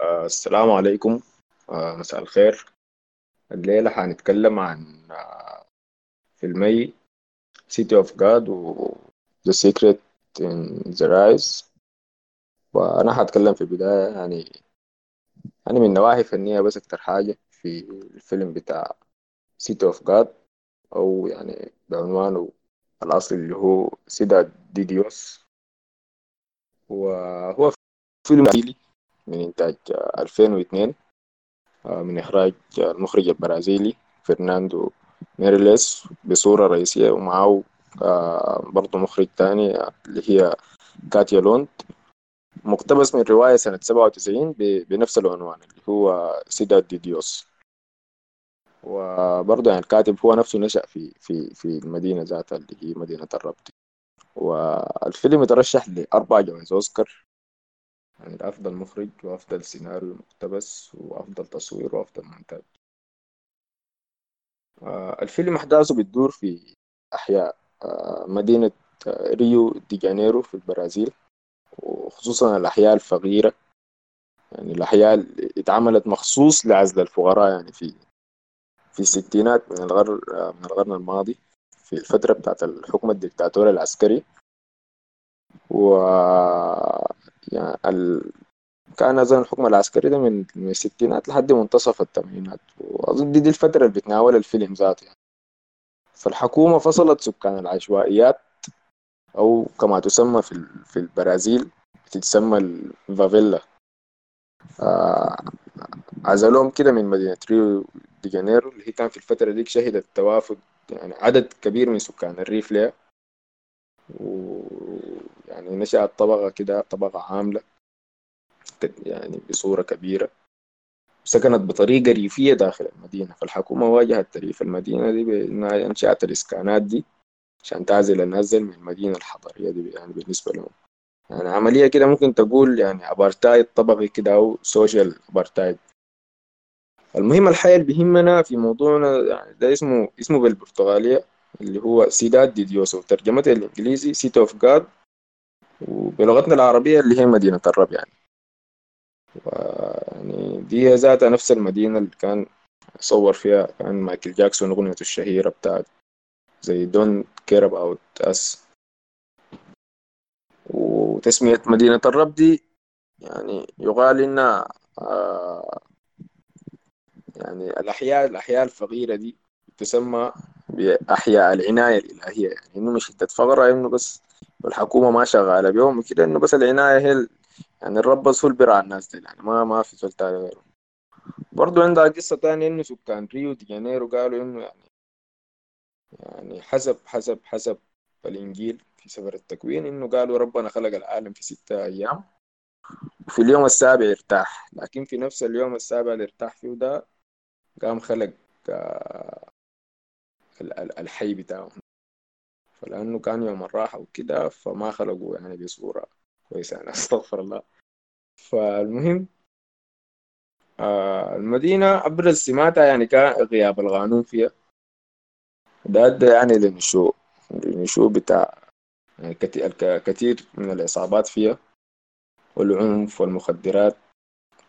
آه، السلام عليكم. آه، مساء الخير. الليلة حنتكلم عن آه، فيلمي City of God و The Secret in the Rise. وأنا حتكلم في البداية يعني أنا من نواحي فنية بس أكتر حاجة في الفيلم بتاع City of God أو يعني بعنوانه الأصلي اللي هو سيداد دي ديوس وهو فيلم من إنتاج آه، 2002 آه، من إخراج آه، المخرج البرازيلي فرناندو ميريليس بصورة رئيسية ومعه آه، برضه مخرج تاني آه، اللي هي كاتيا لوند. مقتبس من رواية سنة 97 ب- بنفس العنوان اللي هو Cidade de Deus. وبرضه يعني الكاتب هو نفسه نشأ في في في المدينة ذاتها اللي هي مدينة الرب. والفيلم ترشح لأربع جوائز أوسكار. يعني لأفضل مخرج وأفضل سيناريو مقتبس وأفضل تصوير وأفضل مونتاج. آه، الفيلم أحداثه بتدور في أحياء آه، مدينة آه، ريو دي جانيرو في البرازيل وخصوصا الأحياء الفقيرة. يعني الأحياء اللي اتعملت مخصوص لعزل الفقراء يعني في في الستينات من آه، من القرن الماضي في الفترة بتاعت الحكم الدكتاتوري العسكري. و يعني ال... كان أظن الحكم العسكري ده من الستينات لحد منتصف الثمانينات. وأظن دي, دي الفترة اللي بتناول الفيلم ذاته يعني. فالحكومة فصلت سكان العشوائيات أو كما تسمى في ال- في البرازيل بتتسمى الفافيلا آه عزلوهم كده من مدينة ريو دي جانيرو اللي هي كان في الفترة ديك شهدت توافد يعني عدد كبير من سكان الريف ليها ويعني نشأت طبقة كده طبقة عاملة يعني بصورة كبيرة سكنت بطريقة ريفية داخل المدينة. فالحكومة واجهت تريف المدينة دي بأنها أنشأت الإسكانات دي عشان تعزل الناس من المدينة الحضرية دي يعني بالنسبة لهم. يعني عملية كده ممكن تقول يعني أبارتايد طبقي كده أو social apartheid المهم الحاجة اللي بيهمنا في موضوعنا يعني ده اسمه اسمه بالبرتغالية اللي هو Cidade de Deus. ترجمته الإنجليزي City of God وبلغتنا العربية اللي هي مدينة الرب يعني. يعني دي ذاتها نفس المدينة اللي كان صور فيها كان مايكل جاكسون أغنيته الشهيرة بتاعت They Don't Care About Us وتسمية مدينة الرب دي يعني يقال إنها آه يعني الأحياء الأحياء الفقيرة دي تسمى بأحياء العناية الإلهية. يعني إنه مش حتة فقرة إنه بس والحكومة ما شغالة. بيهم كده إنه بس العناية هي يعني الرب هو اللي الناس دي. يعني ما ما في سلطان غيره. برضو عندها قصة تانية إنه سكان ريو دي جانيرو قالوا إنه يعني يعني حسب حسب حسب الإنجيل في سفر التكوين إنه قالوا ربنا خلق العالم في ستة أيام وفي اليوم السابع ارتاح. لكن في نفس اليوم السابع اللي ارتاح فيه ده قام خلق آه، ال- ال- الحي بتاعه فلأنه كان يوم الراحة وكده فما خلقوا يعني بصورة كويسة يعني أستغفر الله. فالمهم آه المدينة أبرز سماتها يعني كان غياب القانون فيها. ده أدى يعني للنشوء للنشوء بتاع يعني كتير من الإصابات فيها والعنف والمخدرات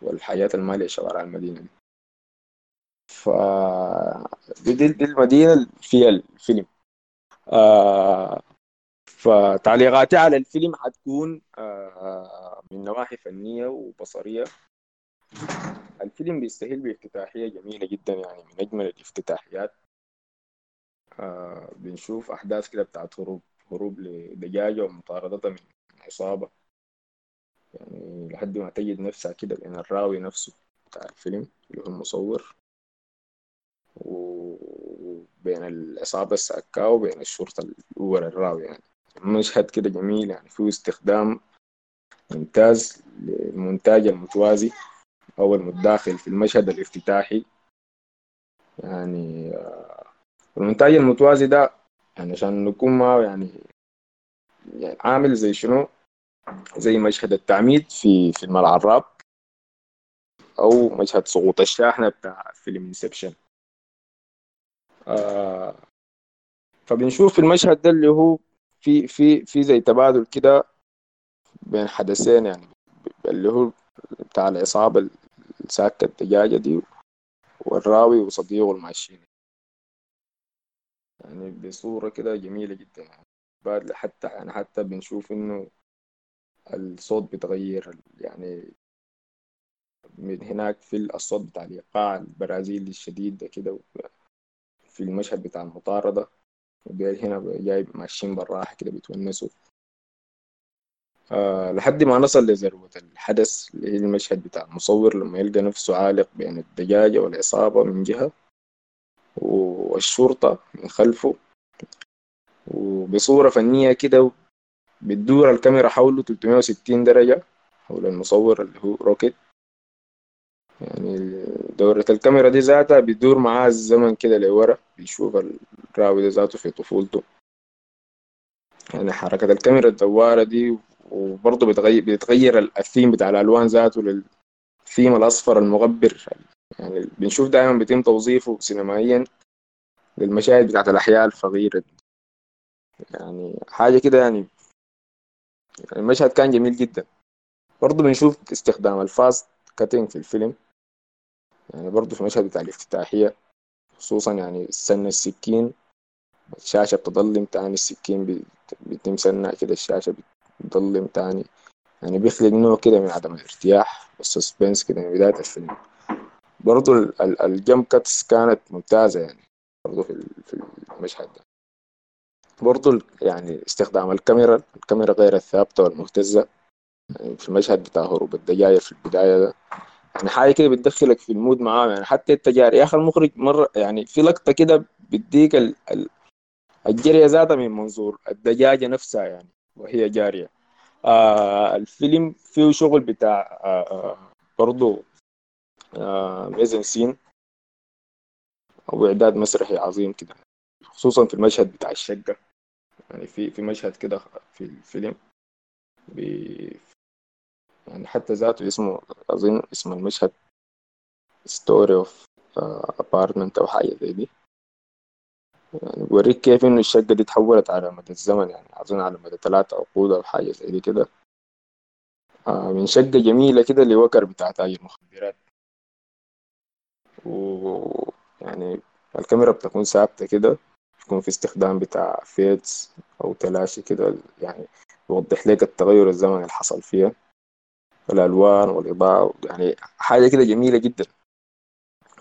والحياة المالية شوارع المدينة دي. ف دي, دي, دي المدينة فيها الفيلم. آه فتعليقاتي على الفيلم حتكون آه من نواحي فنية وبصرية. الفيلم بيستهل بافتتاحية جميلة جدا يعني من أجمل الافتتاحيات. آه بنشوف أحداث كده بتاعت هروب هروب لدجاجة ومطاردتها من عصابة. يعني لحد ما تجد نفسها كده بين الراوي نفسه بتاع الفيلم اللي هو المصور. وبين العصابة الساكاة وبين الشرطة الأول الراوي يعني. مشهد كده جميل يعني فيه استخدام ممتاز للمونتاج المتوازي أو المتداخل في المشهد الافتتاحي. يعني آه، المونتاج المتوازي ده يعني عشان نكون ما يعني, يعني عامل زي شنو؟ زي مشهد التعميد في فيلم العراب أو مشهد سقوط الشاحنة بتاع فيلم انسبشن آه فبنشوف في المشهد ده اللي هو في في في زي تبادل كده بين حدثين يعني اللي هو بتاع العصابة ساكة الدجاجة دي والراوي وصديقه الماشيين يعني بصورة كده جميلة جدا يعني. حتى يعني حتى بنشوف إنه الصوت بيتغير يعني من هناك في الصوت بتاع الإيقاع البرازيلي الشديد ده كده. في المشهد بتاع المطاردة وبيل هنا جاي ماشيين بالراحة كده بيتونسوا. آه لحد ما نصل لذروة الحدث اللي هي المشهد بتاع المصور لما يلقى نفسه عالق بين الدجاجة والعصابة من جهة والشرطة من خلفه وبصورة فنية كده بتدور الكاميرا حوله 360 درجة حول المصور اللي هو روكيت. يعني دورة الكاميرا دي ذاتها بتدور معاه الزمن كده لورا. بيشوف الراوي ده ذاته في طفولته. يعني حركة الكاميرا الدوارة دي وبرضه بتغير بيتغير الثيم بتاع الألوان ذاته للثيم الأصفر المغبر. يعني بنشوف دائما بيتم توظيفه سينمائيا للمشاهد بتاعت الأحياء الفقيرة دي. يعني حاجة كده يعني. المشهد كان جميل جدا. برضه بنشوف استخدام ال fast cutting في الفيلم. يعني برضه في المشهد بتاع الافتتاحية. خصوصا يعني سن السكين الشاشة بتضلم تاني السكين بيتم سنة كده الشاشة بتضلم تاني يعني بيخلق نوع كده من عدم الارتياح وال suspense كده من بداية الفيلم. برضه ال jump cuts كانت ممتازة يعني برضه في المشهد ده. برضه يعني استخدام الكاميرا الكاميرا غير الثابتة والمهتزة. يعني في المشهد بتاع هروب الدجاجة في البداية ده. يعني حاجة كده بتدخلك في المود معاه يعني حتى التجاري. يا أخي المخرج مرة يعني في لقطة كده بيديك ال... ال... الجرية ذاتها من منظور الدجاجة نفسها يعني وهي جارية. آه الفيلم فيه شغل بتاع آه آه برضو آه سين أو إعداد مسرحي عظيم كده خصوصا في المشهد بتاع الشقة. يعني في في مشهد كده في الفيلم يعني حتى ذاته اسمه أظن اسم المشهد Story of Apartment أو حاجة زي دي. يعني بوريك كيف إنه الشقة دي تحولت على مدى الزمن يعني أظن على مدى ثلاثة عقود أو حاجة زي دي كده. آه من شقة جميلة كده لوكر بتاع تاجر مخدرات. ويعني الكاميرا بتكون ثابتة كده بيكون في استخدام بتاع fades أو تلاشي كده يعني يوضح لك التغير الزمني اللي حصل فيها. الألوان والإضاءة يعني حاجة كده جميلة جدا.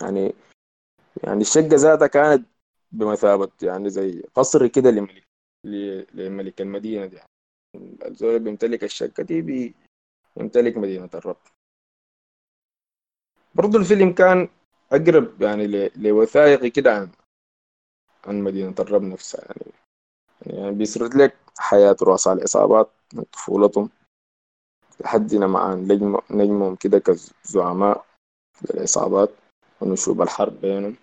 يعني يعني الشقة ذاتها كانت بمثابة يعني زي قصر كده لملك لملك المدينة دي. يعني الزول بيمتلك الشقة دي بيمتلك مدينة الرب. برضو الفيلم كان أقرب يعني لوثائقي كده عن عن مدينة الرب نفسها يعني يعني بيسرد لك حياة رؤساء العصابات من طفولتهم. لحد لمعان نجم نجمهم كده كزعماء للعصابات ونشوب الحرب بينهم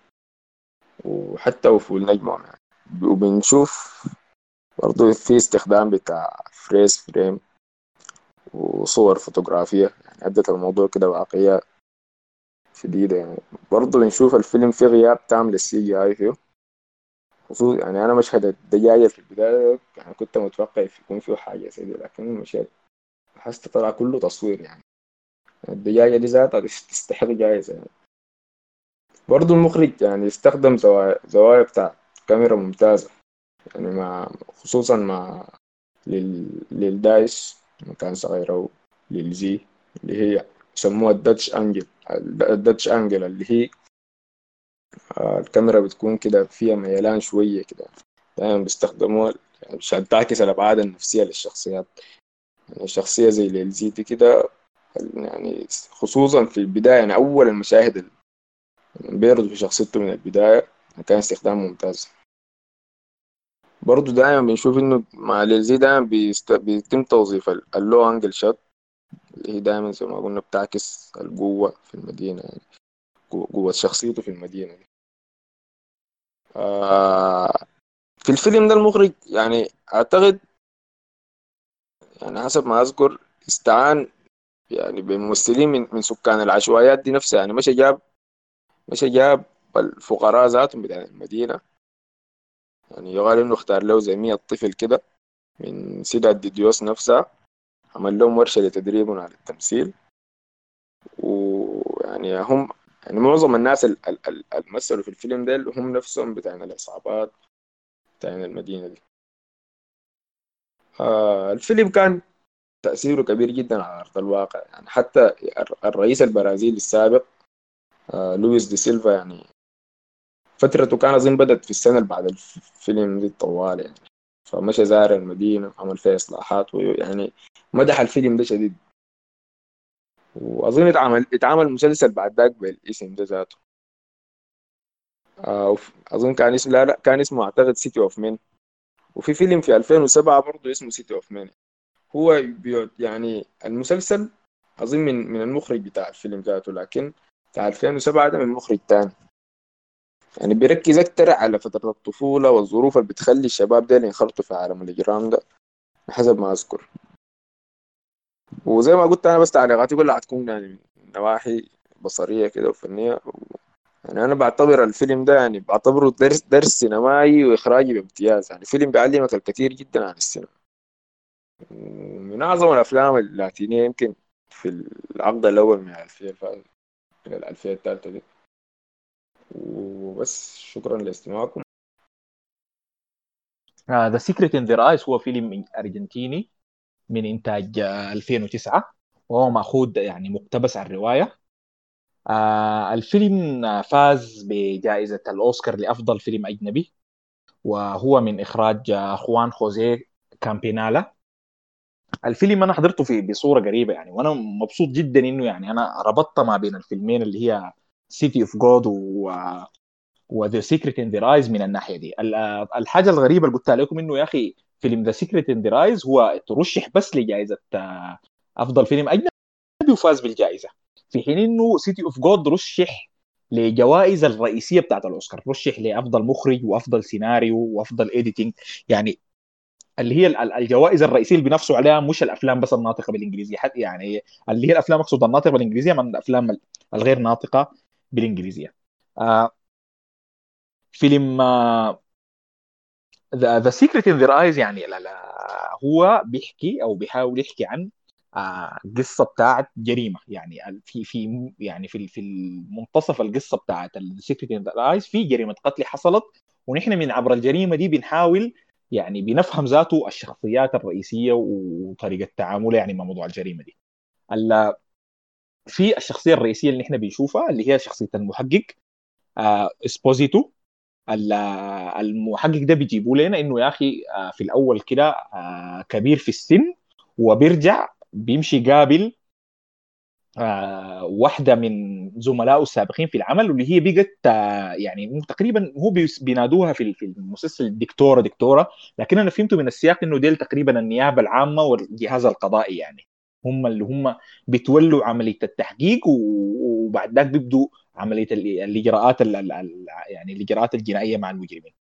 وحتى أفول نجمهم يعني. وبنشوف برضو في استخدام بتاع freeze frame وصور فوتوغرافية. يعني أدت الموضوع كده واقعية شديدة يعني. برضو بنشوف الفيلم في غياب تام للسي جي اي فيه. خصوصا يعني أنا مشهد الدجاجة في البداية يعني كنت متوقع يكون فيه حاجة زي دي لكن المشهد حاسس طلع كله تصوير يعني. الدجاجة دي ذاتها تستحق جايزة يعني. برضو المخرج يعني استخدم زوايا زوايا بتاع كاميرا ممتازة. يعني مع خصوصا مع لل... للدايش مكان صغير أو للزي اللي هي يسموها الداتش أنجل. الداتش أنجل اللي هي الكاميرا بتكون كده فيها ميلان شوية كده. دايما بيستخدموها عشان تعكس الأبعاد النفسية للشخصيات. يعني شخصية زي ليلزي دي كده يعني خصوصا في البداية يعني أول المشاهد اللي بيرد في شخصيته من البداية كان استخدام ممتاز برضو دائما بنشوف إنه مع ليل زي دائما بيست... بيتم توظيف ال low angle shot اللي هي دائما زي ما قلنا بتعكس القوة في المدينة يعني قوة شخصيته في المدينة دي. آه في الفيلم ده المخرج يعني أعتقد يعني حسب ما أذكر استعان يعني بممثلين من, من سكان العشوائيات دي نفسها. يعني مش جاب مش جاب الفقراء ذاتهم بتاع المدينة. يعني يقال إنه اختار له زي مية طفل كده من سيدات ديديوس نفسها. عمل لهم ورشة لتدريبهم على التمثيل. ويعني هم يعني معظم الناس اللي مثلوا في الفيلم ده هم نفسهم بتاعين العصابات بتاعين المدينة دي. الفيلم كان تأثيره كبير جدا على أرض الواقع. يعني حتى الرئيس البرازيلي السابق آه لويس دي سيلفا يعني فترته كان أظن بدأت في السنة اللي بعد الفيلم دي طوالي يعني. فمشى زار المدينة عمل فيها إصلاحات ويعني مدح الفيلم ده شديد. وأظن اتعمل اتعمل مسلسل بعد ذاك بالاسم ده ذاته. آه أظن كان اسمه لا لا كان اسمه أعتقد City of Men وفي فيلم في 2007 برضه اسمه City of Men هو يعني المسلسل أظن من من المخرج بتاع الفيلم ذاته لكن بتاع 2007 ده من مخرج تاني يعني بيركز أكتر على فترة الطفولة والظروف اللي بتخلي الشباب ده ينخرطوا في عالم الإجرام ده حسب ما أذكر. وزي ما قلت أنا بس تعليقاتي كلها هتكون يعني من نواحي بصرية كده وفنية يعني أنا بعتبر الفيلم ده يعني بعتبره درس درس سينمائي وإخراجي بامتياز. يعني فيلم بيعلمك الكثير جدا عن السينما. ومن أعظم الأفلام اللاتينية يمكن في العقد الأول من الألفية من الألفية الثالثة دي. وبس شكرا لاستماعكم. The Secret in Their Eyes هو فيلم أرجنتيني من إنتاج 2009 آه، وهو مأخوذ يعني مقتبس عن رواية. آه الفيلم فاز بجائزة الأوسكار لأفضل فيلم أجنبي وهو من إخراج خوان خوزيه كامبانيلا. الفيلم أنا حضرته في بصورة قريبه يعني وأنا مبسوط جدا إنه يعني أنا ربطت ما بين الفيلمين اللي هي City of God و و The Secret in Their Eyes من الناحية دي. الحاجة الغريبة اللي قلت لكم إنه يا أخي فيلم The Secret in Their Eyes هو ترشح بس لجائزة آه، أفضل فيلم أجنبي وفاز بالجائزة. في حين إنه City of God رشح لجوائز الرئيسية بتاعت الأوسكار رشح لأفضل مخرج وأفضل سيناريو وأفضل editing يعني اللي هي الجوائز الرئيسية اللي بينافسوا عليها مش الأفلام بس الناطقة بالإنجليزية. حتى يعني اللي هي الأفلام أقصد الناطقة بالإنجليزية من الأفلام الغير ناطقة بالإنجليزية. آه فيلم The Secret in Their Eyes يعني لا لا هو بيحكي أو بيحاول يحكي عن قصة بتاعت جريمة يعني في في يعني في في المنتصف القصة بتاعت The Secret in Eyes في جريمة قتل حصلت ونحن من عبر الجريمة دي بنحاول يعني بنفهم ذاته الشخصيات الرئيسية وطريقة تعاملها يعني مع موضوع الجريمة دي. في الشخصية الرئيسية اللي إحنا بنشوفها اللي هي شخصية المحقق آه إسبوزيتو المحقق ده بيجيبوا لنا إنه يا أخي آه في الأول كده آه كبير في السن وبيرجع بيمشي قابل آه واحدة من زملائه السابقين في العمل واللي هي بقت آه يعني تقريبا هو بينادوها في في المسلسل دكتورة دكتورة لكن أنا فهمته من السياق إنه ديل تقريبا النيابة العامة والجهاز القضائي يعني هم اللي هم بيتولوا عملية التحقيق وبعد ذاك بيبدوا عملية الإجراءات يعني الإجراءات الجنائية مع المجرمين.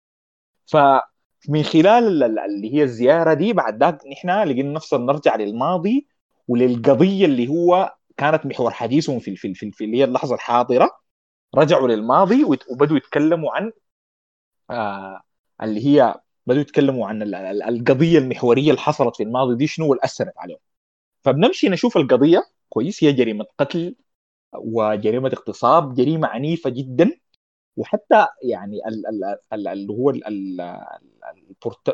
فمن خلال اللي هي الزيارة دي بعد ذاك نحن لقينا نفسنا نرجع للماضي وللقضية اللي هو كانت محور حديثهم في في في, اللي هي اللحظة الحاضرة رجعوا للماضي وبدوا يتكلموا عن آه اللي هي بدوا يتكلموا عن القضية المحورية اللي حصلت في الماضي دي شنو اللي اثرت عليهم. فبنمشي نشوف القضية كويس هي جريمة قتل وجريمة اغتصاب جريمة عنيفة جدا. وحتى يعني اللي هو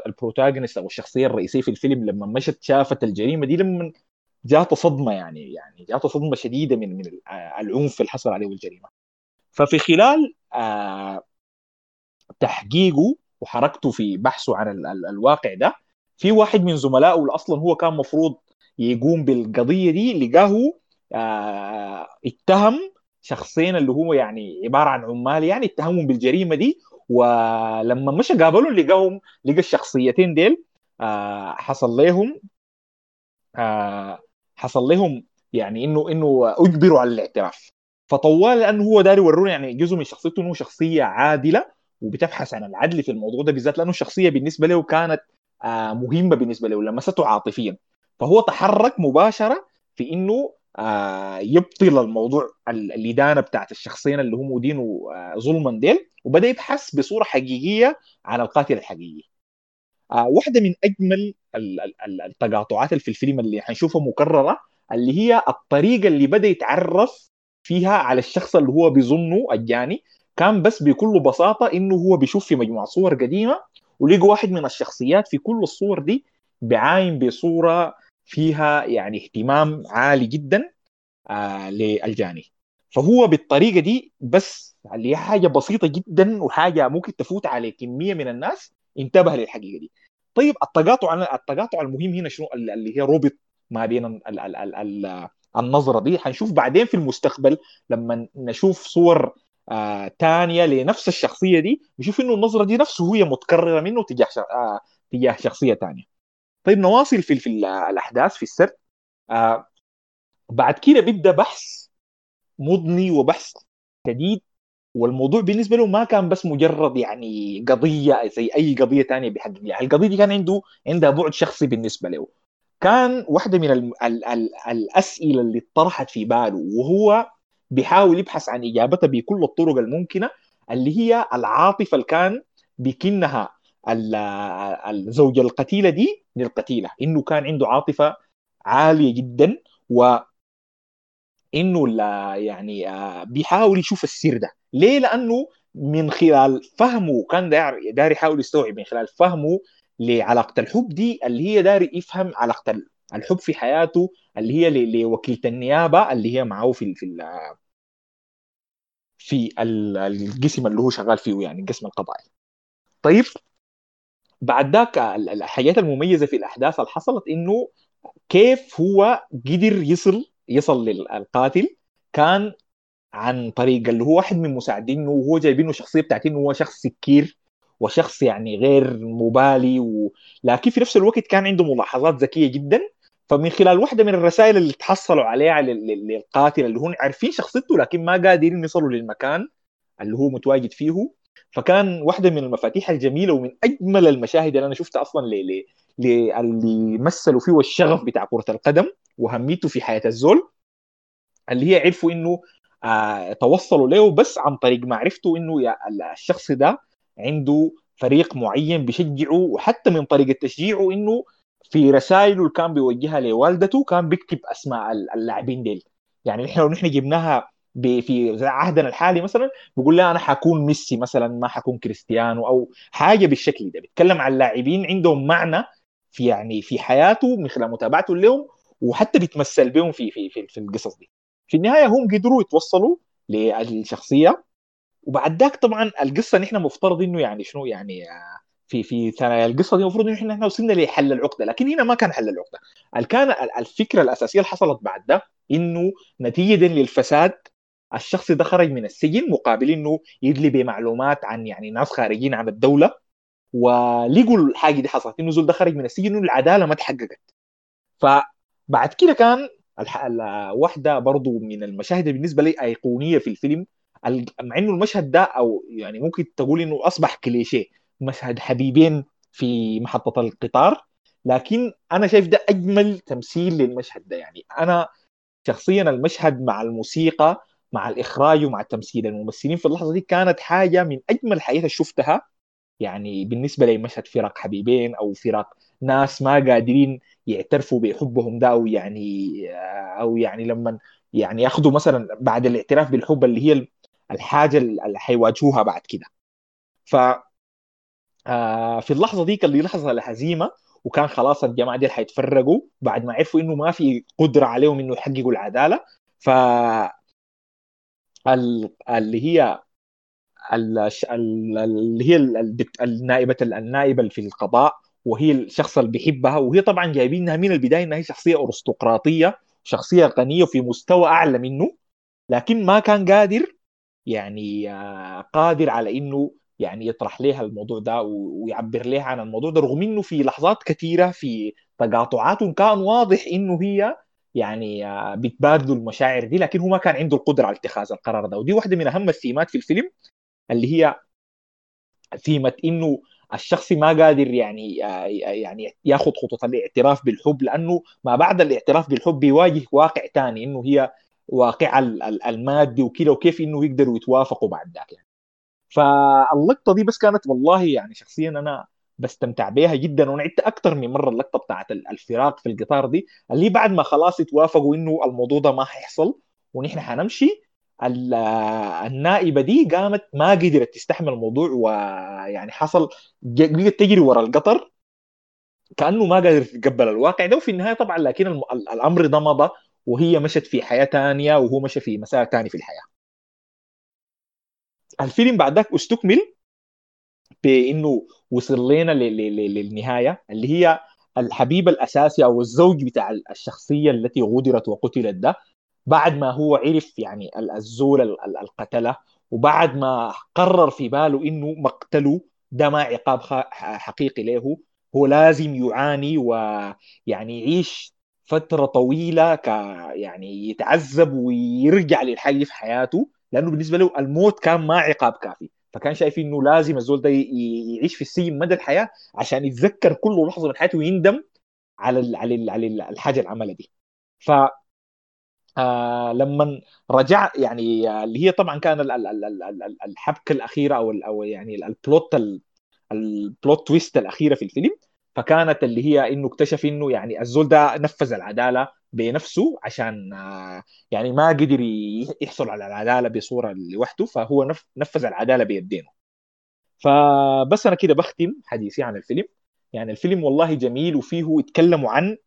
البروتاغونست أو الشخصية الرئيسية في الفيلم لما مشت شافت الجريمة دي لما جاته صدمة يعني يعني جاته صدمة شديدة من من العنف اللي حصل عليه والجريمه ففي خلال آه تحقيقه وحركته في بحثه عن الواقع ده في واحد من زملائه اللي أصلا هو كان مفروض يقوم بالقضية دي لقاه آه اتهم شخصين اللي هو يعني عبارة عن عمال يعني اتهمهم بالجريمة دي ولما مشى قابلهم لقاهم لقى الشخصيتين ديل آه حصل لهم آه حصل لهم يعني انه إنه أجبروا على الاعتراف. فطوال لأنه هو داري يورونا يعني جزء من شخصيته إنه شخصية عادلة وبتبحث عن العدل في الموضوع ده بالذات لأنه الشخصيه بالنسبة له كانت آه مهمة بالنسبة له لمسته عاطفيا. فهو تحرك مباشرة في إنه آه يبطل الموضوع الإدانة بتاعت الشخصين اللي هم دينه آه ظلما ديل وبدأ يبحث بصورة حقيقية عن القاتل الحقيقي. واحدة من أجمل التقاطعات اللي في الفيلم اللي حنشوفها مكررة اللي هي الطريقة اللي بدأ يتعرف فيها على الشخص اللي هو بيظنه الجاني. كان بس بكل بساطة إنه هو بيشوف في مجموعة صور قديمة ولقى واحد من الشخصيات في كل الصور دي بعاين بصورة فيها يعني اهتمام عالي جدا آه للجاني. فهو بالطريقة دي بس اللي هي حاجة بسيطة جدا وحاجة ممكن تفوت على كمية من الناس. انتبه للحقيقة دي. طيب التقاطع التقاطع المهم هنا شنو؟ اللي هي ربط ما بين ال ال ال ال النظرة دي. حنشوف بعدين في المستقبل لما نشوف صور آه تانية لنفس الشخصية دي نشوف إنه النظرة دي نفسه هي متكررة منه تجاه آه تجاه شخصية تانية. طيب نواصل في, في الأحداث في السرد. آه بعد كده بيبدأ بحث مضني وبحث شديد والموضوع بالنسبة له ما كان بس مجرد يعني قضية زي أي قضية ثانية بيحقق يعني القضية دي كان عنده عندها بعد شخصي بالنسبة له. كان واحدة من ال ال ال الأسئلة اللي طرحت في باله وهو بيحاول يبحث عن إجابتها بكل الطرق الممكنة اللي هي العاطفة اللي كان بيكنها الزوجه القتيلة دي للقتيلة. إنه كان عنده عاطفة عالية جدا و إنه يعني آه، بيحاول يشوف السر ده. ليه؟ لأنه من خلال فهمه كان داير يحاول يستوعب من خلال فهمه لعلاقة الحب دي اللي هي داير يفهم علاقة الحب في حياته اللي هي لوكيلة النيابة اللي هي معه في في في القسم اللي هو شغال فيه يعني القسم القضائي طيب بعد ذاك الحاجات المميزة في الأحداث اللي حصلت إنه كيف هو قدر يصل يصل للقاتل كان عن طريق اللي هو واحد من مساعدينه وهو جايبينه شخصية بتاعت انه هو شخص سكير وشخص يعني غير مبالي و... لكن في نفس الوقت كان عنده ملاحظات ذكية جدا. فمن خلال واحدة من الرسائل اللي تحصلوا عليها للقاتل اللي هم عارفين شخصيته لكن ما قادرين يصلوا للمكان اللي هو متواجد فيه فكان واحدة من المفاتيح الجميلة ومن أجمل المشاهد اللي أنا شفتها أصلا ل اللي مثلوا فيه الشغف بتاع كرة القدم وهميته في حياة الزول اللي هي عرفوا إنه آه توصلوا له بس عن طريق معرفته إنه الشخص ده عنده فريق معين بيشجعه وحتى من طريقة تشجيعه إنه في رسائله اللي كان بيوجهها لوالدته كان بيكتب أسماء اللاعبين ديل. يعني نحن لو نحن جبناها في عهدنا الحالي مثلا بيقول لها أنا حكون ميسي مثلا ما حكون كريستيانو أو حاجة بالشكل ده. بيتكلم عن لاعبين عندهم معنى في يعني في حياته من خلال متابعته لهم وحتى بيتمثل بهم في في في, في القصص دي. في النهاية هم قدروا يتوصلوا للشخصية. وبعد ذاك طبعا القصة نحن مفترض إنه يعني شنو يعني في في القصة دي المفروض إنه إحنا وصلنا لحل العقدة. لكن هنا ما كان حل العقدة. كان الفكرة الأساسية اللي حصلت بعد ده إنه نتيجة للفساد الشخص ده خرج من السجن مقابل إنه يدلي بمعلومات عن يعني ناس خارجين عن الدولة. ولقوا الحاجة دي حصلت؟ إنه زول ده خرج من السجن إنه العدالة ما تحققت. فبعد كده كان واحدة برضو من المشاهد بالنسبة لي أيقونية في الفيلم. مع إنه المشهد ده أو يعني ممكن تقول إنه أصبح كليشيه مشهد حبيبين في محطة القطار. لكن أنا شايف ده أجمل تمثيل للمشهد ده. يعني أنا شخصيا المشهد مع الموسيقى مع الإخراج ومع التمثيل. الممثلين في اللحظة دي كانت حاجة من أجمل الحاجات اللي شفتها. يعني بالنسبة لي مشهد فراق حبيبين أو فراق ناس ما قادرين يعترفوا بحبهم ده أو يعني أو يعني لما يعني ياخذوا مثلا بعد الاعتراف بالحب اللي هي الحاجة اللي حيواجهوها بعد كده. ف آه، في اللحظة دي اللي لحظة الهزيمه وكان خلاص الجماعة دي حيتفرقوا بعد ما عرفوا إنه ما في قدرة عليهم إنه يحققوا العدالة. ف اللي هي اللي هي النائبة النائبة في القضاء وهي الشخص اللي بيحبها وهي طبعا جايبينها من البداية إنها هي شخصية أرستقراطية شخصية غنية وفي مستوى أعلى منه لكن ما كان قادر يعني آه، قادر على إنه يعني يطرح لها الموضوع ده ويعبر لها عن الموضوع ده رغم إنه في لحظات كثيرة في تقاطعاتهم كان واضح إنه هي يعني آه، بتبادلوا المشاعر دي لكن هو ما كان عنده القدرة على اتخاذ القرار ده. ودي واحدة من أهم الثيمات في الفيلم اللي هي ثيمة إنه الشخص ما قادر يعني آه، يعني ياخذ خطوة الاعتراف بالحب لأنه ما بعد الاعتراف بالحب بيواجه واقع ثاني إنه هي واقع المادي وكذا وكيف إنه يقدروا يتوافقوا بعد ذاك يعني. فاللقطة دي بس كانت والله يعني شخصيا أنا بستمتع بيها جدا وأنا عدت أكثر من مرة اللقطة بتاعت الفراق في القطار دي اللي بعد ما خلاص اتوافقوا إنه الموضوع ده ما حيحصل ونحن حنمشي. النائبة دي قامت ما قدرت تستحمل الموضوع ويعني حصل بقت تجري ورا القطر كأنه ما قادر يتقبل الواقع ده. وفي النهاية طبعا لكن الأمر ده مضى وهي مشت في حياة ثانية وهو مشى في مسار ثاني في الحياة. الفيلم بعد ذاك أستكمل. بإنه وصل لنا للنهاية اللي هي الحبيب الأساسي أو الزوج بتاع الشخصية التي غدرت وقتلت ده. بعد ما هو عرف يعني الزول القتلة وبعد ما قرر في باله إنه مقتله ده ما عقاب حقيقي له. هو لازم يعاني ويعني يعيش فترة طويلة ك يعني يتعذب ويرجع للحي في حياته لأنه بالنسبة له الموت كان ما عقاب كافي. فكان شايف إنه لازم الزول ده يعيش في السجن مدى الحياة عشان يتذكر كل لحظة من حياته ويندم على ال على ال على الحاجة اللي عملها دي. ف آه لما رجع يعني آه اللي هي طبعا كان الحبكة الأخيرة أو أو يعني البلوت البلوت تويست الأخيرة في الفيلم. فكانت اللي هي إنه اكتشف إنه يعني الزول ده نفذ العدالة بنفسه عشان آه، يعني ما قدر يحصل على العدالة بصورة لوحده فهو نفذ العدالة بيدينه. فبس أنا كده بختم حديثي عن الفيلم. يعني الفيلم والله جميل وفيه يتكلموا عن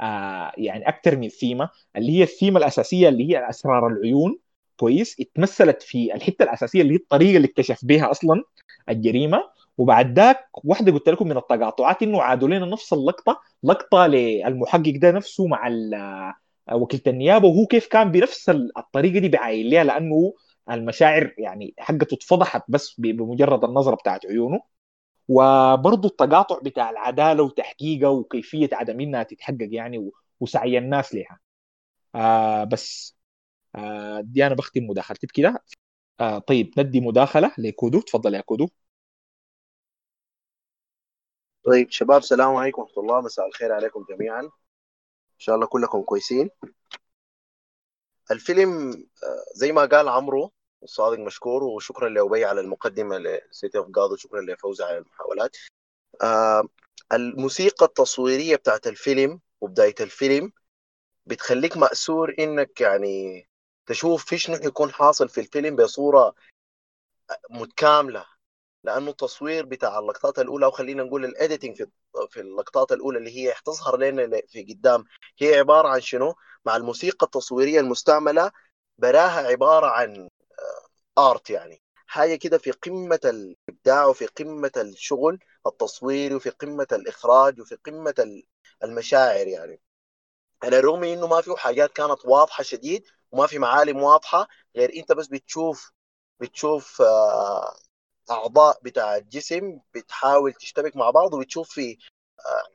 آه يعني أكثر من ثيمة اللي هي الثيمة الأساسية اللي هي أسرار العيون. كويس. اتمثلت في الحتة الأساسية اللي هي الطريقة اللي اكتشف بها أصلا الجريمة. وبعد ذاك واحدة قلت لكم من التقاطعات إنه عادوا لنا نفس اللقطة لقطة للمحقق ده نفسه مع وكيلة النيابة وهو كيف كان بنفس الطريقة دي بعاين لها لأنه المشاعر يعني حقته اتفضحت بس بمجرد النظرة بتاعت عيونه. وبرضه التقاطع بتاع العدالة وتحقيقها وكيفية عدم إنها تتحقق يعني وسعي الناس لها آه بس آه دي أنا بختم مداخلتي بكده. آه طيب ندي مداخلة لكودو. تفضل يا كودو. طيب شباب السلام عليكم ورحمة الله. مساء الخير عليكم جميعا. إن شاء الله كلكم كويسين. الفيلم آه، زي ما قال عمرو الصادق مشكور وشكرا لأبي على المقدمة ل City of God وشكرا لفوزي على المحاولات. آه، الموسيقى التصويرية بتاعت الفيلم وبداية الفيلم بتخليك مأسور إنك يعني تشوف في شنو يكون حاصل في الفيلم بصورة متكاملة. لأنه التصوير بتاع اللقطات الأولى وخلينا نقول ال editing في في اللقطات الأولى اللي هي تظهر لنا في قدام هي عبارة عن شنو؟ مع الموسيقى التصويرية المستعملة براها عبارة عن ارت آه، يعني حاجة كده في قمة الإبداع وفي قمة الشغل التصويري وفي قمة الإخراج وفي قمة المشاعر يعني على الرغم إنه ما في حاجات كانت واضحة شديد وما في معالم واضحة غير إنت بس بتشوف بتشوف آه أعضاء بتاع الجسم بتحاول تشتبك مع بعض وبتشوف في آه،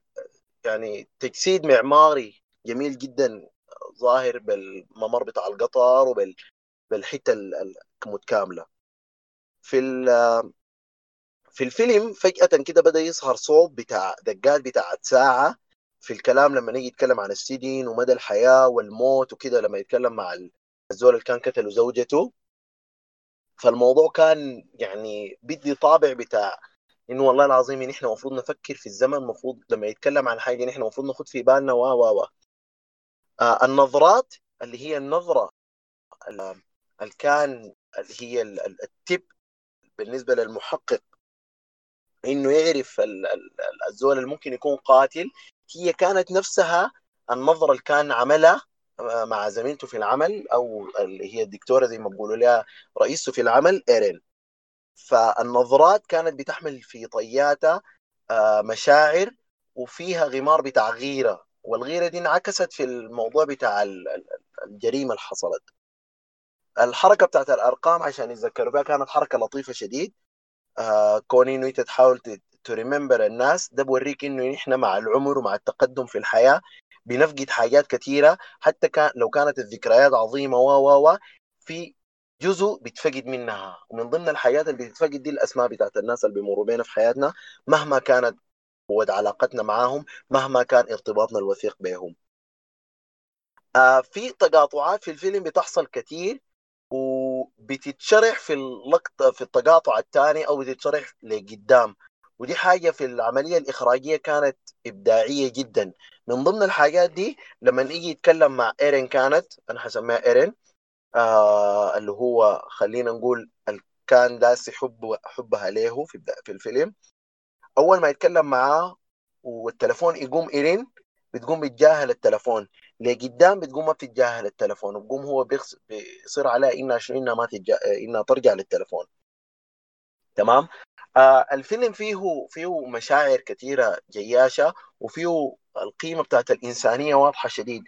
يعني تجسيد معماري جميل جدا ظاهر بالممر بتاع القطر وبالحته المتكامله في في الفيلم فجأة كده بدأ يظهر صوت بتاع دقات بتاعت ساعة في الكلام لما نيجي يتكلم عن السجن ومدى الحياة والموت وكده لما يتكلم مع الزول اللي كان قتلوا زوجته. فالموضوع كان يعني بدي طابع بتاع إنه والله العظيم نحن المفروض نفكر في الزمن المفروض لما يتكلم عن حاجة نحن المفروض ناخذ في بالنا و و و. آه النظرات اللي هي النظرة اللي كان اللي هي التب بالنسبة للمحقق. إنه يعرف الزول اللي ممكن يكون قاتل هي كانت نفسها النظرة اللي كان عملها مع زميلته في العمل أو اللي هي الدكتورة زي ما بيقولوا لها رئيسته في العمل ايرين فالنظرات كانت بتحمل في طياتها آه، مشاعر وفيها غمار بتاع غيرة. والغيرة دي انعكست في الموضوع بتاع الجريمة اللي حصلت. الحركة بتاعت الأرقام عشان يتذكروا بها كانت حركة لطيفة شديد. آه كون إنه أنت تحاول ت remember الناس ده بوريك إنه نحن مع العمر ومع التقدم في الحياة. بنفقد حاجات كثيرة حتى كان لو كانت الذكريات عظيمة و و و في جزء بيتفقد منها. ومن ضمن الحاجات اللي بتتفقد دي الأسماء بتاعت الناس اللي بيمروا بينا في حياتنا مهما كانت قوة علاقتنا معاهم مهما كان ارتباطنا الوثيق بهم آه في تقاطعات في الفيلم بتحصل كثير وبتتشرح في اللقطة في التقاطع الثاني أو بتتشرح لقدام. ودي حاجة في العملية الإخراجية كانت إبداعية جدا. من ضمن الحاجات دي لما يجي يتكلم مع إيرين كانت أنا حسميها إيرين آه اللي هو خلينا نقول كان داسي حب حبها له في في الفيلم. أول ما يتكلم معاه والتلفون يقوم إيرين بتقوم بتجاهل التلفون. لقدام بتقوم ما بتتجاهل التلفون بقوم هو بيص... بيصير عليها انها شنو انها ما تتجا... انها ترجع للتلفون. تمام؟ آه الفيلم فيه فيه مشاعر كثيرة جياشة وفيه القيمة بتاعت الإنسانية واضحة شديد.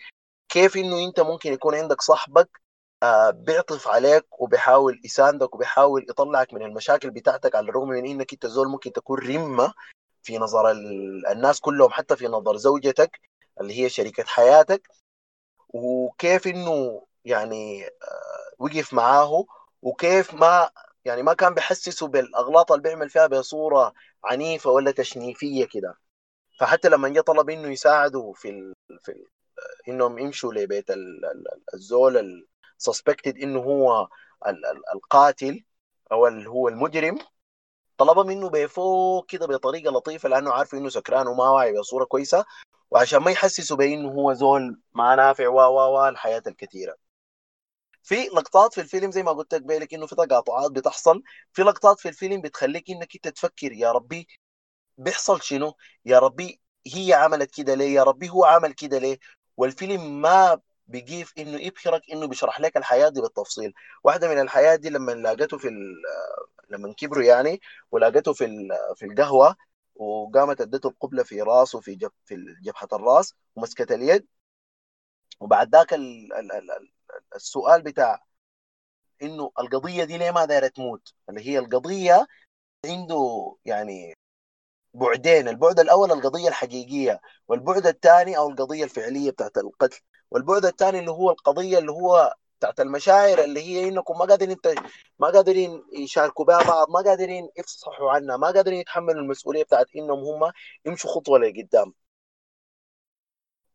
كيف إنه أنت ممكن يكون عندك صاحبك آه بيعطف عليك وبيحاول يساندك وبيحاول يطلعك من المشاكل بتاعتك على الرغم من إنك أنت زول ممكن تكون رمة في نظر الناس كلهم حتى في نظر زوجتك اللي هي شريكة حياتك. وكيف إنه يعني وقف معاه وكيف ما يعني ما كان بيحسسه بالأغلاط اللي بيعمل فيها بصورة عنيفة ولا تشنيفية كده. فحتى لما جاء طلب إنه يساعده في ال... في ال... إنهم يمشوا لبيت الزول السسبكتد إنه هو القاتل أو هو المجرم. طلبها منه بفوق كده بطريقة لطيفة لأنه عارف إنه سكران وما واعي بصورة كويسة. وعشان ما يحسسوا بإنه هو زول ما نافع و و و الحياة الكثيرة. في لقطات في الفيلم زي ما قلت لك بالك إنه في تقاطعات بتحصل. في لقطات في الفيلم بتخليك إنك أنت تفكر يا ربي بيحصل شنو؟ يا ربي هي عملت كده ليه؟ يا ربي هو عمل كده ليه؟ والفيلم ما بيجيف إنه يبهرك إنه بيشرح لك الحياة دي بالتفصيل. واحدة من الحياة دي لما لقيته في لما كبروا يعني ولقيته في في القهوة وقامت ادته القبلة في راسه في جب في جبهة الراس ومسكت اليد. وبعد ذاك السؤال بتاع إنه القضية دي ليه ما دايره تموت؟ اللي هي القضية عنده يعني بعدين البعد الأول القضية الحقيقية والبعد الثاني أو القضية الفعلية بتاعت القتل. والبعد الثاني اللي هو القضية اللي هو بتاعت المشاعر اللي هي إنكم ما قادرين انت ما قادرين يشاركوا بها بعض ما قادرين يفصحوا عنها ما قادرين يتحملوا المسؤولية بتاعت إنهم هم يمشوا خطوة لقدام.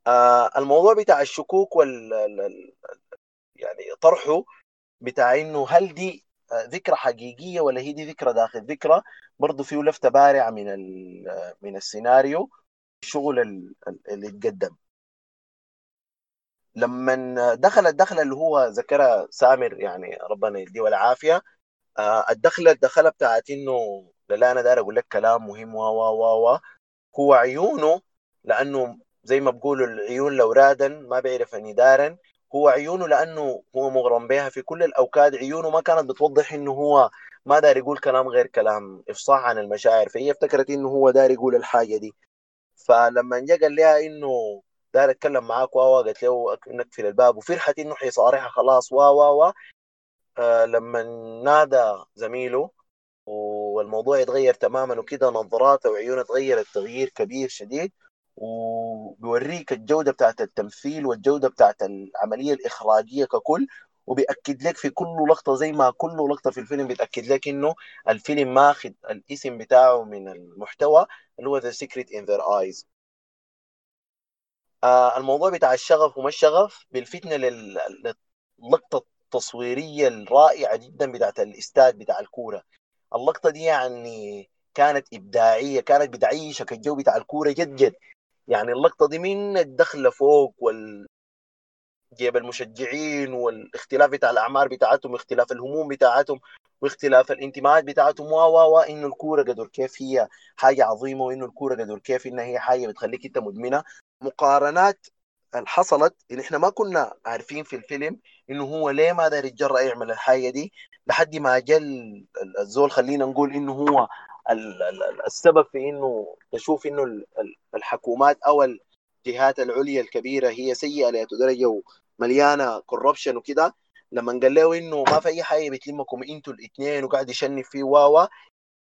آه الموضوع بتاع الشكوك وال يعني طرحه بتاع إنه هل دي ذكرى حقيقية ولا هي دي ذكرى داخل؟ ذكرى برضه فيه لفتة بارعة من من السيناريو الشغل اللي اتقدم لما دخل الدخله اللي هو ذكرها سامر يعني ربنا يديه العافية الدخلة الدخلة بتاعت إنه لا أنا داير أقول لك كلام مهم و و و هو عيونه لأنه زي ما بقولوا العيون لو رادا ما بيعرف اني دارا هو عيونه لأنه هو مغرم بها في كل الأوقات عيونه ما كانت بتوضح إنه هو ما دار يقول كلام غير كلام إفصاح عن المشاعر فهي افتكرت إنه هو دار يقول الحاجة دي. فلما جا قال لها إنه دار أتكلم معاك واوا قالت له نقفل الباب وفرحت إنه حيصارحها خلاص وا وا وا. آه لما نادى زميله والموضوع يتغير تماما وكده نظراته وعيونه تغيرت تغيير كبير شديد. وبيوريك الجودة بتاعت التمثيل والجودة بتاعت العملية الإخراجية ككل وبيأكد لك في كل لقطة زي ما كل لقطة في الفيلم بتأكد لك إنه الفيلم ماخذ الاسم بتاعه من المحتوى اللي هو The Secret in Their Eyes. آه الموضوع بتاع الشغف وما الشغف بيلفتنا للقطة التصويرية الرائعة جدا بتاعت الاستاد بتاع الكورة. اللقطة دي يعني كانت إبداعية كانت بتعيشك الجو بتاع الكورة جد جد. يعني اللقطة دي من الدخلة فوق وال جيب المشجعين والاختلاف بتاع الأعمار بتاعتهم واختلاف الهموم بتاعتهم واختلاف الانتماءات بتاعتهم. و و إنه الكورة قدر كيف هي حاجة عظيمة وإنه الكورة قدر كيف إنها هي حاجة بتخليك أنت مدمنة. مقارنات اللي حصلت اللي إحنا ما كنا عارفين في الفيلم إنه هو ليه ما دار يتجرأ يعمل الحاجة دي لحد ما جاء الزول خلينا نقول إنه هو السبب في إنه تشوف إنه الحكومات أو الجهات العليا الكبيرة هي سيئة لدرجه مليانة كوربشن وكده. لما قال له إنه ما في أي حاجة بتلمكم إنتوا الاثنين وقاعد يشنف فيه واوا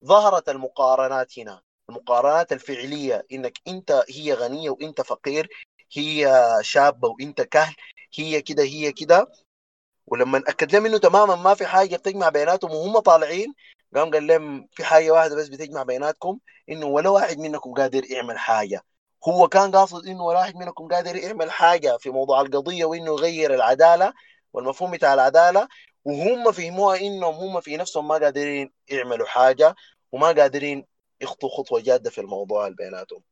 ظهرت المقارنات هنا. المقارنات الفعلية إنك أنت هي غنية وأنت فقير هي شابة وأنت كهل هي كده هي كده. ولما اكد لهم إنه تماما ما في حاجة بتجمع بيناتهم وهم طالعين قام قال لهم في حاجة واحدة بس بتجمع بيناتكم إنه ولا واحد منكم قادر يعمل حاجة. هو كان قاصد إنه ولا واحد منكم قادر يعمل حاجة في موضوع القضية وإنه يغير العدالة والمفهوم بتاع العدالة وهم فهموها إنهم هم في نفسهم ما قادرين يعملوا حاجة وما قادرين يخطوا خطوة جادة في الموضوع بيناتهم.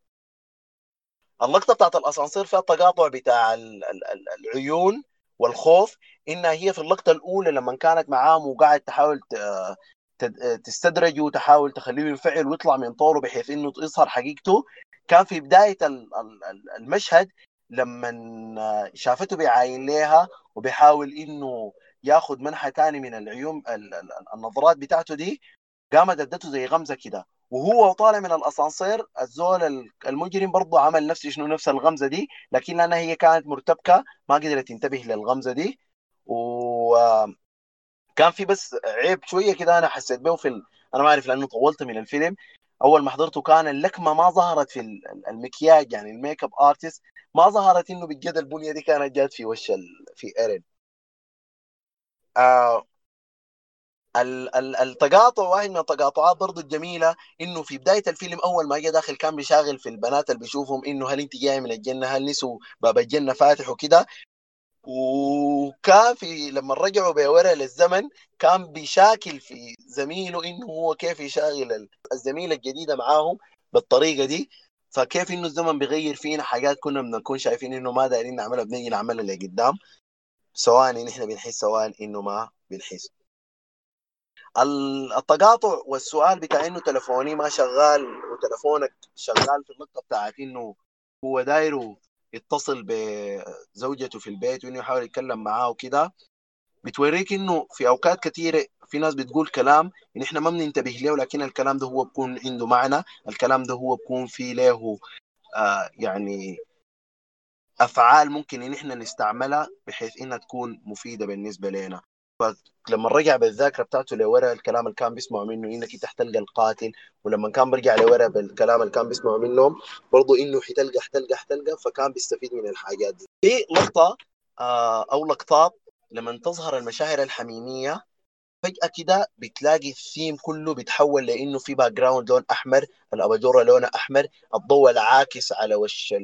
اللقطة بتاعت الأسانسير فيها التقاطع بتاع العيون والخوف إنها هي في اللقطة الأولى لما كانت معاهم وقاعد تحاول تستدرجه وتحاول تخليه ينفعل ويطلع من طوره بحيث إنه يظهر حقيقته. كان في بداية المشهد لما شافته بيعاين لها وبيحاول إنه ياخذ منحى ثاني من العيون النظرات بتاعته دي قامت ادته زي غمزة كده. وهو طالع من الأسانسير الزول المجرم برضه عمل نفس شنو نفس الغمزة دي لكن لأنها هي كانت مرتبكة ما قدرت تنتبه للغمزة دي. و كان في بس عيب شوية كده أنا حسيت به في ال... أنا ما أعرف لأنه طولت من الفيلم. أول ما حضرته كان اللكمة ما ظهرت في المكياج يعني ال makeup artist ما ظهرت إنه بجد البنية دي كانت جات في وش ال... في إيرين. آه التقاطع واحد من التقاطعات برضو الجميلة إنه في بداية الفيلم أول ما جاء داخل كان بيشاغل في البنات اللي بيشوفهم إنه هل أنت جاي من الجنة؟ هل نسوا باب الجنة فاتح وكده؟ وكان في لما رجعوا بورا للزمن كان بيشاكل في زميله إنه هو كيف يشاغل الزميله الجديده معاهم بالطريقة دي. فكيف إنه الزمن بيغير فينا حاجات كنا بنكون شايفين إنه ما دايرين نعملها بنيجي نعملها لقدام سواء نحن بنحس سواء إنه ما بنحس. التقاطع والسؤال بتاع إنه تلفوني ما شغال وتلفونك شغال في النقطة بتاعت إنه هو دايره يتصل بزوجته في البيت وإنه يحاول يتكلم معاه وكده بتوريك إنه في أوقات كثيره في ناس بتقول كلام إن إحنا ما بننتبه له لكن الكلام ده هو بكون عنده معنى الكلام ده هو بكون فيه له آه يعني أفعال ممكن إن إحنا نستعملها بحيث إنها تكون مفيدة بالنسبة لنا. فلما رجع بالذاكرة بتاعته لورا الكلام اللي كان بيسمعوا منه إنك انت حتلقى القاتل ولما كان برجع لورا بالكلام اللي كان بيسمعوا منهم برضه إنه حتلقى حتلقى حتلقى فكان بيستفيد من الحاجات دي. في لقطة آه أو لقطات لما تظهر المشاعر الحميمية فجأة كده بتلاقي الثيم كله بيتحول لإنه في background لون أحمر الأباجورة لونها أحمر الضوء العاكس على وش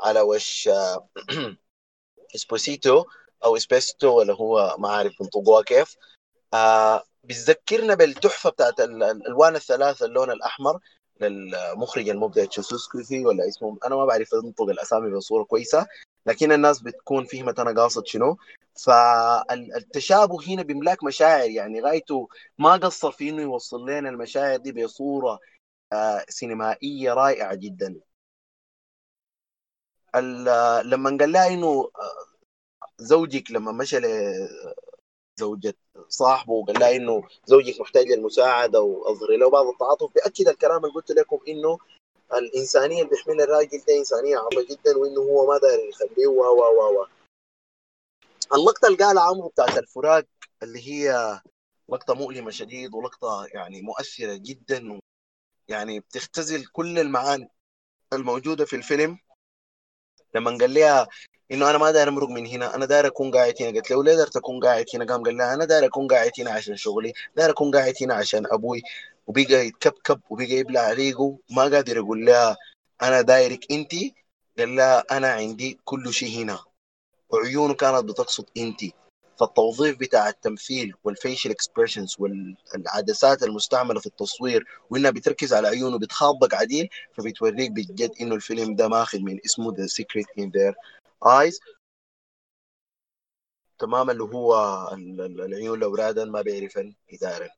على وش اسبوسيتو. أو اسبيستو اللي هو ما عارف بنطقوها كيف. آه بتذكرنا بالتحفة بتاعت الالوان الثلاثة اللون الأحمر للمخرج المبدع تشوسكوفي ولا اسمه أنا ما بعرف انطق الأسامي بصورة كويسة لكن الناس بتكون فهمت أنا قاصد شنو. فالتشابه هنا بيملاك مشاعر يعني غايته ما قصر في إنه يوصل لنا المشاعر دي بصورة آه سينمائية رائعة جدا. لما قال لها انه زوجك لما مشى لزوجة صاحبه وقال لها إنه زوجك محتاج للمساعدة واظهري له بعض التعاطف بيأكد الكلام اللي قلت لكم إنه الإنسانية اللي بيحملها الراجل ده إنسانية عظيمه جدا وإنه هو ما داير يخليه و و و اللقطة اللي قالها عمرو بتاعت الفراق اللي هي لقطة مؤلمة شديد ولقطة يعني مؤثرة جدا يعني بتختزل كل المعاني الموجودة في الفيلم. لما قال لها إنه أنا ما داير أمرق من هنا أنا داير أكون قاعد هنا. قلت له ليه داير تكون قاعد هنا؟ قام قال لها أنا داير أكون قاعد هنا عشان شغلي داير أكون قاعد هنا عشان أبوي. وبقى يتكبكب وبقى يبلع ريقه ما قادر يقول لها أنا دايرك أنت. قال لها أنا عندي كل شيء هنا. وعيونه كانت بتقصد أنت. فالتوظيف بتاع التمثيل وال facial expressions والعدسات المستعملة في التصوير وإنها بتركز على عيونه بتخاطبك عديل فبتوريك بجد إنه الفيلم ده ماخذ من اسمه The Secret in Their Eyes تمام اللي هو العيون الاورادا ما بيعرفن اداره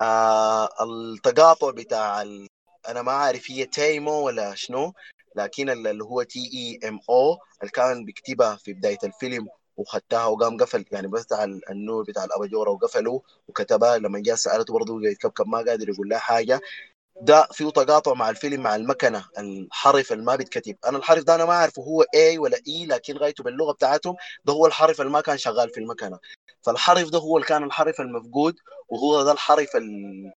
آه التقاطع بتاع ال... أنا ما عارف هي Te amo ولا شنو لكن اللي هو T E M O اللي كان بيكتبها في بداية الفيلم وخدتها وقام قفل يعني بتاع النور بتاع الأباجورة وقفله وكتبها لما جاء سألته برضه يكبكب ما قادر يقول لها حاجة. ده فيه تقاطع مع الفيلم مع المكنة الحرف اللي ما بيتكتب. أنا الحرف ده أنا ما أعرفه هو اي ولا اي لكن غايته باللغة بتاعتهم ده هو الحرف اللي ما كان شغال في المكنة. فالحرف ده هو اللي كان الحرف المفقود وهو ده الحرف اللي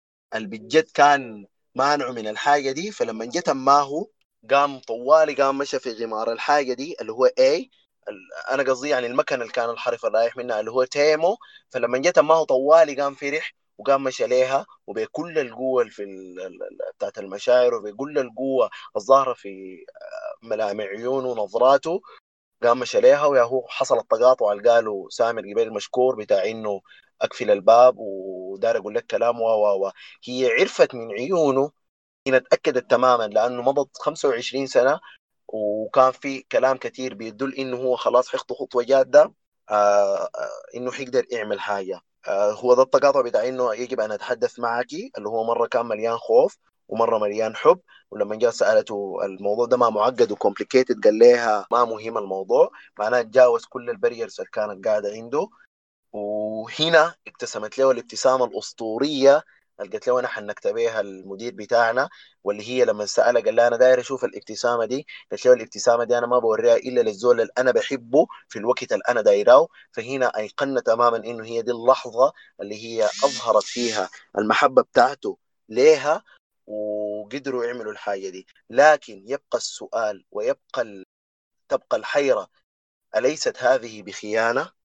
بجد كان مانعه من الحاجة دي. فلما جت ماهو قام طوالي قام مشى في غمار الحاجة دي اللي هو اي أنا قصدي يعني المكنة اللي كان الحرف الرايح منها اللي هو تيمو. فلما جت ماهو طوالي قام فرح وقام مشى عليها وبكل القوة في بتاعت المشاعر وبكل القوة الظاهرة في ملامح عيونه ونظراته. قام مشى ليها ويا هو حصل التقاطع اللي قاله سامر قبل المشكور بتاع إنه أقفل الباب ودار أقول لك كلام و و و هي عرفت من عيونه هنا تأكدت تماما لأنه مضت 25 سنة وكان في كلام كثير بيدل إنه هو خلاص حيخطو خطوة جادة آه آه إنه حيقدر يعمل حاجة. آه هو ده التقاطع بتاع إنه يجب أن أتحدث معك اللي هو مرة كان مليان خوف ومرة مليان حب ولما جاء سألته الموضوع ده ما معقد و complicated قال لها ما مهم الموضوع. معناه تجاوز كل ال barriers اللي كانت قاعدة عنده. وهنا ابتسمت له الابتسامة الأسطورية قالت له نحن نكتبيها المدير بتاعنا؟ واللي هي لما سالها قال لها أنا داير أشوف الابتسامة دي. قالت له الابتسامة دي أنا ما بوريها إلا للزول اللي أنا بحبه في الوقت اللي أنا دايراه. فهنا ايقنا تماما إنه هي دي اللحظة اللي هي أظهرت فيها المحبة بتاعته ليها وقدروا يعملوا الحاجة دي. لكن يبقى السؤال ويبقى ال... تبقى الحيرة أليست هذه بخيانة؟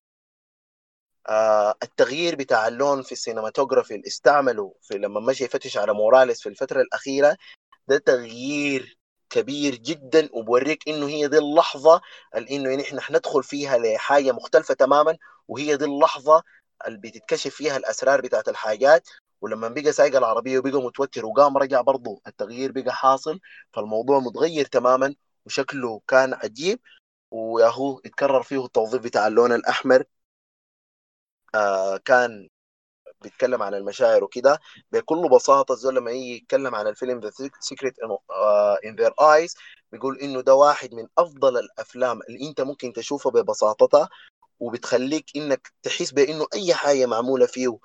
التغيير بتاع اللون في السينماتوجرافي اللي استعملوا في لما مشي يفتش على موراليس في الفترة الأخيرة ده تغيير كبير جدا وبوريك إنه هي دي اللحظة اللي إنه نحن حندخل فيها لحاجة مختلفة تماما وهي دي اللحظة اللي بتتكشف فيها الأسرار بتاعت الحاجات. ولما بقى سايق العربية وبقى متوتر وقام رجع برضه التغيير بقى حاصل فالموضوع متغير تماما وشكله كان عجيب. وياهو اتكرر فيه التوظيف بتاع اللون الأحمر. آه كان بيتكلم عن المشاعر وكده بكل بساطة الزول لما يجي يتكلم عن الفيلم The Secret in Their Eyes بيقول إنه ده واحد من أفضل الأفلام اللي أنت ممكن تشوفها ببساطتها وبتخليك إنك تحس بإنه أي حاجة معمولة فيه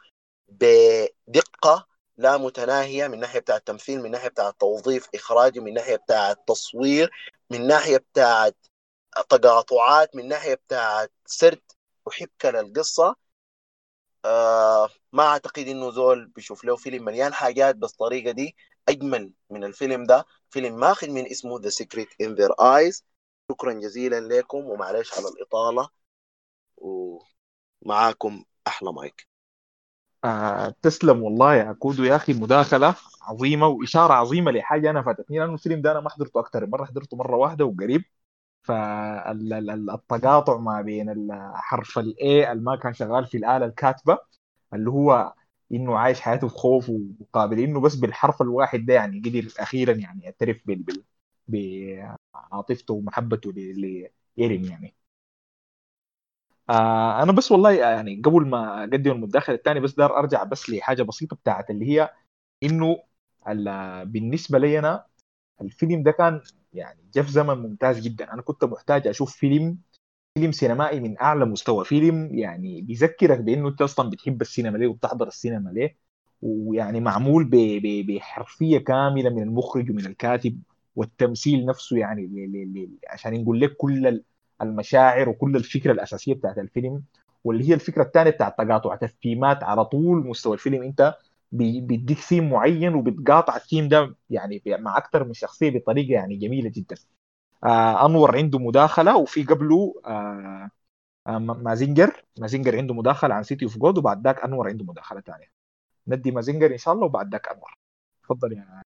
بدقة لا متناهية من ناحية بتاع التمثيل من ناحية بتاع التوظيف إخراجي من ناحية بتاع التصوير من ناحية بتاع تقاطعات من ناحية بتاع سرد وحبكة للقصة. آه ما أعتقد إنه زول بيشوف له فيلم مليان حاجات بالطريقة دي أجمل من الفيلم ده. فيلم ماخذ من اسمه The Secret in Their Eyes. شكرا جزيلا لكم ومعلش على الإطالة ومعاكم أحلى مايك. آه تسلم والله يا كودو يا أخي مداخلة عظيمة وإشارة عظيمة لحاجة أنا فاتتني لأنه الفيلم ده أنا ما حضرته أكثر مرة حضرته مرة واحدة وقريب. فالتقاطع ما بين حرف الاي اللي ما كان شغال في الآلة الكاتبة اللي هو إنه عايش حياته في خوف وقابل إنه بس بالحرف الواحد ده يعني قدر أخيرا يعني يعترف بعاطفته ومحبته لإيرين يعني. آه أنا بس والله يعني قبل ما أقدم المداخلة الثاني بس دار أرجع بس لحاجة بسيطة بتاعت اللي هي إنه بالنسبة لي أنا الفيلم ده كان يعني جاء في زمن ممتاز جدا. أنا كنت محتاج أشوف فيلم فيلم سينمائي من أعلى مستوى. فيلم يعني بيذكرك بأنه أنت أصلا بتحب السينما ليه وبتحضر السينما ليه ويعني معمول بحرفية كاملة من المخرج ومن الكاتب والتمثيل نفسه يعني ل ل عشان نقول لك كل المشاعر وكل الفكرة الأساسية بتاعت الفيلم واللي هي الفكرة الثانية بتاعت تقاطع تفهيمات على طول مستوى الفيلم. أنت بيديك ثيم معين وبتقاطع الثيم ده يعني مع أكثر من شخصية بطريقة يعني جميلة جدا. آه أنور عنده مداخلة وفي قبله آه آه مازينجر. مازينجر عنده مداخلة عن City of God وبعد ذاك أنور عنده مداخلة ثانية ندي مازينجر إن شاء الله وبعد ذاك أنور. تفضل يا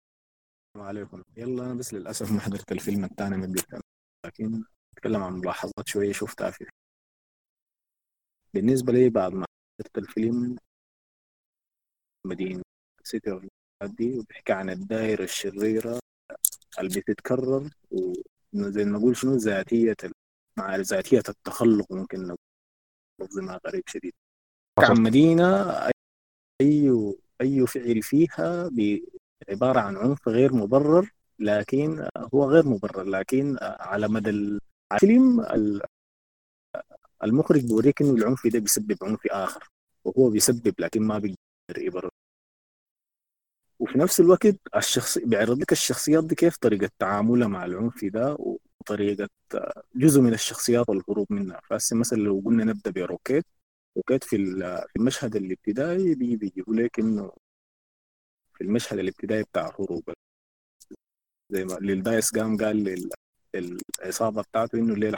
السلام عليكم. يلا أنا بس للأسف ما حضرت الفيلم الثاني من قبل. لكن أتكلم عن ملاحظات شوية شفتها فيه بالنسبة لي بعد ما حضرت الفيلم مدينة سيتي اوف دي وبيحكي عن الدائرة الشريرة اللي بتتكرر وزي ما نقول شنو ذاتية مع ذاتية التخلق ممكن نقول لفظ غريب شديد. عن مدينة أي أي فعل فيها عبارة عن عنف غير مبرر لكن هو غير مبرر لكن على مدى الفيلم المخرج بيوريك إنه العنف ده بيسبب عنف آخر وهو بيسبب لكن ما بيقدر يبرر وفي نفس الوقت الشخص بيعرض لك الشخصيات دي كيف؟ طريقة تعاملها مع العنف ده وطريقة جزء من الشخصيات والهروب منها. فهسه مثلا لو قلنا نبدأ ب Rocket Rocket في في المشهد الابتدائي بيجيبوا لك إنه في المشهد الابتدائي بتاع الهروب. زي ما Li'l Dice قام قال للعصابة بتاعته إنه الليلة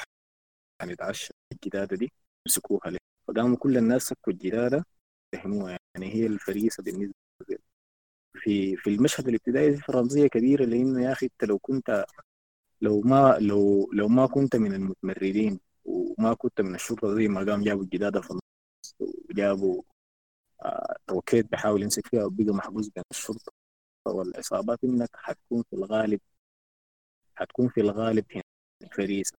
حنتعشى الجدادة دي يمسكوها ليه؟ فقاموا كل الناس سكوا الجدادة فهموها يعني هي الفريسة بالنسبة في في المشهد الابتدائي في رمزيه كبيره لأنه يا أخي أنت لو كنت لو ما لو لو ما كنت من المتمردين وما كنت من الشرطة زي ما قام جابوا الجداده في النص وجابوا آه، روكيت بيحاول يمسك فيها وبقى محبوس بين الشرطة والعصابات إنك حتكون في الغالب حتكون في الغالب هنا فريسة.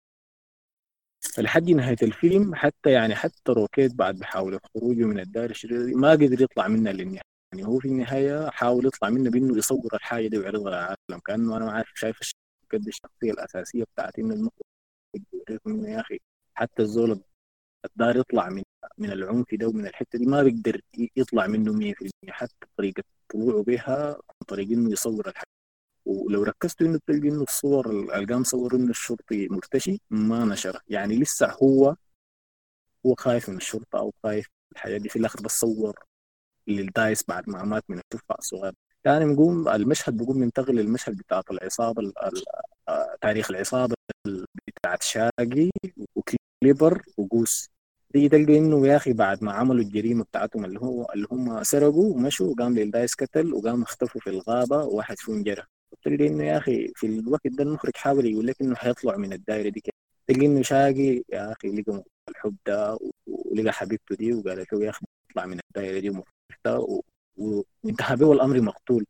فلحد نهاية الفيلم حتى يعني حتى روكيت بعد بحاول خروجه من الدار الشرير ما قدر يطلع منها للنهايه يعني هو في النهاية حاول يطلع منه بأنه يصور الحاجة دي ويعرضها للعالم كأنه أنا ما عارف شايف قد الشخصية الأساسية بتاعت انه المخرج انه يا أخي. حتى الزول الدار يطلع من من العنف ده ومن الحتة دي ما بيقدر يطلع منه 100% حتى طريقة طلوعه بها عن طريق إنه يصور الحاجة ولو ركزتوا إنه بتلقى إنه الصور اللي قام صور إنه الشرطي مرتشي ما نشرها يعني لسه هو هو خايف من الشرطة أو خايف من الحياة دي. في الأخر بس صور للدايس بعد ما مات من التفاح الصغير. يعني بنقوم المشهد بقوم ينتقل للمشهد بتاعت العصابة آه، تاريخ العصابة بتاعت شاقي و Clipper و Goose. تيجي تلقى إنه يا أخي بعد ما عملوا الجريمة بتاعتهم اللي هو اللي هم سرقوا ومشوا وقام Li'l Dice قتل وقام اختفوا في الغابة. وواحد فيهم جرى. تلقى إنه يا أخي في الوقت ده المخرج حاول يقول لك إنه حيطلع من الدائره دي كده. تلقى إنه Shaggy يا أخي لقى الحب ده ولقى حبيبته دي وقالت له يا أخي اطلع من الدائره دي ومفتها وانتهى به الأمر مقتول.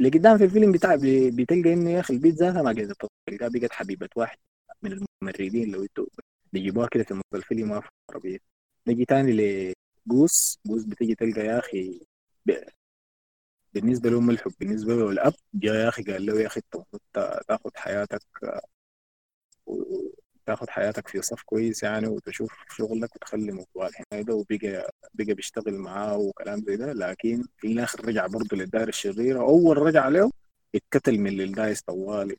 لقدام في الفيلم بتاع بتلقى إنه يا أخي البت ذاتها ما قدرت تلقاها بقت حبيبة واحد من الممرضين لو أنتوا بيجيبوها كده في نص الفيلم ما في عربية. نجي تاني لجوس جوس بتيجي تلقى يا أخي بالنسبة له الحب بالنسبة له الأب جاء يا أخي قال له يا أخي أنت تاخذ حياتك تاخذ حياتك في صف كويس يعني وتشوف شغلك وتخلي موضوع هنا ده وبقى بقى بيشتغل معاه وكلام زي ده. لكن في الآخر رجع برضه للدائره الشريرة. أول رجع له اتكتل من Li'l Dice طوالي.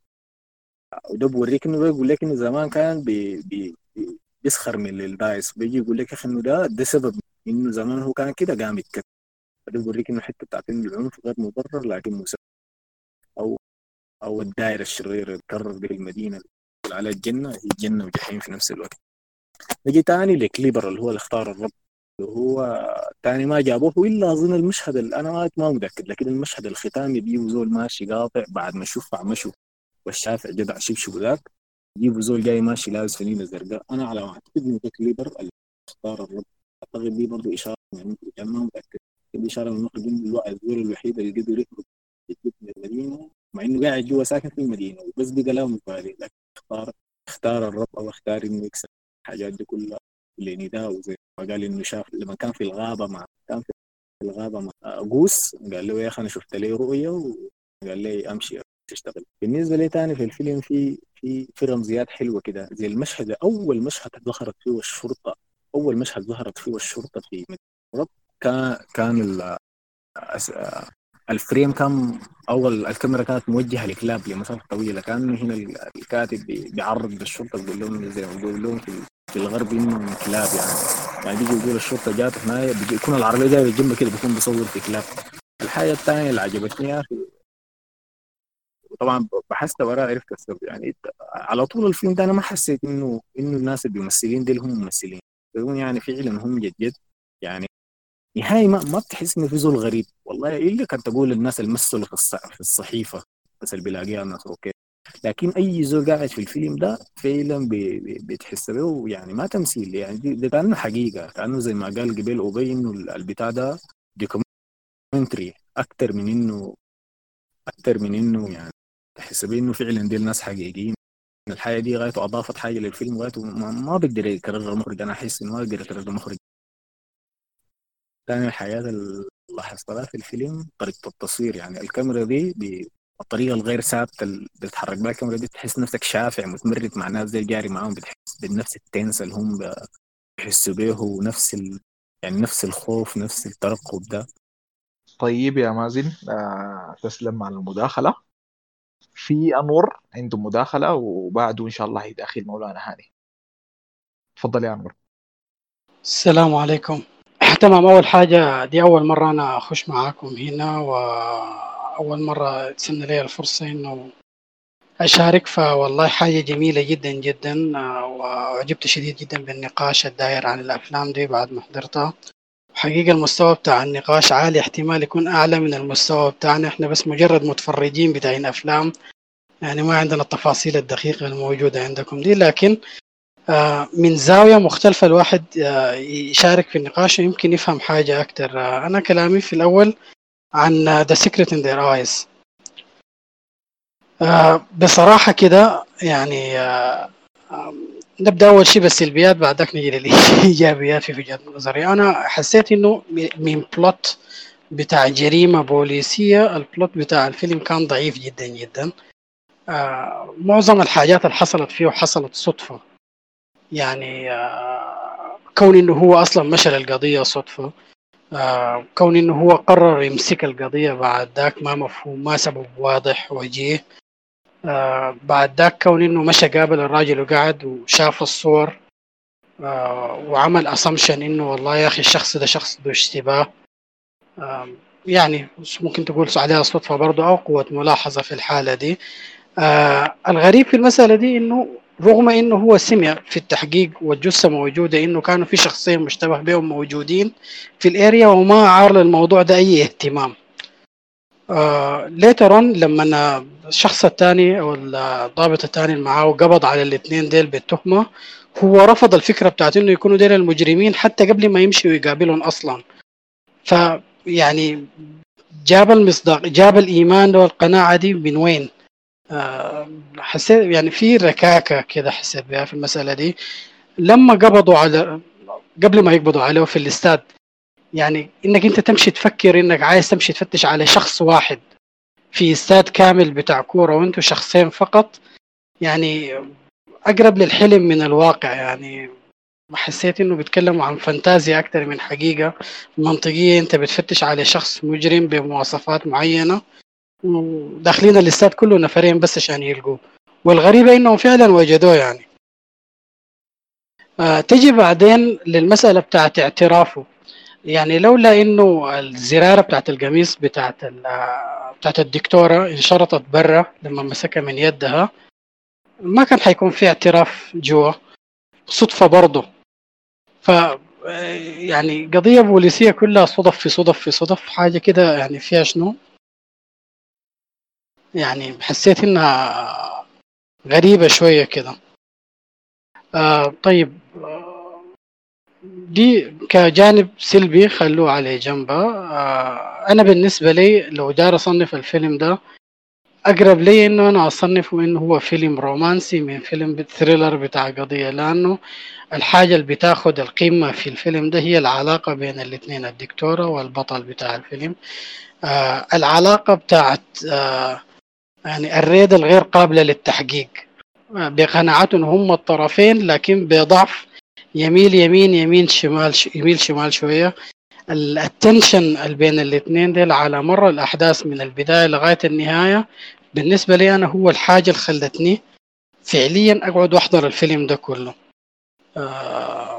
وده بوريك إنه بيقول لك إنه زمان كان بي بي بيسخر من Li'l Dice بيجي يقول لك يا أخي إنه ده ده سبب إنه زمان هو كان كده قام يتكتل. فده بوريك إنه الحته بتاعت العنف غير مبرر لكن مسبب أو أو الدائرة الشريرة اللي تكرر به المدينة على الجنة هي جنة وجحيم في نفس الوقت. نجي تاني ل Clipper اللي هو اللي اختار الرب. هو تاني ما جابوه الا أظن المشهد اللي أنا ما متأكد لكن المشهد الختامي بيجيبوا زول ماشي قاطع بعد ما شفع مشوا والشافع جدع شبشب ذاك يجيبوا زول جاي ماشي لابس فنيله زرقاء. أنا على ما أعتقد إنه كليبر اللي اختار الرب. أعتقد دي برضه إشارة المخرج أنا ما متأكد. دي إشارة من المخرج انه الزول الوحيد اللي قدر يخرج من المدينة مع إنه قاعد جوا ساكن في المدينة وبس بقى له مبالي لكن اختار اختار الرب أو اختار إنه يكسب الحاجات دي كلها لنداء وزي ما قال إنه شاف لما كان في الغابة مع كان في الغابة مع قوس قال له يا أخي أنا شفت لي رؤية وقال لي أمشي تشتغل. بالنسبة لي تاني في الفيلم في في في رمزيات حلوة كده زي المشهد أول مشهد ظهرت فيه الشرطة أول مشهد ظهرت فيه الشرطة في مدينة كان كان الفريم كان أول الكاميرا كانت موجهة لكلاب لمسافة طويلة. كان هنا الكاتب بيعرض للشرطه بيقول لهم زي ما بيقول لهم في, الغرب انهم كلاب يعني. يعني بيجي يقول الشرطة جات هنا يكون العربية جاية جنبه كده بيكون بيصور في كلاب. الحاجة الثانية اللي عجبتني يا أخي طبعا بحثت وراء عرفت السبب يعني على طول الفيلم ده أنا ما حسيت إنه إنه الناس اللي بيمثلين دي هم ممثلين. يعني فعلا هم جد جد. نهائي ما, ما بتحس إنه في زول غريب والله الا كانت تقول الناس اللي مثلوا في الصحيفة؟ بس اللي بيلاقيها الناس أوكي. لكن أي زول قاعد في الفيلم ده فعلا بتحس به يعني ما تمثيل. يعني ده كأنه حقيقة. كأنه زي ما قال قبل اوبي انه البتاع ده documentary أكثر من إنه أكثر من إنه يعني تحس إنه فعلا دي الناس حقيقيين. الحاجة دي غايته أضافت حاجة للفيلم غايته ما, بيقدر يكررها المخرج. أنا أحس إنه ما بيقدر يكررها المخرج. ثاني الحاجات اللي لاحظتها في الفيلم طريقة التصوير يعني الكاميرا دي بالطريقة الغير ثابتة اللي بتتحرك بها الكاميرا دي تحس نفسك شافع متمرد مع ناس زي جاري معاهم بتحس بنفس ال tense اللي هم بيحسوا به ونفس ال... يعني نفس الخوف نفس الترقب ده. طيب يا مازن آه تسلم على المداخلة. في أنور عنده مداخلة وبعده إن شاء الله يداخل مولانا هاني. تفضل يا أنور. السلام عليكم. تمام أول حاجة دي أول مرة أنا أخش معاكم هنا وأول مرة تسن لي الفرصة إنه أشارك. فوالله حاجة جميلة جدا جدا وعجبت شديد جدا بالنقاش الداير عن الأفلام دي بعد ما حضرتها. حقيقة المستوى بتاع النقاش عالي احتمال يكون أعلى من المستوى بتاعنا. إحنا بس مجرد متفرجين بتاعين أفلام يعني ما عندنا التفاصيل الدقيقة الموجودة عندكم دي. لكن من زاوية مختلفة الواحد آه، يشارك في النقاش ويمكن يفهم حاجة أكتر. آه، أنا كلامي في الأول عن The Secret in Their Eyes. آه، بصراحة كده يعني آه، نبدأ أول شيء بالسلبيات بعدك نجي للإيجابيات في وجهة نظري. أنا حسيت إنه م- من بلوت بتاع جريمة بوليسية البلوت بتاع الفيلم كان ضعيف جدا جدا. آه، معظم الحاجات اللي حصلت فيه حصلت صدفة. يعني آه، كون إنه هو أصلا مشى للقضية صدفة آه، كون إنه هو قرر يمسك القضية بعد ذاك ما مفهوم ما سبب واضح وجيه. آه بعد ذاك كون إنه مشى قابل الراجل وقعد وشاف الصور وعمل اسامبشن إنه والله يا أخي الشخص ده شخص ذو اشتباه. يعني ممكن تقول عليها صدفة برضه أو قوة ملاحظة في الحالة دي. الغريب في المسألة دي إنه رغم إنه هو سمع في التحقيق والجثة موجودة إنه كانوا في شخصين مشتبه بهم موجودين في الأريا وما عار للموضوع ده أي اهتمام later on لما الشخص الثاني أو الضابط الثاني اللي معاه قبض على الاثنين ديل بالتهمة هو رفض الفكرة بتاعت إنه يكونوا ديل المجرمين حتى قبل ما يمشي ويقابلهم أصلا فيعني جاب المصداق جاب الإيمان والقناعة دي من وين؟ آه، حسيت يعني في ركاكة كده حسيت بها في المسألة دي. لما قبضوا على قبل ما يقبضوا عليه في الاستاد يعني إنك أنت تمشي تفكر إنك عايز تمشي تفتش على شخص واحد في استاد كامل بتاع كورة وأنتوا شخصين فقط يعني أقرب للحلم من الواقع. يعني حسيت إنه بيتكلموا عن فانتازيا أكتر من حقيقة منطقية. أنت بتفتش على شخص مجرم بمواصفات معينة. وداخلين الاستاد كله نفرين بس عشان يلقوه والغريبة إنهم فعلا وجدوه يعني. آه تجي بعدين للمسألة بتاعت اعترافه. يعني لولا إنه الزرارة بتاعت القميص بتاعت ال- بتاعت الدكتورة انشرطت برا لما مسكها من يدها ما كان حيكون في اعتراف جوا. صدفة برضه. ف يعني قضية بوليسية كلها صدف في صدف في صدف حاجة كده يعني فيها شنو؟ يعني حسيت إنها غريبة شوية كده. آه طيب آه، دي كجانب سلبي خلوه على جنبه آه أنا بالنسبة لي لو دار أصنف الفيلم ده أقرب لي إنه أنا أصنفه إنه هو فيلم رومانسي من فيلم ثريلر بتاع قضية لأنه الحاجة اللي بتاخد القمه في الفيلم ده هي العلاقة بين الاثنين الدكتورة والبطل بتاع الفيلم. آه العلاقة بتاعت آه يعني الريد الغير قابلة للتحقيق. بقناعتهم هم الطرفين لكن بضعف يميل يمين يمين شمال. يميل شمال شوية. ال- ال tension بين الاثنين ديل على مر الأحداث من البداية لغاية النهاية. بالنسبة لي أنا هو الحاجة اللي خلتني فعليا أقعد وأحضر الفيلم ده كله. آه،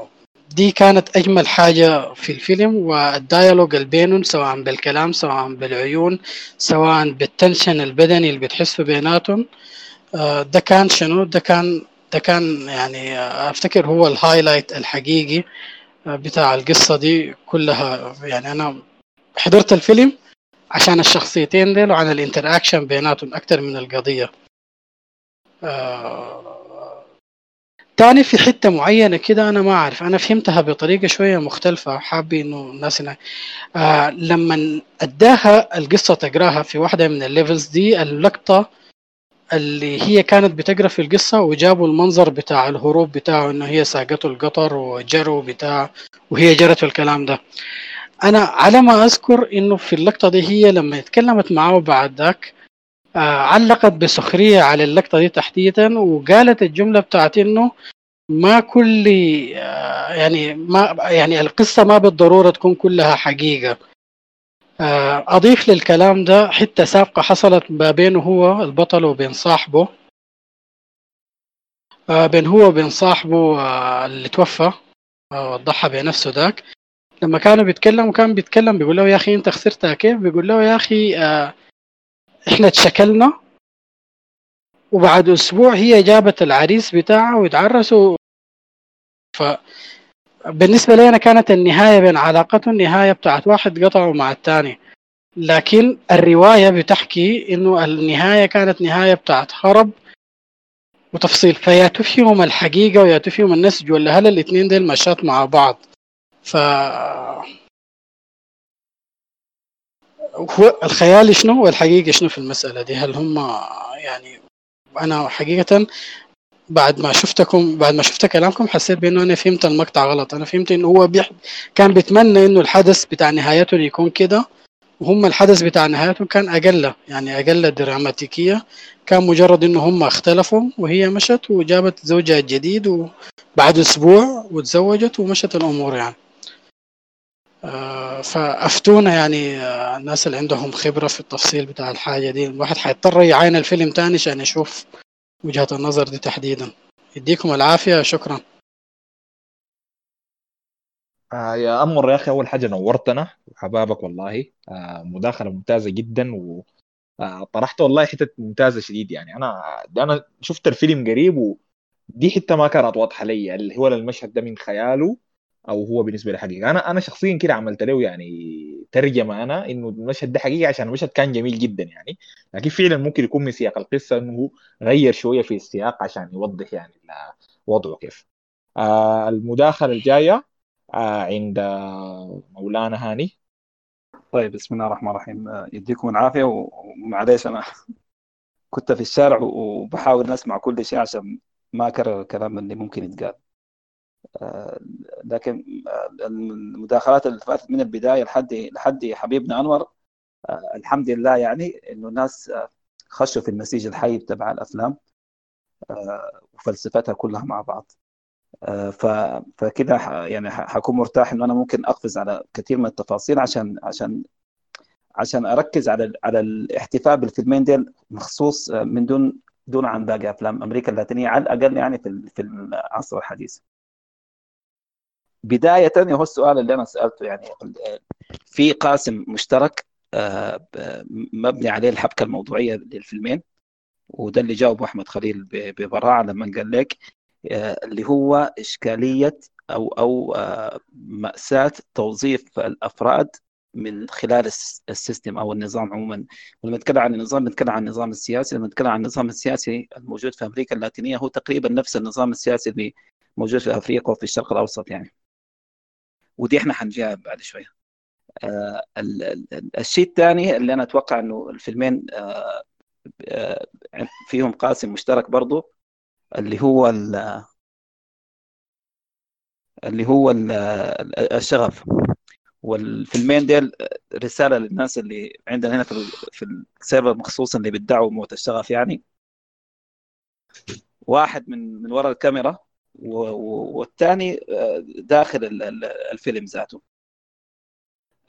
دي كانت أجمل حاجة في الفيلم وال dialogue اللي بينهم سواء بالكلام سواء بالعيون سواء بال tension البدني اللي بتحسوا بيناتهم. آه، ده كان شنو؟ ده كان ده كان يعني آه، أفتكر هو ال highlight الحقيقي آه، بتاع القصة دي كلها. يعني أنا حضرت الفيلم عشان الشخصيتين ديل وعن ال interaction بيناتهم أكتر من القضية. آه، تاني في حتة معينة كده أنا ما أعرف. أنا فهمتها بطريقة شوية مختلفة. حابة إنه الناس هنا آه لما أداها القصة تقراها في واحدة من الليفلز دي اللقطة اللي هي كانت بتقرأ في القصة وجابوا المنظر بتاع الهروب بتاعه إنه هي ساقته القطر وجروا بتاع وهي جرت الكلام ده. أنا على ما أذكر إنه في اللقطة دي هي لما اتكلمت معاه بعد ذاك علقت بسخريه على اللقطة دي تحديدا وقالت الجملة بتاعت إنه ما كل آه يعني ما يعني القصة ما بالضرورة تكون كلها حقيقة. آه، أضيف للكلام ده حتة سابقة حصلت ما بينه هو البطل وبين صاحبه. آه، بين هو وبين صاحبه آه، اللي توفى آه، وضحى بنفسه ذاك. لما كانوا بيتكلموا كان بيتكلم بيقول له يا أخي أنت خسرتها كيف؟ بيقول له يا أخي آه، إحنا اتشكلنا وبعد أسبوع هي جابت العريس بتاعها وتعرسوا. ف بالنسبة لي أنا كانت النهاية بين علاقتهم نهاية بتاعت واحد قطعوا مع الثاني. لكن الرواية بتحكي إنه النهاية كانت نهاية بتاعت هرب وتفصيل. فياتوا فيهم الحقيقة وياتوا فيهم النسج ولا هل الاثنين ديل مشات مع بعض. ف هو الخيال شنو والحقيقة شنو في المسألة دي؟ هل هم يعني أنا حقيقة بعد ما شفتكم بعد ما شفت كلامكم حسيت بأنه أنا فهمت المقطع غلط. أنا فهمت إنه هو بيح... كان بيتمنى إنه الحدث بتاع نهايته يكون كده وهم الحدث بتاع نهايته كان أقل يعني أقل دراماتيكية. كان مجرد إنه هم اختلفوا وهي مشت وجابت زوجها الجديد وبعد أسبوع وتزوجت ومشت الأمور يعني. فأفتونا يعني آه، الناس اللي عندهم خبرة في التفصيل بتاع الحاجة دي. الواحد حيضطر يعاين الفيلم تاني عشان يشوف وجهة النظر دي تحديدا. يديكم العافية شكرا. آه يا أمر يا أخي أول حاجة نورتنا. وحبابك والله. آه مداخلة ممتازة جدا وطرحت آه والله حتة ممتازة شديد يعني. أنا أنا شفت الفيلم قريب ودي حتة ما كانت واضحة لي. اللي هو المشهد ده من خياله. أو هو بالنسبة لي حقيقه أنا أنا شخصيا كده عملت له يعني ترجمة أنا إنه المشهد ده حقيقه عشان المشهد كان جميل جدا يعني. لكن فعلا ممكن يكون من سياق القصة إنه غير شوية في السياق عشان يوضح يعني وضعه كيف. آه المداخلة الجاية آه عند مولانا هاني. طيب بسم الله الرحمن الرحيم. آه، يديكم العافية ومعليش أنا كنت في الشارع وبحاول أسمع كل شيء عشان ما أكرر الكلام اللي ممكن يتقال. لكن آه، المداخلات اللي فاتت من البداية لحد لحد حبيبنا أنور آه، الحمد لله يعني إنه الناس خشوا في النسيج الحي تبع الأفلام وفلسفتها كلها مع بعض فكده يعني حكون مرتاح إنه أنا ممكن أقفز على كثير من التفاصيل عشان عشان عشان أركز على على الاحتفاء بالفيلمين ديل مخصوص من دون دون عن باقي أفلام أمريكا اللاتينية على الأقل يعني في في العصر الحديث. بداية هو السؤال اللي أنا سألته يعني في قاسم مشترك آه، مبني عليه الحبكة الموضوعية للفيلمين وده اللي جاوبه أحمد خليل ببراعة لما قال لك آه، اللي هو إشكالية أو أو آه، مأساة توظيف الأفراد من خلال السيستم أو النظام عموما. ولما نتكلم عن النظام نتكلم عن النظام السياسي لما نتكلم عن النظام السياسي الموجود في أمريكا اللاتينية هو تقريبا نفس النظام السياسي اللي موجود في أفريقيا وفي الشرق الأوسط يعني. ودي إحنا حنجيها بعد شوية. آه الشيء الثاني اللي أنا أتوقع إنه الفيلمين آه آه فيهم قاسم مشترك برضو اللي هو اللي هو الشغف. والفيلمين ديل رسالة للناس اللي عندنا هنا في في السيرفر مخصوصا اللي بيدعوا موت الشغف يعني. واحد من من وراء الكاميرا والثاني آه، داخل الفيلم ذاته.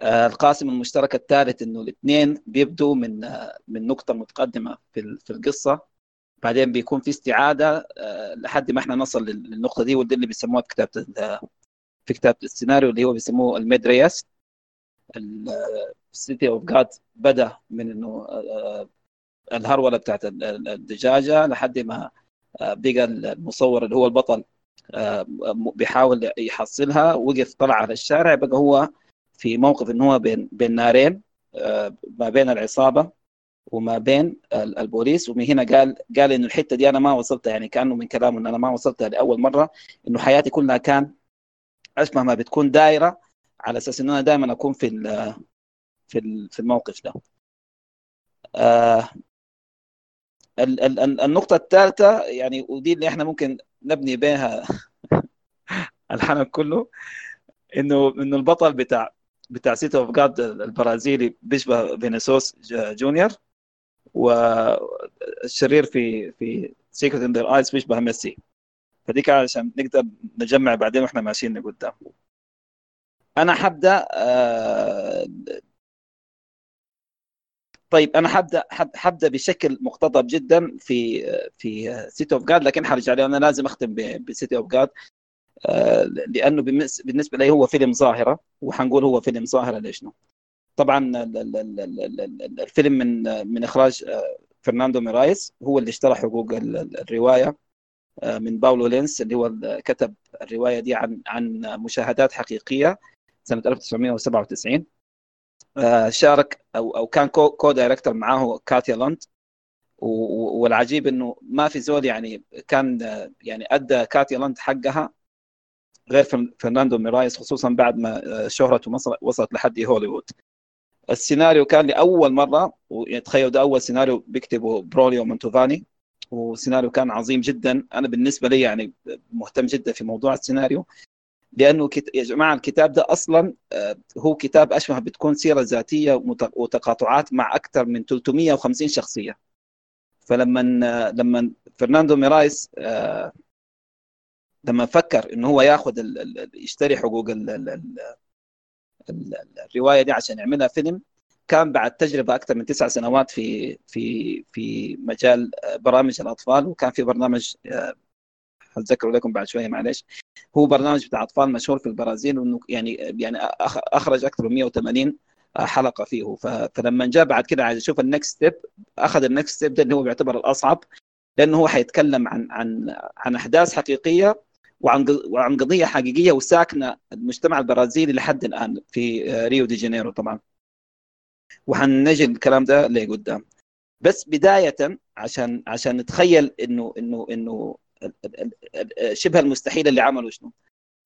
آه، القاسم المشترك الثالث إنه الاثنين بيبدوا من آه، من نقطة متقدمة في في القصة. بعدين بيكون في استعادة لحد ما إحنا نصل للنقطة دي ودي اللي بيسموها في كتابة في كتابة السيناريو اللي هو بيسموه ال medias res. ال City of God بدأ من إنه الهرولة بتاعت الدجاجة لحد ما بقى المصور اللي هو البطل آه، بيحاول يحصلها. وقف طلع على الشارع بقى هو في موقف انه هو بين بين نارين آه، ما بين العصابة وما بين البوليس. ومن هنا قال قال إنه الحتة دي أنا ما وصلتها يعني كأنه من كلامه إن أنا ما وصلتها لأول مرة إنه حياتي كلها كان اشبه ما بتكون دائره على أساس انه أنا دائما أكون في في في الموقف ده. آه النقطة الثالثة يعني ودي اللي إحنا ممكن نبني بها الحنك كله إنه إنه البطل بتاع بتاع City of God البرازيلي بيشبه فينيسيوس جونيور والشرير في في Secret in Their Eyes بيشبه ميسي. فدي كان عشان نقدر نجمع بعدين وإحنا ماشيين لقدام. أنا حبدأ آه، طيب أنا حبدا حبدأ بشكل مقتضب جدا في في City of God لكن حرجع لي أنا لازم أختم ب City of God لأنه بالنسبة لي هو فيلم ظاهرة وحنقول هو فيلم ظاهرة ليش نو طبعا الفيلم من من إخراج آه، فرناندو ميريليس هو اللي اشترى حقوق الرواية آه، من باولو لينس اللي هو كتب الرواية دي عن عن مشاهدات حقيقية سنة 1997 آه، شارك أو أو كان co, co-director معاه كاتيا لوند والعجيب إنه ما في زول يعني كان يعني أدى كاتيا لوند حقها غير فرناندو ميريليس خصوصا بعد ما شهرته وصلت لحد هوليوود. السيناريو كان لأول مرة وتخيل ده أول سيناريو بيكتبه براوليو مونتوفاني. وسيناريو كان عظيم جدا. أنا بالنسبة لي يعني مهتم جدا في موضوع السيناريو. لأنه. يا جماعة الكتاب ده أصلا هو كتاب أشبه بتكون سيرة ذاتية وتقاطعات مع أكثر من 350 شخصية فلما لما فرناندو ميرايس لما فكر إنه هو ياخذ يشتري حقوق الرواية دي عشان يعملها فيلم كان بعد تجربة أكثر من تسع سنوات في في في مجال برامج الأطفال وكان في برنامج هتذكره لكم بعد شوية معلش. هو برنامج بتاع أطفال مشهور في البرازيل وإنه يعني يعني أخرج أكثر من 180 حلقة فيه. فلما جاء بعد كده عايز يشوف ال next step أخذ ال next step ده اللي هو بيعتبر الأصعب لأنه هو حيتكلم عن عن عن أحداث حقيقية وعن وعن قضية حقيقية وساكنة المجتمع البرازيلي لحد الآن في ريو دي جانيرو طبعا. وحنجي الكلام ده لقدام. بس بداية عشان عشان نتخيل إنه إنه إنه شبه المستحيل اللي عمله شنو؟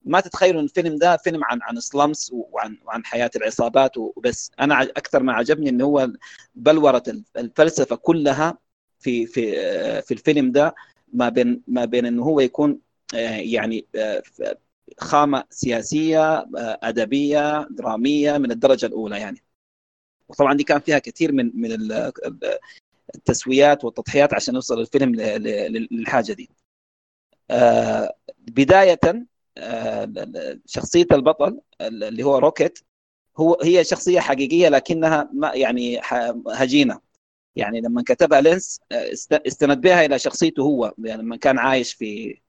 ما تتخيلوا إن الفيلم ده فيلم عن عن سلامس وعن وعن حياة العصابات وبس. أنا أكثر ما عجبني انه هو بلورة الفلسفة كلها في في في الفيلم ده ما بين ما بين إنه هو يكون يعني خامة سياسية أدبية درامية من الدرجة الأولى يعني. وطبعا دي كان فيها كثير من من التسويات والتضحيات عشان يوصل الفيلم للحاجة دي. بداية شخصية البطل اللي هو Rocket هو هي شخصية حقيقية لكنها ما يعني هجينة. يعني لما كتبها لينس استند بها إلى شخصيته هو يعني لما كان عايش في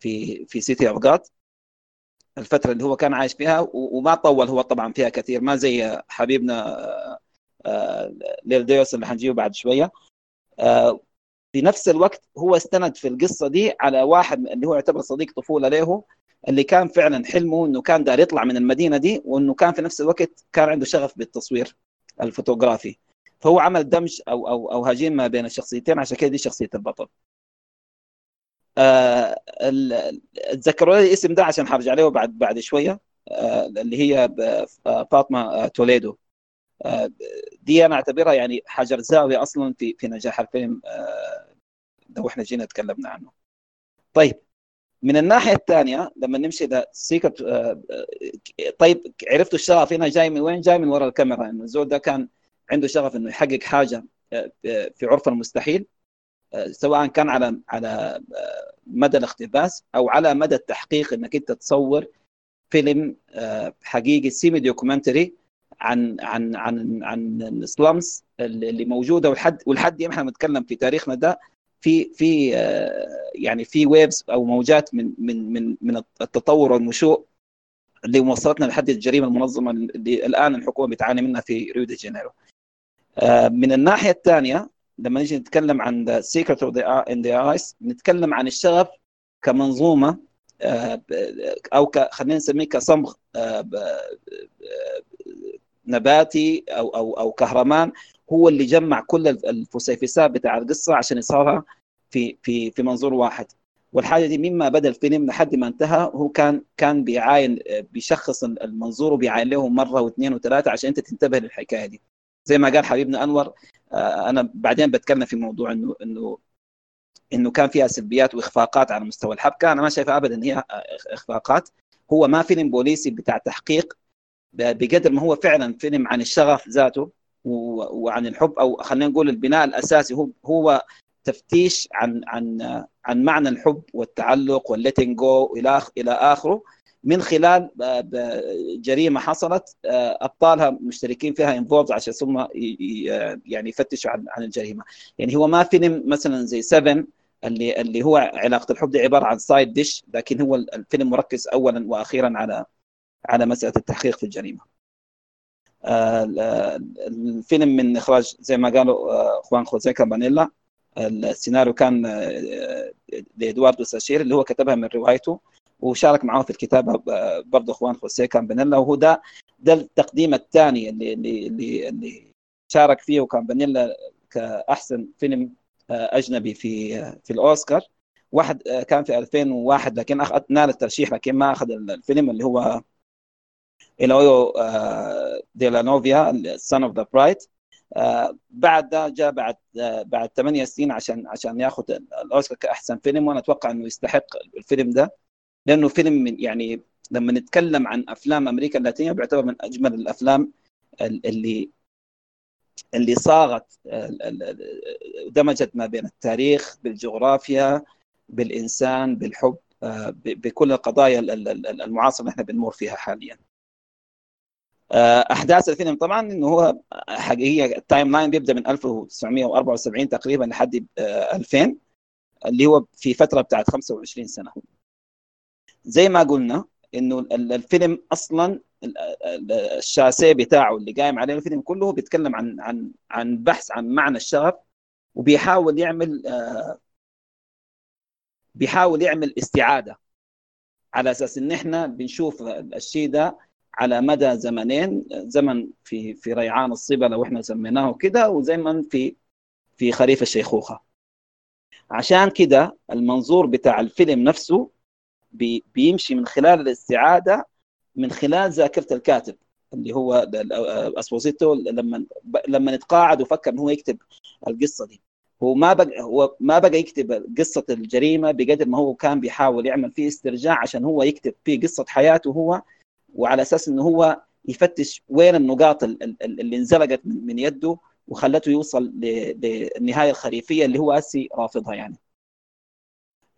في في City of God الفترة اللي هو كان عايش فيها وما طول هو طبعا فيها كثير ما زي حبيبنا Li'l Dice اللي حنجيبه بعد شوية. في نفس الوقت هو استند في القصة دي على واحد اللي هو يعتبر صديق طفولة له اللي كان فعلا حلمه إنه كان دار يطلع من المدينة دي وإنه كان في نفس الوقت كان عنده شغف بالتصوير الفوتوغرافي. فهو عمل دمج أو أو أو هجين ما بين الشخصيتين عشان كده دي شخصية البطل. آه تذكروا لي الاسم ده عشان حرجع له بعد بعد شوية. آه اللي هي فاطمة توليدو. آه دي أنا أعتبرها يعني حجر زاوية أصلا في في نجاح الفيلم لو إحنا جينا تكلمنا عنه. طيب من الناحية الثانية لما نمشي لسيكرت طيب عرفتوا الشغف هنا جاي من وين؟ جاي من وراء الكاميرا إنه الزول ده كان عنده شغف إنه يحقق حاجة في عرف المستحيل سواء كان على على مدى الاقتباس أو على مدى التحقيق إنك أنت تصور فيلم حقيقي semi documentary عن عن عن عن ال slums اللي موجودة ولحد ولحد إحنا بنتكلم في تاريخنا ده في في يعني في waves أو موجات من من من من التطور والنشوء اللي وصلتنا لحد الجريمة المنظمة اللي الآن الحكومة بتعاني منها في ريو دي جانيرو. من الناحية الثانية لما نيجي نتكلم عن The Secret of the the Eyes نتكلم عن الشغف كمنظومة أو خلينا نسميه كصمغ نباتي أو أو أو كهرمان هو اللي جمع كل الفسيفساء بتاع القصة عشان يصهرها في في في منظور واحد. والحاجة دي مما بدأ الفيلم لحد ما انتهى هو كان كان بيعاين بيشخص المنظور وبيعاين له مرة واثنين وثلاثة عشان انت تنتبه للحكاية دي. زي ما قال حبيبنا أنور أنا بعدين بتكلم في موضوع انه انه إنه كان فيها سلبيات وإخفاقات على مستوى الحبكة. أنا ما شايفها ابدا هي إخفاقات. هو ما فيلم بوليسي بتاع تحقيق بقدر ما هو فعلا فيلم عن الشغف ذاته وعن الحب أو خلينا نقول البناء الأساسي هو هو تفتيش عن عن عن معنى الحب والتعلق وال letting go إلى إلى آخره. من خلال جريمة حصلت أبطالها مشتركين فيها involved عشان ثم يعني يفتشوا عن عن الجريمة. يعني هو ما فيلم مثلا زي 7 اللي اللي هو علاقة الحب دي عبارة عن side dish لكن هو الفيلم مركز اولا وأخيرا على على مسألة التحقيق في الجريمة. الفيلم من إخراج زي ما قالوا خوان خوزيه كامبانيلا السيناريو كان لادواردو ساشيري اللي هو كتبها من روايته وشارك معاه في الكتابة برضه خوان خوسيه كامبانيلا وهو ده ده التقديم الثاني اللي اللي اللي, شارك فيه كامبانيلا كأحسن فيلم أجنبي في في الأوسكار. واحد كان في 2001 لكن نال الترشيح لكن ما أخذ الفيلم اللي هو El hijo de la novia Son of the Bride بعد ده جاء بعد بعد ثمانية سنين عشان عشان ياخذ الأوسكار كأحسن فيلم وأنا أتوقع إنه يستحق الفيلم ده لأنه فيلم من يعني لما نتكلم عن أفلام أمريكا اللاتينية بيعتبر من أجمل الأفلام اللي اللي صاغت دمجت ما بين التاريخ بالجغرافيا بالإنسان بالحب بكل القضايا المعاصرة اللي إحنا بنمر فيها حاليا. أحداث الفيلم طبعا إنه هو حقيقيه ال timeline بيبدأ من 1974 تقريبا لحد 2000 اللي هو في فترة بتاعت 25 سنة. زي ما قلنا إنه الفيلم أصلا الشاسيه بتاعه اللي قايم عليه الفيلم كله بيتكلم عن عن عن بحث عن معنى الشغف وبيحاول يعمل بيحاول يعمل استعادة على أساس إن إحنا بنشوف الشيء ده على مدى زمنين زمن في في ريعان الصبا لو إحنا سميناه كده وزمن في في خريف الشيخوخه عشان كده المنظور بتاع الفيلم نفسه بي بيمشي من خلال الاستعادة من خلال ذاكرة الكاتب اللي هو اسبوسيتو لما لما اتقاعد وفكر انه هو يكتب القصة دي. هو ما بقى هو ما بقى يكتب قصة الجريمة بقدر ما هو كان بيحاول يعمل فيه استرجاع عشان هو يكتب فيه قصة حياته هو وعلى أساس انه هو يفتش وين النقاط اللي انزلقت من يده وخلته يوصل للنهاية الخريفية اللي هو أسي رافضها يعني.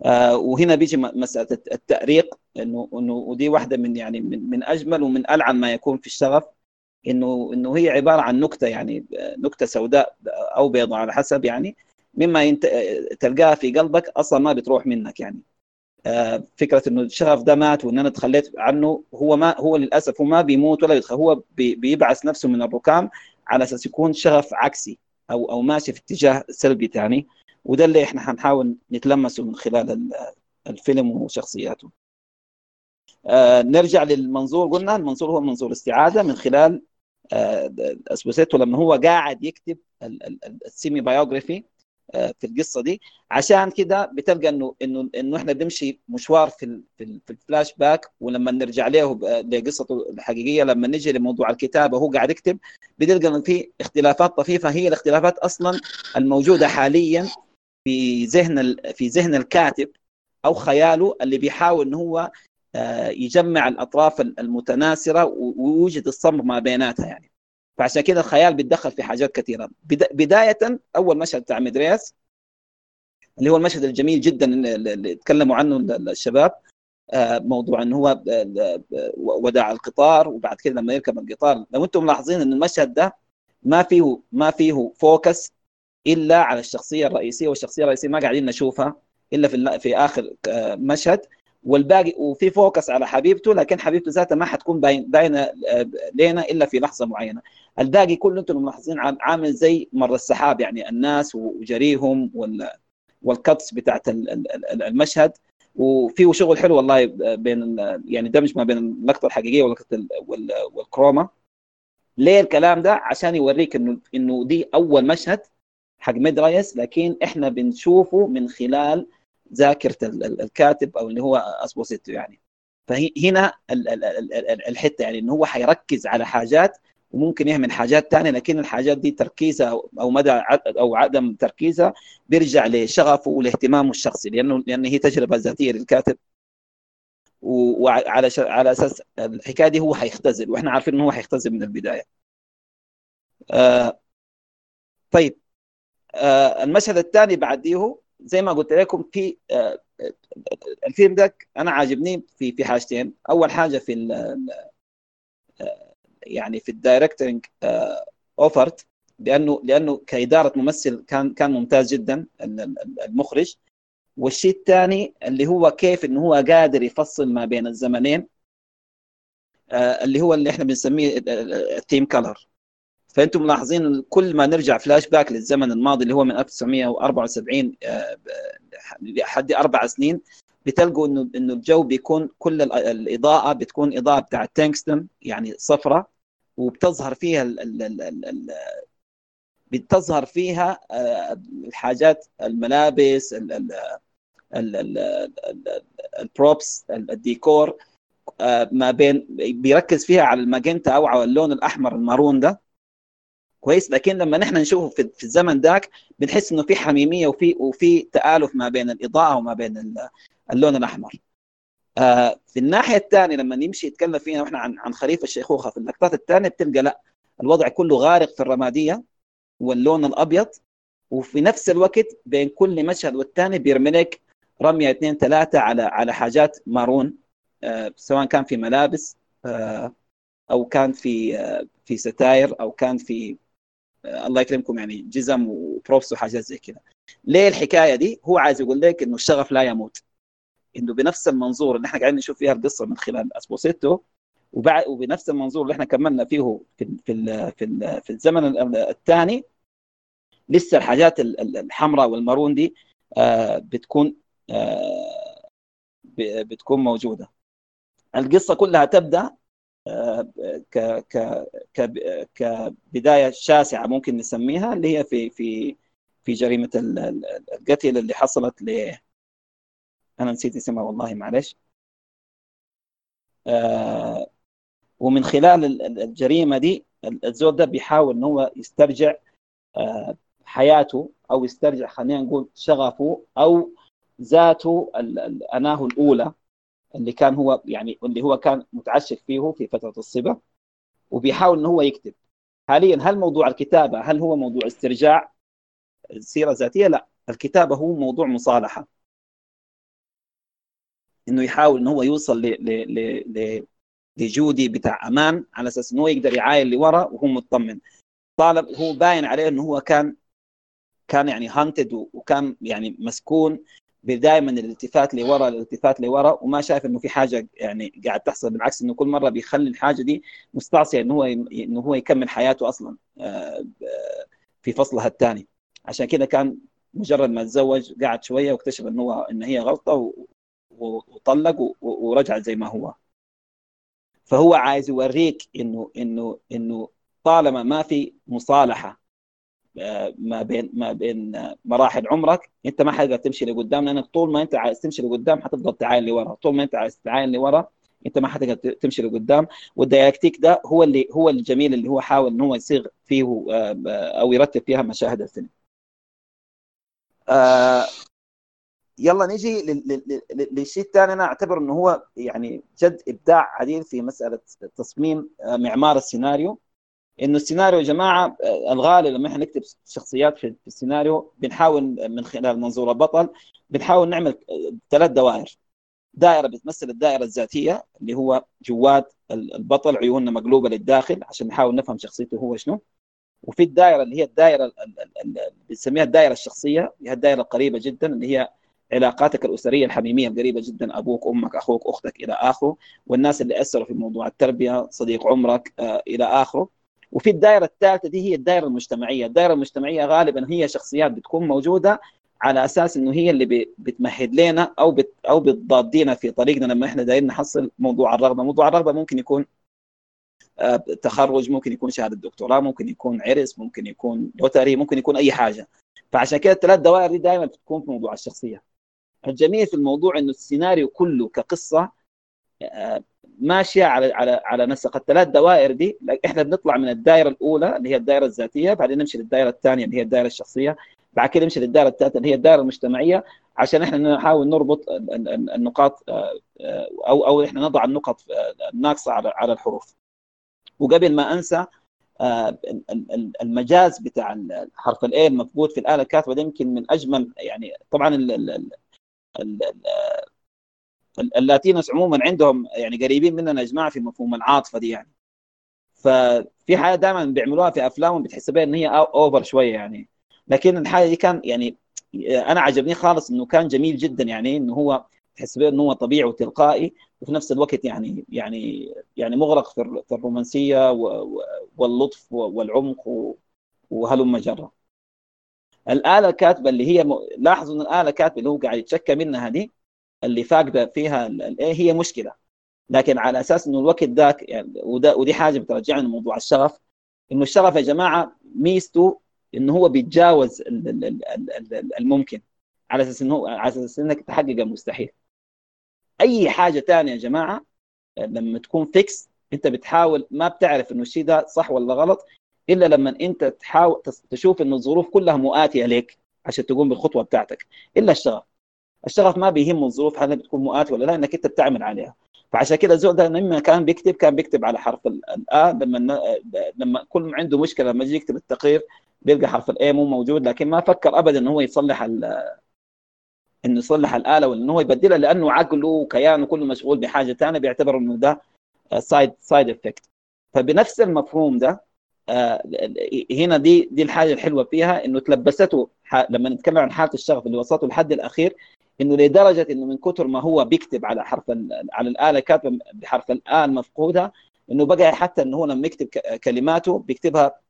آه وهنا بيجي مسألة التأريق انه إنه ودي واحدة من يعني من, من أجمل ومن ألعن ما يكون في الشغف انه إنه هي عبارة عن نكتة يعني نكتة سوداء أو بيضاء على حسب يعني مما. تلقاها في قلبك أصلا ما بتروح منك يعني فكرة إنه الشغف ده مات وإن أنا تخليت عنه هو ما هو للأسف هو ما بيموت ولا بيتخ... هو بي... بيبعث نفسه من الركام على أساس يكون شغف عكسي أو أو ماشي في اتجاه سلبي ثاني وده اللي إحنا حنحاول نتلمسه من خلال الفيلم وشخصياته. آه نرجع للمنظور. قلنا المنظور هو منظور استعادة من خلال آه اسبوسيتو لما هو قاعد يكتب ال semi biography. في القصة دي. عشان كده بتلقى انه انه إنه إحنا بنمشي مشوار في في, الفلاش باك ولما نرجع له لقصته الحقيقية لما نجي لموضوع الكتابه وهو قاعد يكتب بنلقى إنه في اختلافات طفيفة. هي الاختلافات أصلا الموجودة حاليا في ذهن في ذهن الكاتب أو خياله اللي بيحاول ان هو يجمع الأطراف المتناثره ويوجد الصمر ما بيناتها يعني. فعشان كده الخيال بيتدخل في حاجات كثيرة. بداية أول مشهد بتاع مدريس اللي هو المشهد الجميل جدا اللي تكلموا عنه الشباب موضوع انه هو وداع القطار وبعد كده لما يركب القطار. لو أنتم ملاحظين إن المشهد ده ما فيه ما فيه focus إلا على الشخصية الرئيسية والشخصية الرئيسية ما قاعدين نشوفها إلا في في آخر مشهد. والباقي وفي focus على حبيبته لكن حبيبته ذاتها ما حتكون باينة لنا إلا في لحظة معينة. الباقي كله أنتم ملاحظين عامل زي مر السحاب يعني الناس وجريهم وال cuts بتاعت المشهد. وفيه شغل حلو والله بين يعني دمج ما بين اللقطة الحقيقية واللقطة وال chroma. ليه الكلام ده؟ عشان يوريك إنه إنه دي أول مشهد حق ميدرايس لكن إحنا بنشوفه من خلال ذاكرة الكاتب أو اللي هو اسبوسيتو يعني. فهنا الحتة يعني انه هو حيركز على حاجات وممكن يهمل حاجات ثانية لكن الحاجات دي تركيزها أو مدى أو عدم تركيزها بيرجع لشغفه ولاهتمامه الشخصي لأنه لأن هي تجربة ذاتية للكاتب. وعلى على أساس الحكاية دي هو حيختزل وإحنا عارفين انه هو حيختزل من البداية. آه طيب. آه المشهد الثاني بعديه زي ما قلت لكم في آه الفيلم ده أنا عاجبني في في حاجتين. أول حاجة في ال يعني في ال directing effort لأنه لأنه كإدارة ممثل كان كان ممتاز جدا المخرج. والشيء الثاني اللي هو كيف إنه هو قادر يفصل ما بين الزمنين اللي هو اللي إحنا بنسميه ال theme color فانتم ملاحظين كل ما نرجع فلاش باك للزمن الماضي اللي هو من 1974 لحد أربع سنين بتلقوا انه انه الجو بيكون كل الاضاءه بتكون اضاءه بتاع تنكستون يعني صفراء وبتظهر فيها ال ال ال ال بتظهر فيها آه، الحاجات الملابس ال- ال- ال- ال- ال- ال props الديكور آه، ما بين بيركز فيها على الماجنتا أو على اللون الاحمر ال maroon ده كويس لكن لما نحن نشوفه في في الزمن ذاك بنحس إنه في حميمية وفي وفي تآلف ما بين الإضاءة وما بين ال- اللون الأحمر. آه، في الناحية الثانية لما نمشي يتكلم فينا وإحنا عن عن خريف الشيخوخه في اللقطات الثانية بتلقى لا الوضع كله غارق في الرمادية واللون الأبيض وفي نفس الوقت بين كل مشهد والثاني بيرمي لك رمية اثنين ثلاثة على على حاجات maroon آه، سواء كان في ملابس آه، أو كان في آه، في ستاير أو كان في الله يكرمكم يعني جزم و props وحاجات زي كذا ليه الحكاية دي؟ هو عايز يقول لك إنه الشغف لا يموت. إنه بنفس المنظور اللي إحنا قاعدين نشوف فيها القصة من خلال اسبوسيتو وبعد وبنفس المنظور اللي إحنا كملنا فيه في في في في الزمن الثاني. لسه الحاجات ال- ال- الحمراء والمارون دي آه، بتكون آه، بتكون موجودة. القصة كلها تبدأ ك ك كبدايه شاسعة ممكن نسميها اللي هي في في في جريمة ال- ال- القتل اللي حصلت ل أنا نسيت اسمها والله معلش. آه، ومن خلال ال- ال- الجريمة دي ال- الزول ده بيحاول إن هو يسترجع آه، حياته أو يسترجع خلينا نقول شغفه أو ذاته أناه الأولى. اللي كان هو يعني اللي هو كان متعشق فيه في فترة الصبا وبيحاول ان هو يكتب. حاليا هل موضوع الكتابة هل هو موضوع استرجاع السيره الذاتيه؟ لا الكتابة هو موضوع مصالحة. إنه يحاول ان هو يوصل ل ل ل ل لجودي بتاع أمان على أساس إنه هو يقدر يعاين لورا وهو مطمن. طالب هو باين عليه إنه هو كان كان يعني هانتد وكان يعني مسكون. دائما الالتفات لورا الالتفات لورا وما شايف إنه في حاجة يعني قاعد تحصل بالعكس إنه كل مرة بيخلي الحاجة دي مستعصية إنه هو إنه هو يكمل حياته أصلا آه، في فصلها الثاني. عشان كده كان مجرد ما تزوج قعد شوية واكتشف إنه هو إن هي غلطة وطلق ورجع زي ما هو. فهو عايز يوريك إنه إنه إنه طالما ما في مصالحة آه، ما بين ما بين مراحل عمرك انت ما حتقدر تمشي لقدام لانك طول ما انت عايز تمشي لقدام حتفضل تعاين لورا. طول ما انت عايز تعاين لورا انت ما حتقدر تمشي لقدام. والديالكتيك ده هو اللي هو الجميل اللي هو حاول إن هو يصيغ فيه آه، أو يرتب فيها مشاهد الفيلم. آه، يلا نيجي لل- لل- لل- للشيء الثاني أنا أعتبر إنه هو يعني جد إبداع عديد في مسألة تصميم آه، معمار السيناريو. إنه السيناريو يا جماعة الغالب لما إحنا نكتب شخصيات في السيناريو بنحاول من خلال منظور البطل بنحاول نعمل ثلاث دوائر. دائرة بتمثل الدائرة الذاتية اللي هو جوات ال- البطل عيوننا مقلوبة للداخل عشان نحاول نفهم شخصيته هو شنو. وفي الدائرة اللي هي الدائرة ال- ال- ال- اللي بنسميها الدائرة الشخصية هي الدائرة القريبة جدا اللي هي علاقاتك الأسرية الحميمية القريبه جدا أبوك أمك أخوك أختك إلى آخره والناس اللي أثروا في موضوع التربية صديق عمرك آه، إلى آخره. وفي الدائرة الثالثة دي هي الدائرة المجتمعية. الدائرة المجتمعية غالبا هي شخصيات بتكون موجودة على أساس إنه هي اللي بتمهد لنا أو بت أو بتضادينا في طريقنا لما إحنا دايرين نحصل موضوع الرغبة، موضوع الرغبة ممكن يكون آه، تخرج ممكن يكون شهادة دكتوراه ممكن يكون عرس ممكن يكون لوتري ممكن يكون أي حاجة. فعشان كده الثلاث دوائر دي دائما بتكون في موضوع الشخصية. الجميل في الموضوع إنه السيناريو كله كقصة آه، ماشية على على على نسق الثلاث دوائر دي. إحنا بنطلع من الدائرة الأولى اللي هي الدائرة الذاتية بعدين نمشي للدائرة الثانية اللي هي الدائرة الشخصية بعد كده نمشي للدائرة الثالثة اللي هي الدائرة المجتمعية عشان إحنا نحاول نربط ال- ال- ال- النقاط آه، آه، أو أو إحنا نضع النقط آه، الناقصة على على الحروف. وقبل ما أنسى ال- ال- المجاز بتاع حرف الاي المفقود في الآلة الكاتبة ده يمكن من أجمل يعني طبعا اللاتينوس عموما عندهم يعني قريبين مننا يا جماعة في مفهوم العاطفة دي يعني ففي حاجة دائما بيعملوها في أفلامهم بتحس بها إن هي أوفر شوية يعني لكن الحاجة دي كان يعني أنا عجبني خالص إنه كان جميل جدا يعني إنه هو تحس به إنه هو طبيعي وتلقائي وفي نفس الوقت يعني يعني يعني مغرق في الر- في الرومانسية واللطف والعمق وهلم جرا الآلة الكاتبة اللي هي. لاحظوا إن الآلة الكاتبة اللي هو قاعد يتشكى منها دي اللي فاقدة فيها الايه هي مشكلة. لكن على أساس إنه الوقت ذاك يعني وده ودي حاجة بترجعنا لموضوع الشغف. إنه الشغف يا جماعة ميزته إنه هو بيتجاوز الممكن. على أساس إنه على أساس إنك تحقق المستحيل أي حاجة ثانية يا جماعة لما تكون فيكس أنت بتحاول ما بتعرف إنه الشيء ده صح ولا غلط إلا لما أنت تحاول تشوف إنه الظروف كلها مؤاتية لك عشان تقوم بالخطوة بتاعتك. إلا الشغف. الشغف ما بيهمه الظروف هل بتكون مؤاتيه ولا لا إنك أنت بتعمل عليها. فعشان كده الزول ده لما كان بيكتب كان بيكتب على حرف ال A لما لما كل عنده مشكلة لما يجي يكتب التقرير بيلقى حرف ال A مو موجود. لكن ما فكر ابدا إنه هو يصلح إنه يصلح الآلة ولا إنه هو يبدلها لأنه عقله وكيانه كله مشغول بحاجة ثانية بيعتبر إنه ده side side effect فبنفس المفهوم ده آه، هنا دي دي الحاجة الحلوة فيها إنه تلبسته لما نتكلم عن حالة الشغف اللي وصلته لحد الأخير إنه لدرجة إنه من كثر ما هو بيكتب على حرف على الآلة كاتب بحرف الاء المفقوده إنه بقى حتى إنه هو لما يكتب كلماته بيكتبها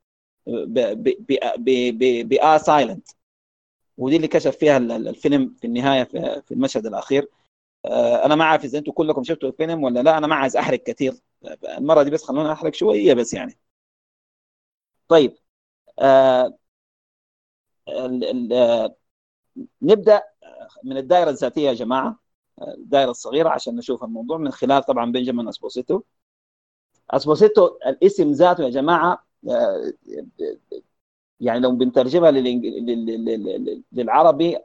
بآ سايلنت ودي اللي كشف فيها الفيلم في النهاية في المشهد الأخير. آه، أنا ما عارف إذا أنتم كلكم شفتوا الفيلم ولا لا أنا ما عايز أحرق كثير. المرة دي بس خلونا أحرق شوية بس يعني. طيب. آه آه، نبدأ من الدائرة الذاتية يا جماعة الدائرة الصغيرة عشان نشوف الموضوع من خلال طبعا بنجامين اسبوسيتو اسبوسيتو الاسم ذاته يا جماعة آه، يعني لو بنترجمها للعربي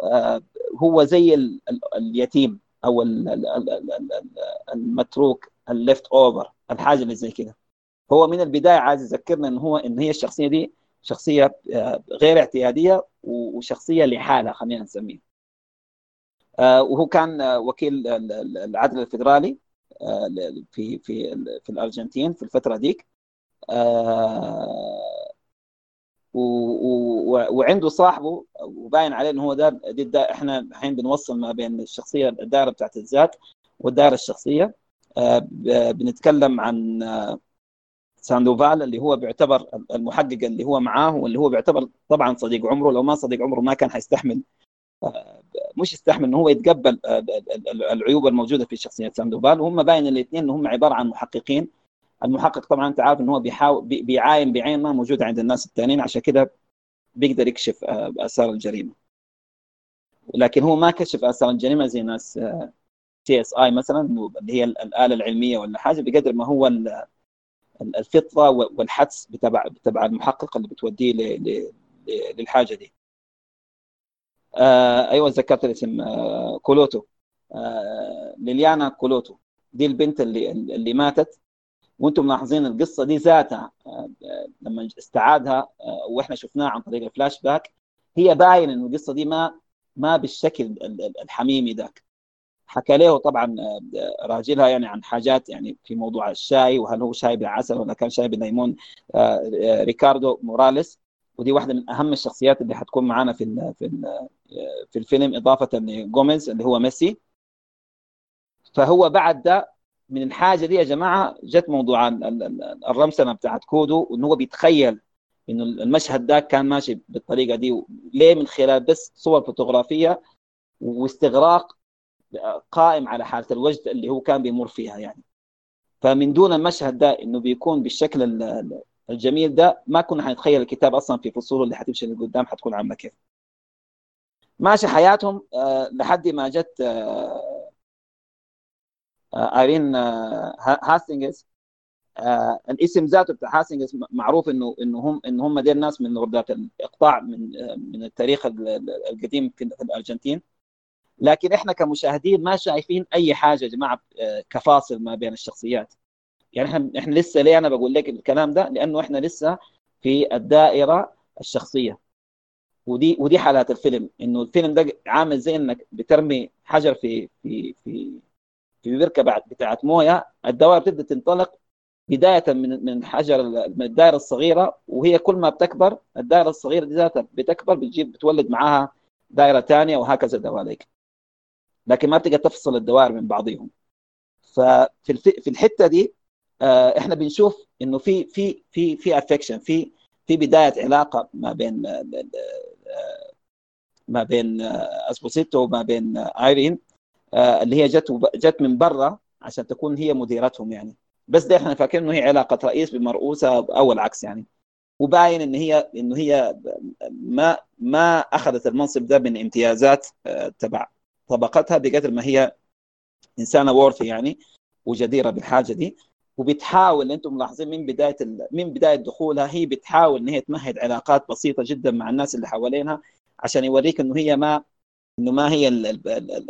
آه، هو زي اليتيم أو المتروك ال left over الحاجة اللي زي كده. هو من البداية عايز يذكرنا إن هو إن هي الشخصية دي شخصية آه، غير اعتيادية وشخصية لحالها خلينا نسميه آه، وهو كان وكيل العدل الفيدرالي في في في الأرجنتين في الفترة ديك. وعنده صاحبه وباين عليه انه هو دي دا إحنا الحين بنوصل ما بين الشخصية الدائرة بتاعت الذات والدائرة الشخصية. آه، بنتكلم عن آه، ساندوفال اللي هو بيعتبر المحقق اللي هو معاه واللي هو بيعتبر طبعا صديق عمره. لو ما صديق عمره ما كان حيستحمل آه، مش يستحمل انه هو يتقبل العيوب الموجودة في شخصية ساندوفال. وهم باين الاثنين إنهم عبارة عن محققين. المحقق طبعا أنت عارف إن هو بيحاول بيعاين بعين ما موجوده عند الناس الثانيين عشان كده بيقدر يكشف آه، آثار الجريمة. لكن هو ما كشف آثار الجريمة زي ناس CSI مثلا اللي هي الآلة العلمية ولا حاجة. بقدر ما هو الفطرة والحدس بتبع بتبع المحقق اللي بتوديه للحاجة دي. آه أيوه ذكرت الاسم آه كولوتو. آه ليليانا كولوتو. دي البنت اللي اللي ماتت. وأنتم ملاحظين القصة دي ذاتها. آه، لما استعادها آه، وإحنا شفناها عن طريق الفلاش باك هي باين انه القصة دي ما ما بالشكل الحميمي ذاك. حكى له طبعا آه، راجلها يعني عن حاجات يعني في موضوع الشاي وهل هو شاي بالعسل ولا كان شاي بالليمون ريكاردو موراليس. ودي واحدة من أهم الشخصيات اللي حتكون معانا في في في الفيلم إضافة لجوميز اللي هو ميسي. فهو بعد ده من الحاجة دي يا جماعة جت موضوع الرمسنة بتاعت كودو وإن هو بيتخيل انه المشهد ده كان ماشي بالطريقة دي ليه من خلال بس صور فوتوغرافية واستغراق قائم على حالة الوجد اللي هو كان بيمر فيها يعني. فمن دون المشهد ده إنه بيكون بالشكل الجميل ده ما كنا حنتخيل الكتاب أصلا في فصوله اللي حتمشي لقدام حتكون عاملة كيف. ماشي حياتهم آه، لحد ما جت آه، آه، إيرين هاستنجز الاسم ذاته بتاع هاستنجز معروف انه إنه هم انه هم دي الناس من غردات الإقطاع من من التاريخ القديم في الأرجنتين. لكن إحنا كمشاهدين ما شايفين أي حاجة يا جماعة كفاصل ما بين الشخصيات. يعني إحنا إحنا لسه ليه أنا بقول لك الكلام ده؟ لأنه إحنا لسه في الدائرة الشخصية. ودي ودي حالات الفيلم. إنه الفيلم ده عامل زي إنك بترمي حجر في في في في بركة بعد بتاعت موية. الدوائر بتبدأ تنطلق بداية من من حجر من الدائرة الصغيرة وهي كل ما بتكبر الدائرة الصغيرة دي ذاتها بتكبر بتجيب بتولد معاها دائرة ثانية وهكذا دواليك. لكن ما بتقدر تفصل الدوائر من بعضهم ففي في الحتة دي آه، إحنا بنشوف إنه في في في في افكشن في في بداية علاقة ما بين آه، ما بين آه، اسبوسيتو وما بين ايرين آه، اللي هي جت جت من برا عشان تكون هي مديرتهم يعني. بس ده إحنا فاكرين إنه هي علاقة رئيس بمرؤوسة أو العكس يعني. وباين إن هي إنه هي ما ما أخذت المنصب ده من امتيازات آه، تبع طبقتها بقدر ما هي إنسانة وورثي يعني وجديرة بالحاجة دي. وبتحاول أنتم ملاحظين من بداية ال... من بداية دخولها هي بتحاول إن هي تمهد علاقات بسيطة جدا مع الناس اللي حوالينها عشان يوريك إنه هي ما إنه ما هي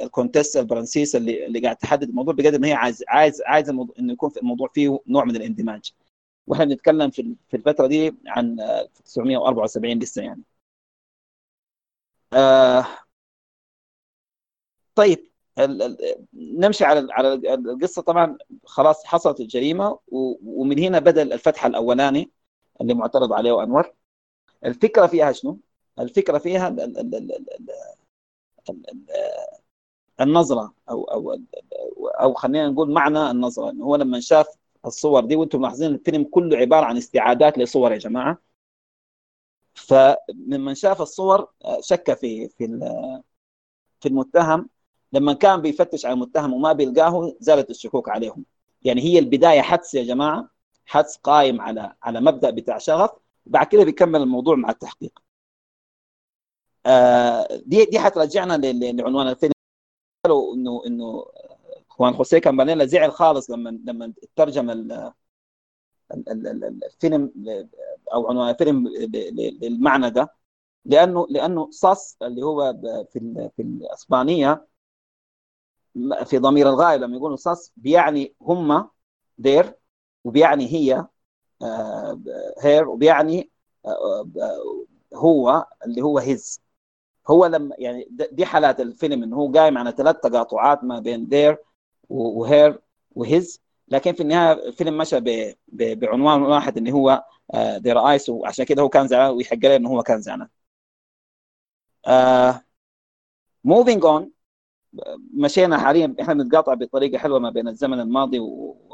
الكونتست الفرنسيس اللي اللي قاعد تحدد الموضوع بقدر ما هي عايز عايز عايز الموضوع إنه يكون في الموضوع فيه نوع من الاندماج. وإحنا بنتكلم في في الفترة دي عن 1974 لسه يعني. آه طيب نمشي على على القصة. طبعا خلاص حصلت الجريمة ومن هنا بدأ الفتح الأولاني اللي معترض عليه أنور. الفكرة فيها شنو؟ الفكرة فيها النظرة أو أو أو خلينا نقول معنى النظرة. إنه هو لما شاف الصور دي وأنتم ملاحظين الفيلم كله عبارة عن استعادات لصور يا جماعة. فلما شاف الصور شك في في في المتهم لما كان بيفتش على المتهم وما بيلقاه زالت الشكوك عليهم. يعني هي البداية حدس يا جماعة حدس قائم على على مبدأ بتاع شغف. بعد كده بيكمل الموضوع مع التحقيق. آه دي دي حترجعنا لعنوان الفيلم. قالوا إنه إنه خوان خوسيه كامبانيلا زعل خالص لما لما ترجم الفيلم أو عنوان الفيلم للمعنى ده. لأنه لأنه صاص اللي هو في في الأسبانية في ضمير الغائب لما يقولوا sus بيعني هم their وبيعني هي her وبيعني هو اللي هو his. هو لما يعني دي حالات الفيلم إنه هو قايم على ثلاث تقاطعات ما بين their و her و his. لكن في النهاية الفيلم مشى بعنوان واحد اللي هو their eyes وعشان كده هو كان زعلان ويحق له إنه هو كان زعلان. moving on مشينا حاليا إحنا بنتقاطع بطريقة حلوة ما بين الزمن الماضي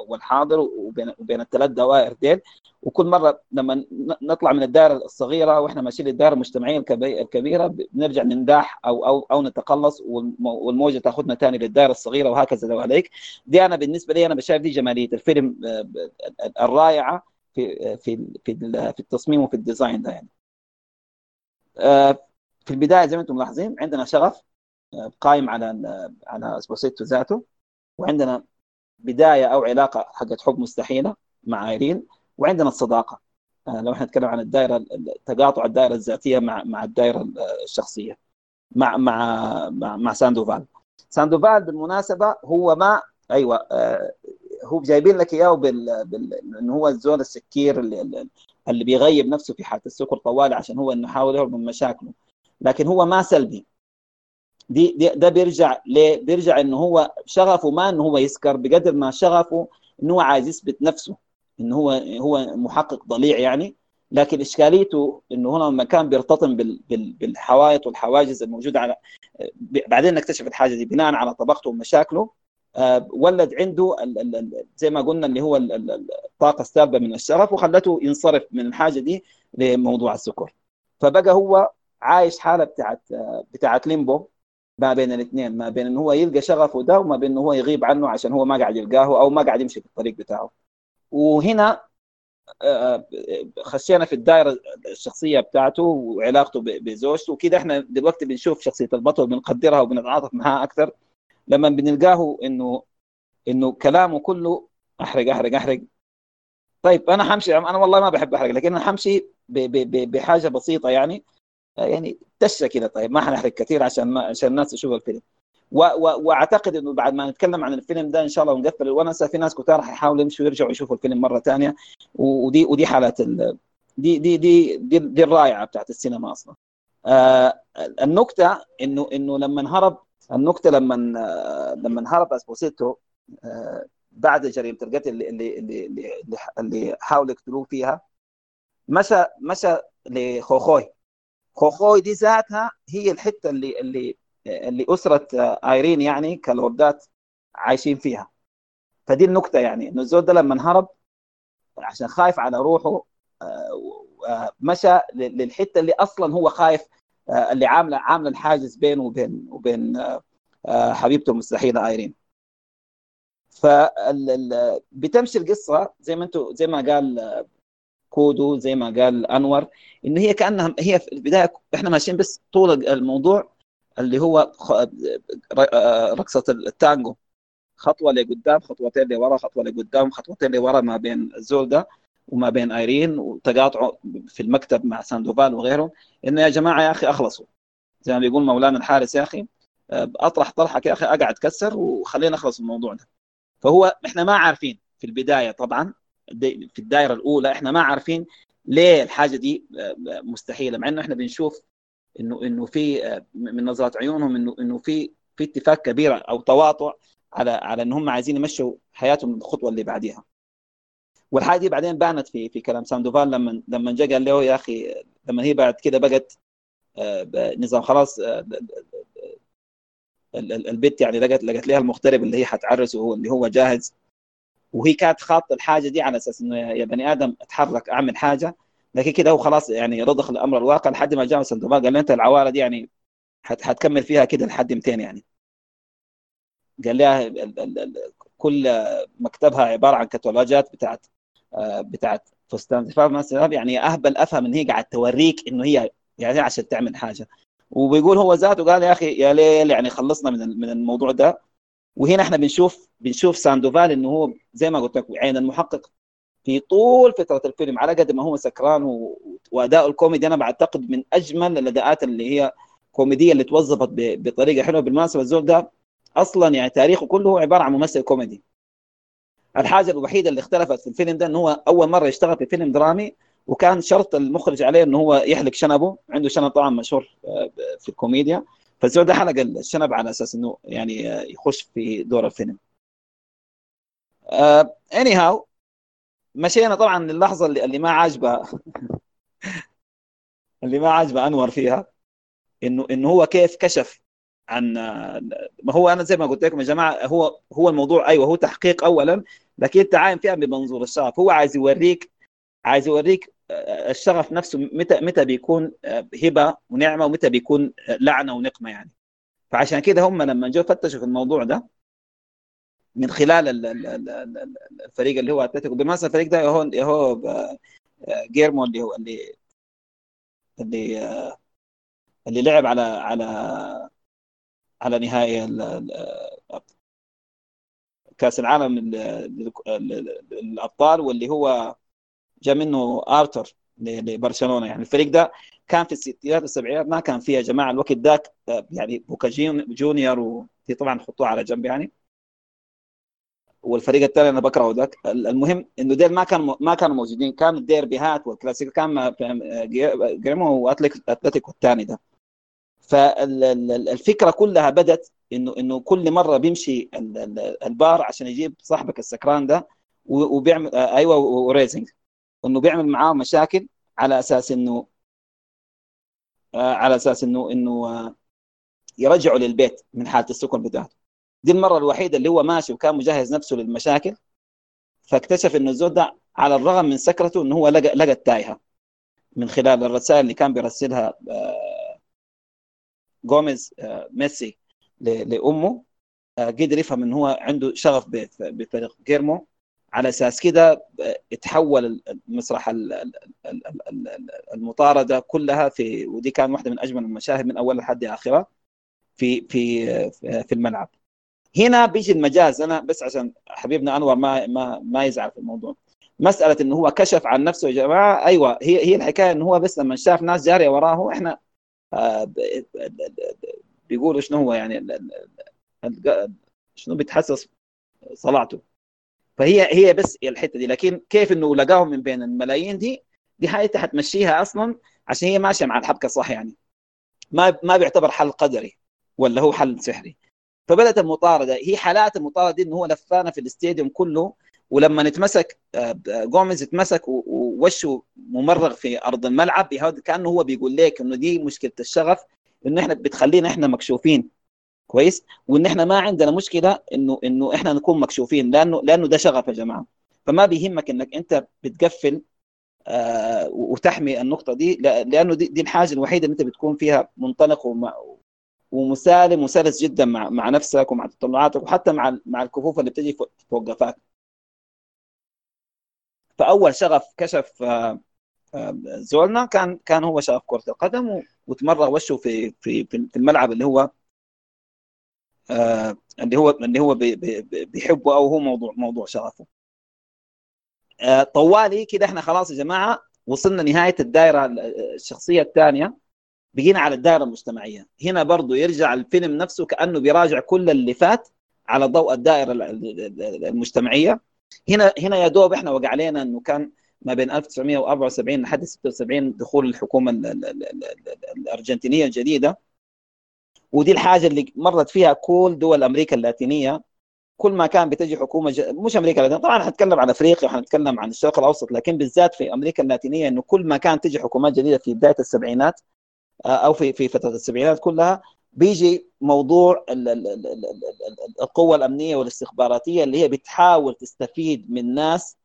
والحاضر وبين وبين الثلاث دوائر ديل. وكل مرة لما نطلع من الدائرة الصغيرة وإحنا ماشيين للدائرة المجتمعية الكبيرة بنرجع ننداح أو أو أو نتقلص والموجة تاخذنا ثاني للدائرة الصغيرة وهكذا لو عليك دي أنا بالنسبة لي أنا بشايف دي جمالية الفيلم الرائعة في في في في التصميم وفي ال design ده يعني. في البداية زي ما أنتم ملاحظين عندنا شغف. قائم على على اسبوسيتو ذاته. وعندنا بداية أو علاقة حقت حب مستحيلة مع ايرين وعندنا الصداقة. لو إحنا نتكلم عن الدائره تقاطع الدائره الذاتية مع مع الدائره الشخصية. مع مع مع, مع ساندوفال. ساندوفال بالمناسبة هو ما أيوه آه هو جايبين لك إياه بال, بال... إنه هو الزول السكير اللي, اللي بيغيب نفسه في حالة السكر طوالي عشان هو إنه يحاول يهرب من مشاكله. لكن هو ما سلبي. دي, دي ده بيرجع ليه؟ بيرجع إنه هو شغفه ما إنه هو يسكر بقدر ما شغفه إنه هو عايز يثبت نفسه إنه هو هو محقق ضليع يعني. لكن إشكاليته إنه هنا لما كان بيرتطم بال بال بالحوائط والحواجز الموجودة على بعدين نكتشف الحاجة دي بناء على طبقته ومشاكله ولد عنده زي ما قلنا اللي هو الطاقة السالبه من الشغف وخلته ينصرف من الحاجة دي لموضوع السكر. فبقى هو عايش حالة بتاعت بتاعت ليمبو. ما بين الاثنين ما بين انه هو يلقى شغفه ده وما بين انه هو يغيب عنه عشان هو ما قاعد يلقاه أو ما قاعد يمشي في الطريق بتاعه. وهنا خشينا في الدائرة الشخصية بتاعته وعلاقته بزوجته وكده. إحنا دلوقتي بنشوف شخصية البطل بنقدرها وبنتعاطف معها أكثر. لما بنلقاه إنه إنه كلامه كله أحرق أحرق أحرق. طيب أنا حمشي أنا والله ما بحب أحرق لكن أنا حمشي بحاجة بسيطة يعني. يعني تشه كده. طيب ما حنحرق كثير عشان ما عشان الناس تشوف الفيلم. و و وأعتقد إنه بعد ما نتكلم عن الفيلم ده إن شاء الله ونقفل. الونسه في ناس كتار حيحاولوا يمشوا ويرجعوا يشوفوا الفيلم مرة ثانية. ودي ودي حالات ال... دي دي دي دي, دي الرائعة بتاعت السينما أصلا. آه النكتة انه إنه لما انهرب النكتة لما لما انهرب أسبوسيتو آه بعد جريمة القتل اللي اللي اللي اللي حاولوا يقتلوه فيها مشى مشى لخوخوي. خوخوي دي ذاتها هي الحتة اللي اللي اللي أسرة آيرين يعني كالوردات عايشين فيها. فدي النكتة يعني إنه الزول ده لما انهرب عشان خايف على روحه مشى للحتة اللي أصلا هو خايف اللي عامله عاملة الحاجز بينه وبين وبين حبيبته المستحيلة آيرين. ف بتمشي القصة زي ما أنتم زي ما قال كودو زي ما قال أنور انه هي كأنها هي في البداية إحنا ماشيين بس طول الموضوع اللي هو رقصة التانجو. خطوة لقدام خطوتين لورا خطوة لقدام خطوتين لورا ما بين الزول ده وما بين أيرين وتقاطعوا في المكتب مع ساندوفال وغيرهم. انه يا جماعة يا أخي أخلصوا. زي ما بيقول مولانا الحارس يا أخي أطرح طرحك يا أخي أقعد كسر وخلينا نخلص الموضوع ده. فهو إحنا ما عارفين في البداية طبعا في الدائره الأولى إحنا ما عارفين ليه الحاجة دي مستحيلة مع إنه إحنا بنشوف إنه إنه في من نظرات عيونهم إنه إنه في في اتفاق كبير أو تواطؤ على على إن هم عايزين يمشوا حياتهم الخطوة اللي بعديها. والحاجة دي بعدين بانت في في كلام ساندوفال لما لما جاء قال له يا أخي لما هي بعد كده بقت نظام خلاص البت يعني لقت لقت لها المغترب اللي هي حتعرسه اللي هو جاهز. وهي كانت خاطه الحاجة دي على أساس إنه يا بني آدم اتحرك أعمل حاجة. لكن كده هو خلاص يعني رضخ الأمر الواقع لحد ما جاء سندوبان قال له أنت العواره دي يعني حتكمل فيها كده لحد 200 يعني. قال لها كل مكتبها عبارة عن كتالوجات بتاعت بتاعت فستان يعني أهبل أفهم إن هي قاعد توريك إنه هي يعني عشان تعمل حاجة. وبيقول هو ذاته قال يا أخي يا ليل يعني خلصنا من من الموضوع ده. وهنا إحنا بنشوف بنشوف ساندوفال إنه هو زي ما قلت لك عين المحقق في طول فترة الفيلم على قد ما هو سكران و... واداء الكوميدي أنا بعتقد من أجمل الأداءات اللي هي كوميدية اللي توظفت. بطريقة حلوة بالمناسبة الزول ده أصلا يعني تاريخه كله عبارة عن ممثل كوميدي الحاجة الوحيدة اللي اختلفت في الفيلم ده إنه هو أول مرة يشتغل في فيلم درامي وكان شرط المخرج عليه إنه هو يحلق شنبه عنده شنب طبعا مشهور في الكوميديا فالزول ده حلق الشنب على أساس إنه يعني يخش في دور الفيلم. اني uh, هاو مشينا طبعا اللحظه اللي, اللي ما عاجبه اللي ما عاجبه أنور فيها انه إنه هو كيف كشف عن ما هو أنا زي ما قلت لكم يا جماعة هو هو الموضوع أيوه هو تحقيق اولا لكن أنت عاين فيها بمنظور الشغف هو عايز يوريك عايز يوريك الشغف نفسه متى متى بيكون هبة ونعمة ومتى بيكون لعنة ونقمة يعني. فعشان كده هم لما جو فتشوا في الموضوع ده من خلال الفريق اللي هو أتلتيكو بالمناسبه الفريق ده هو هو جيرمو اللي هو اللي اللي اللي لعب على على على نهائي كأس العالم للأبطال واللي هو جاء منه ارثر لبرشلونة. يعني الفريق ده كان في الستينات والسبعينات ما كان فيه يا جماعة الوقت ذاك يعني بوكا جونيور ودي طبعا حطوها على جنب يعني. والفريق الثاني أنا بكرهه ذاك. المهم إنه دير ما كانوا ما كانوا موجودين. كان الديربيهات والكلاسيكو كان جريمو واتلتيكو الثاني ده. فالفكرة كلها بدت انه إنه كل مرة بيمشي البار عشان يجيب صاحبك السكران ده وبيعمل أيوه و raising إنه بيعمل معاه مشاكل على أساس إنه على أساس إنه إنه يرجعه للبيت من حالة السكن بتاعته. دي المرة الوحيدة اللي هو ماشي وكان مجهز نفسه للمشاكل فاكتشف إنه الزول ده على الرغم من سكرته إنه هو لقى لقى التايهة من خلال الرسائل اللي كان بيرسلها جوميز ميسي لأمه قدر يفهم إنه هو عنده شغف بفريق جيرمو. على أساس كده اتحول مسرح المطاردة كلها في ودي كان واحدة من أجمل المشاهد من اولها لحد اخرها في في في الملعب. هنا بيجي المجاز. أنا بس عشان حبيبنا أنور ما ما ما يزعل في الموضوع. مسألة إنه هو كشف عن نفسه يا جماعة. أيوه هي هي الحكاية إنه هو بس لما شاف ناس جارية وراه إحنا آه بيقولوا شنو هو يعني شنو بيتحسس صلاته. فهي هي بس الحتة دي. لكن كيف إنه لقاهم من بين الملايين دي دي حاجة حتمشيها أصلا عشان هي ماشية مع الحبكة صح يعني. ما ما بيعتبر حل قدري ولا هو حل سحري. فبدأت المطاردة هي حالات المطاردة دي إنه هو لفانا في الاستاديوم كله ولما نتمسك جوميز اتمسك ووشه ممرغ في أرض الملعب كأنه هو بيقول لك إنه دي مشكلة الشغف إنه إحنا بتخلينا إحنا مكشوفين. كويس؟ وإن إحنا ما عندنا مشكلة انه إنه إحنا نكون مكشوفين لأنه لأنه ده شغف يا جماعة. فما بيهمك إنك أنت بتقفل آه وتحمي النقطة دي لأنه دي, دي الحاجة الوحيدة اللي أنت بتكون فيها منطلق ومع ومسالم وسلس جدا مع مع نفسك ومع تطلعاتك وحتى مع مع الكفوف اللي بتجي فوق قفاك فأول شغف كشف آه، آه، زولنا كان كان هو شغف كرة القدم و- وتمرر وشه في في في الملعب اللي هو اللي هو اللي هو بي- بي- بي- بيحبه أو هو موضوع موضوع شغفه. آه، طوالي كده إحنا خلاص يا جماعة وصلنا نهاية الدائره الشخصية الثانية. بقينا على الدائره المجتمعية. هنا برضو يرجع الفيلم نفسه كأنه بيراجع كل اللي فات على ضوء الدائره ال- ال- ال- المجتمعية. هنا هنا يا دوب إحنا وقع علينا إنه كان ما بين 1974 لحد 76 دخول الحكومة ال- ال- ال- ال- ال- الأرجنتينية الجديدة. ودي الحاجة اللي مرت فيها كل دول أمريكا اللاتينية. كل ما كان بتجي حكومة ج... مش أمريكا اللاتينية طبعا حنتكلم عن أفريقيا وحنتكلم عن الشرق الأوسط لكن بالذات في أمريكا اللاتينية إنه كل ما كان تجي حكومات جديدة في بداية السبعينات آه، أو في في فترة السبعينات كلها بيجي موضوع ال- ال- ال- ال- ال- القوة الأمنية والاستخباراتية اللي هي بتحاول تستفيد من ناس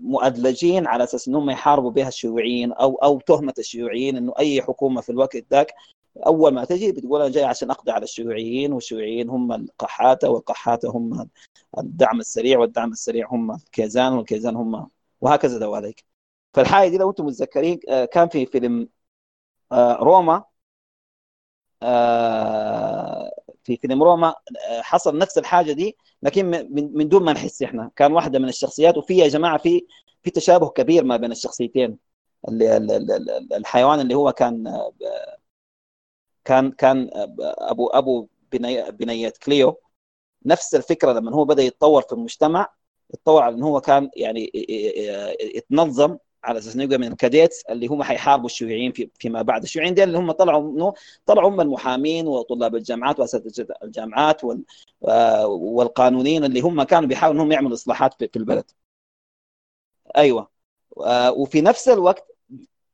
مؤدلجين على أساس إنهم يحاربوا بها الشيوعيين أو أو تهمة الشيوعيين إنه أي حكومة في الوقت ذاك أول ما تجي بتقول أنا جاي عشان أقضي على الشيوعيين والشيوعيين هم القحاتة والقحاتة هم الدعم السريع والدعم السريع هم الكيزان والكيزان هم وهكذا دواليك فالحاجة دي لو أنتم متذكرين آه، كان في فيلم آه، روما آه، في فيلم روما حصل نفس الحاجة دي لكن من دون ما نحس إحنا. كان واحدة من الشخصيات وفي يا جماعة في في تشابه كبير ما بين الشخصيتين. الحيوان اللي هو كان كان كان أبو أبو بني بنيات كليو نفس الفكرة لما هو بدأ يتطور في المجتمع اتطور على انه هو كان يعني يتنظم على أساس إنه يبقى من ال cadets اللي هم حيحاربوا الشيوعيين في فيما بعد. الشيوعيين دي اللي هم طلعوا منه طلعوا هم المحامين وطلاب الجامعات وأساتذة الجامعات آه، والقانونيين اللي هم كانوا بيحاولوا إنهم يعملوا إصلاحات في في البلد. أيوه. آه، وفي نفس الوقت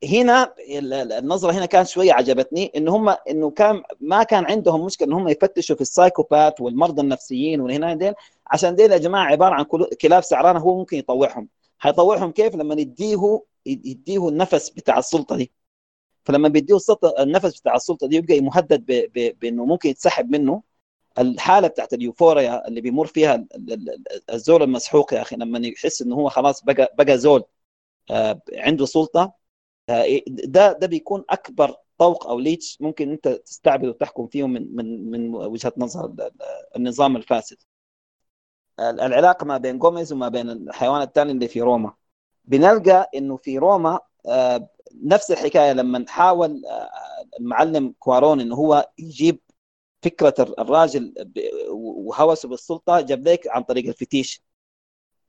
هنا ال- ال- النظرة هنا كانت شوية عجبتني ان هم إنه كان ما كان عندهم مشكلة ان هم يفتشوا في السايكوباث والمرضى النفسيين والهنا ديل عشان ديل يا جماعة عبارة عن كل- كلاب سعرانه هو ممكن يطوعهم. حيطوعهم كيف؟ لما يديه يديه النفس بتاع السلطة دي. فلما بيديه النفس بتاع السلطة دي يبقى مهدد بإنه ممكن يتسحب منه. الحالة بتاعت اليوفوريا اللي بيمر فيها ال- ال- ال- الزول المسحوق يا أخي لما يحس إنه هو خلاص بقى بقى زول آه، عنده سلطة ده ده بيكون أكبر طوق أو ليتش ممكن أنت تستعبد وتحكم فيه من من من وجهة نظر ال- ال- النظام الفاسد. ال- العلاقه ما بين جوميز وما بين الحيوان الثاني اللي في روما بنلقى إنه في روما آه، نفس الحكاية لما حاول آه، المعلم كوارون إنه هو يجيب فكرة الراجل وهوسه بالسلطة جاب لك عن طريق الفتيش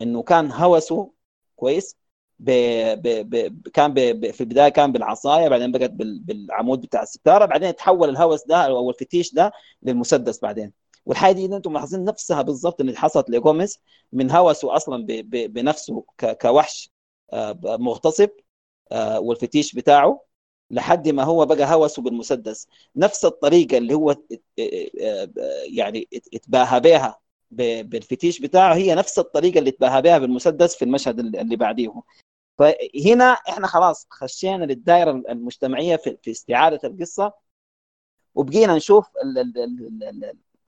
إنه كان هوسه كويس ب... ب... ب... كان ب... ب... في البداية كان بالعصاية بعدين بقت بال... بالعمود بتاع الستارة بعدين تحول الهوس ده أو الفتيش ده للمسدس بعدين. والحاجة دي أنتم ملاحظين نفسها بالضبط اللي حصلت لجوميز من هوسه أصلا ب... ب... بنفسه ك... كوحش آه، مغتصب آه، والفتيش بتاعه لحد ما هو بقى هوسه بالمسدس. نفس الطريقة اللي هو يعني ات- اتباهى بها بالفتيش بتاعه هي نفس الطريقة اللي اتباهى بها بالمسدس في المشهد اللي بعديه. فهنا إحنا خلاص خشينا للدائرة المجتمعية في في استعادة القصة وبقينا نشوف ال- ال- ال- ال-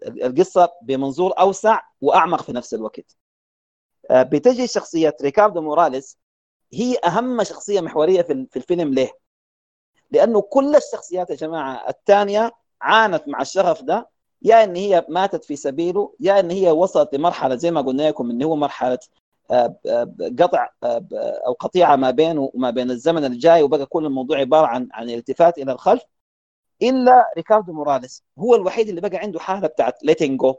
ال- القصة بمنظور أوسع وأعمق في نفس الوقت آه، بتجي شخصية ريكاردو موراليس هي أهم شخصية محورية في في الفيلم ليه؟ لأنه كل الشخصيات يا جماعة الثانية عانت مع الشغف ده يا إن هي ماتت في سبيله يا إن هي وصلت لمرحلة زي ما قلنا لكم إن هو مرحلة قطع أو قطيعة ما بينه وما بين الزمن الجاي وبقى كل الموضوع عبارة عن عن التفات إلى الخلف إلا ريكاردو موراليس. هو الوحيد اللي بقى عنده حالة بتاعت letting go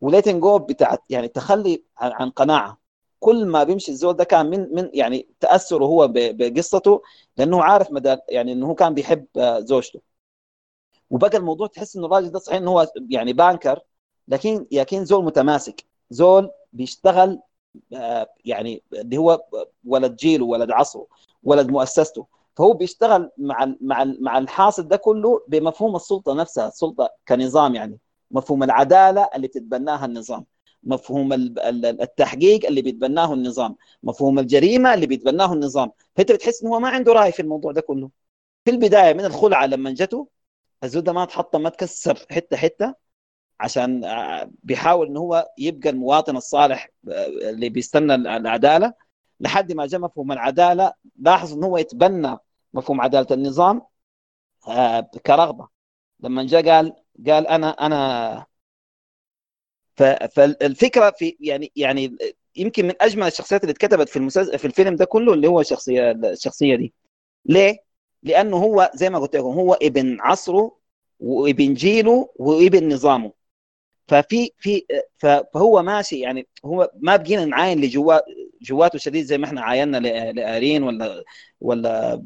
و letting go بتاعت يعني تخلي عن, عن قناعة. كل ما بيمشي الزول ده كان من من يعني تأثره هو بقصته لأنه عارف مدى يعني إنه هو كان بيحب آه، زوجته. وبقى الموضوع تحس إنه الراجل ده صحيح إنه هو يعني banker لكن لكن زول متماسك. زول بيشتغل يعني اللي هو ولد جيله ولد عصره ولد مؤسسته. فهو بيشتغل مع مع مع الحاصل ده كله بمفهوم السلطة نفسها السلطة كنظام يعني مفهوم العدالة اللي بتتبناها النظام مفهوم ال- ال- التحقيق اللي بيتبناه النظام مفهوم الجريمة اللي بيتبناه النظام. فأنت بتحس إنه هو ما عنده رأي في الموضوع ده كله. في البداية من الخلعة لما جته الزول ده ما تحطم ما تكسر حتة حتة. عشان آه، بيحاول إن هو يبقى المواطن الصالح آه، اللي بيستنى العدالة. لحد ما جاء مفهوم العدالة لاحظ انه هو يتبنى مفهوم عدالة النظام آه، كرغبة. لما جاء قال قال أنا أنا فالفكرة في يعني يعني يمكن من أجمل الشخصيات اللي اتكتبت في المسلسل في الفيلم ده كله اللي هو الشخصيه الشخصية دي. ليه؟ لأنه هو زي ما قلت لكم هو ابن عصره وابن جيله وابن نظامه. ففي في فهو ماشي يعني هو ما بقينا نعاين لجوا جواته شديد زي ما إحنا عاينا لأرين ولا ولا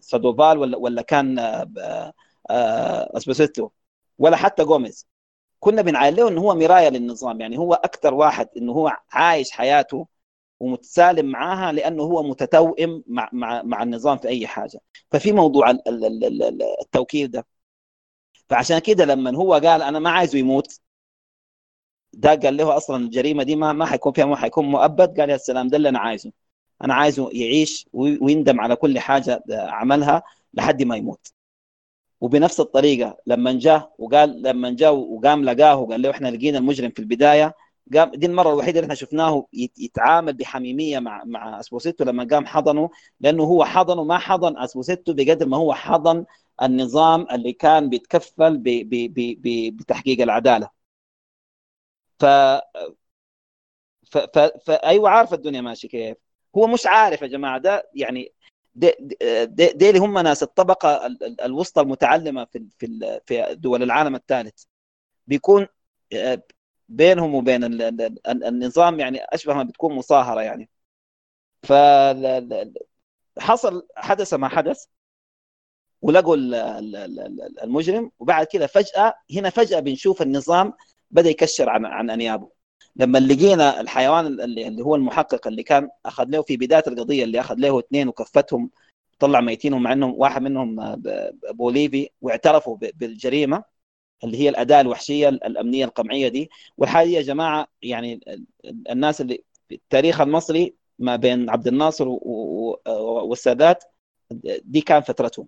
سادوفال ولا ولا كان اسبوسيتو ولا حتى جوميز كنا بنعاين له إنه هو مراية للنظام يعني هو أكثر واحد إنه هو عايش حياته ومتسالم معاها لأنه هو متتوئم مع مع مع النظام في أي حاجة. ففي موضوع التوكيل ده. فعشان كده لما هو قال أنا ما عايزه يموت ده قال له أصلا الجريمة دي ما ما حيكون فيها ما حيكون مؤبد قال يا سلام ده اللي أنا عايزه. أنا عايزه يعيش ويندم على كل حاجة عملها لحد ما يموت. وبنفس الطريقة لما جاء وقال لما جاء وقام لقاه وقال له إحنا لقينا المجرم في البداية قام دي المرة الوحيدة اللي إحنا شفناه يتعامل بحميمية مع مع اسبوسيتو لما قام حضنه لأنه هو حضنه ما حضن اسبوسيتو بقدر ما هو حضن النظام اللي كان بيتكفل ب ب ب بتحقيق العدالة. ف ف ف فأيوة عارف الدنيا ماشيه كيف. هو مش عارف يا جماعة ده يعني دي, دي, دي هم ناس الطبقة الوسطى المتعلمة في في في دول العالم الثالث. بيكون بينهم وبين النظام يعني أشبه ما بتكون مصاهرة يعني. ف حصل حدث ما حدث ولقوا المجرم وبعد كده فجأة هنا فجأة بنشوف النظام بدأ يكشر عن عن أنيابه. لما لقينا الحيوان اللي هو المحقق اللي كان أخذ له في بداية القضية اللي أخذ له اثنين وكفتهم طلع ميتين مع انهم واحد منهم بوليفي واعترفوا بالجريمة اللي هي الأداة الوحشية الأمنية القمعية دي. والحاجة يا جماعة يعني الناس اللي في التاريخ المصري ما بين عبد الناصر والسادات دي كان فترتهم.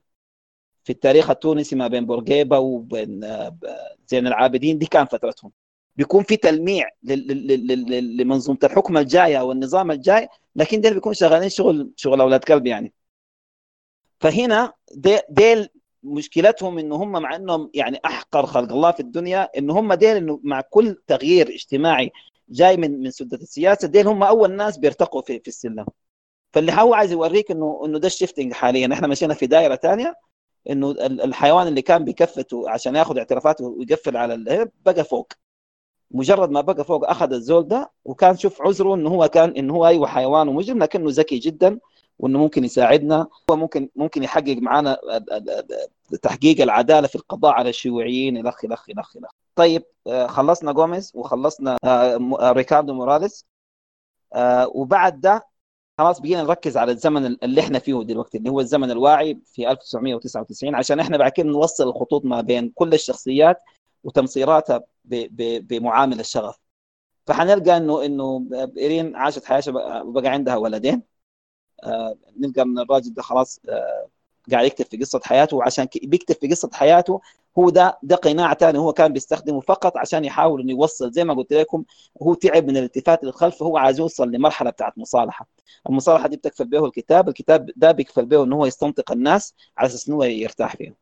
في التاريخ التونسي ما بين بورقيبة وبين زين العابدين دي كان فترتهم. بيكون في تلميع لمنظومة الحكم الجاية أو النظام الجاي لكن ديل بيكون شغالين شغل شغل أولاد كلب يعني. فهنا ديل مشكلتهم إنه هم مع إنهم يعني أحقر خلق الله في الدنيا إنه هم ديل إنه مع كل تغيير اجتماعي جاي من من سدة السياسة ديل هم أول ناس بيرتقوا في في السلم. فاللي هو عايز يوريك إنه إنه ده الشيفتنج حاليا. إحنا مشينا في دائرة ثانية إنه الحيوان اللي كان بيكفت عشان ياخذ اعترافات ويقفل على بقى فوق. مجرد ما بقى فوق أخذ الزول ده وكان شوف عذره إنه هو كان إنه هو أيوه حيوان ومجرم لكنه ذكي جدا وإنه ممكن يساعدنا. هو ممكن ممكن يحقق معنا تحقيق العدالة في القضاء على الشيوعيين الخ الخ الخ الخ طيب خلصنا جوميز وخلصنا ريكاردو موراليس. وبعد ده خلاص بقينا نركز على الزمن اللي إحنا فيه دلوقتي اللي هو الزمن الواعي في 1999 عشان إحنا بعد كده نوصل الخطوط ما بين كل الشخصيات ومصيراتها بمعامل الشغف. فحنلقى انه إنه إيرين عاشت حياتها وبقى عندها ولدين. آه نلقى من الراجل ده خلاص آه قاعد يكتب في قصة حياته وعشان بيكتب في قصة حياته هو ده ده قناع ثاني هو كان بيستخدمه فقط عشان يحاول إنه يوصل زي ما قلت لكم هو تعب من الالتفات للخلف فهو عايز يوصل لمرحلة بتاعت مصالحة. المصالحة دي بتكفل به الكتاب الكتاب ده بيكفل به إنه هو يستنطق الناس على أساس إنه يرتاح فيهم.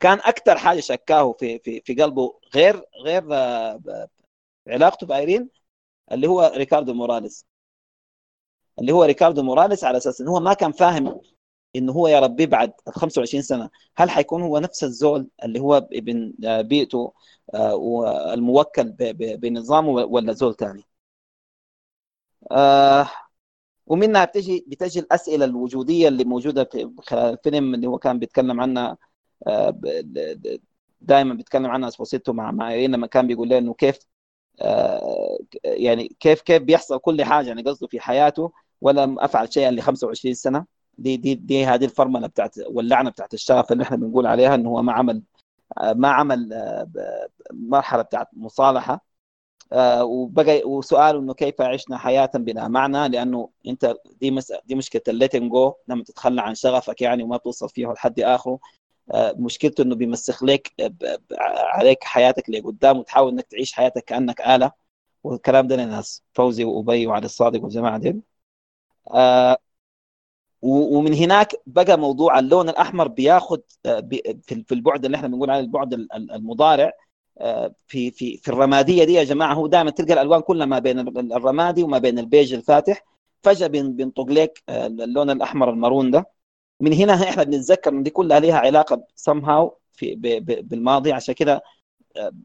كان أكثر حاجة شكاه في في في قلبه غير غير علاقته بأيرين اللي هو ريكاردو موراليس. اللي هو ريكاردو موراليس على أساس إنه هو ما كان فاهم إنه هو يا ربي بعد 25 سنة هل حيكون هو نفس الزول اللي هو ابن بيئته والموكل بنظامه ولا زول ثاني آه ومنها بتجي بتجي الأسئلة الوجودية اللي موجودة في خلال الفيلم اللي هو كان بيتكلم عنها دائما بيتكلم عنها اسبوسيتو مع مع لما كان بيقول له إنه كيف يعني كيف كيف بيحصل كل حاجة يعني قصده في حياته ولم أفعل شيئا ل 25 سنة؟ دي دي دي هذه الفرمله بتاعت واللعنة بتاعت الشغف اللي إحنا بنقول عليها إنه هو ما عمل ما عمل مرحلة بتاعت مصالحة. وبقى وسؤاله إنه كيف عشنا حياة بلا معنى؟ لأنه أنت دي. دي مشكلة ال letting go لما تتخلى عن شغفك يعني وما توصل فيه لحد آخره. مشكلته إنه بيمسخ لك عليك حياتك اللي قدام وتحاول إنك تعيش حياتك كأنك آلة. والكلام ده لناس فوزي وأبي وعلي الصادق والجماعة دي آه ومن هناك بقى موضوع اللون الأحمر بياخذ في البعد اللي إحنا بنقول عليه البعد المضارع في في في الرمادية دي يا جماعة هو دائما تلقى الألوان كلها ما بين الرمادي وما بين البيج الفاتح فجأة بينطق لك اللون الأحمر المارون ده. من هنا إحنا بنتذكر إن دي كلها لها علاقة somehow في بالماضي عشان كده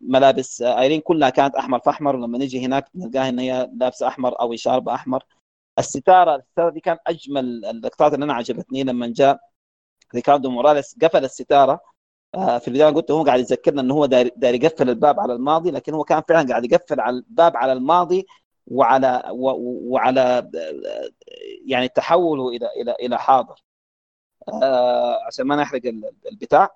ملابس أيرين كلها كانت أحمر في أحمر ولما نيجي هناك نلقاها إن هي لابسة أحمر أو شاربة أحمر. الستارة الستارة دي كان أجمل اللقطات اللي أنا عجبتني لما جاء ريكاردو موراليس قفل الستارة. في البداية قلت هو قاعد يذكرنا إنه هو داير يقفل الباب على الماضي لكن هو كان فعلا قاعد يقفل على الباب على الماضي وعلى وعلى يعني تحوله إلى إلى إلى حاضر. عشان ما نحرق البتاع.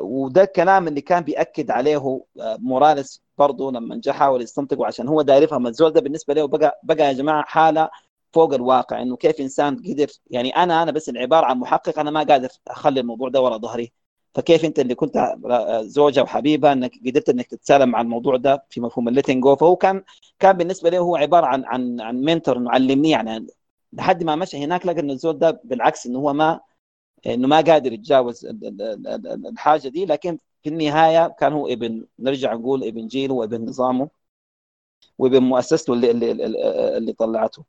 وده الكلام اللي كان بيأكد عليه موراليس برضه لما جاء حاول يستنطقه عشان هو داير يفهم الزول ده بالنسبة له بقى بقى يا جماعة حالة فوق الواقع إنه كيف إنسان قدر يعني أنا أنا بس العبارة عن محقق أنا ما قادر أخلي الموضوع ده ورا ظهري. فكيف أنت اللي كنت زوجة وحبيبة إنك قدرت إنك تتسالم مع الموضوع ده في مفهوم ال letting go فهو كان كان بالنسبة له هو عبارة عن عن عن mentor إنه علمني يعني لحد ما مشى هناك لقى انه الزول ده بالعكس إنه هو ما إنه ما قادر يتجاوز الحاجة دي. لكن في النهاية كان هو ابن نرجع نقول ابن جيله وابن نظامه وابن مؤسسته اللي اللي, اللي طلعته.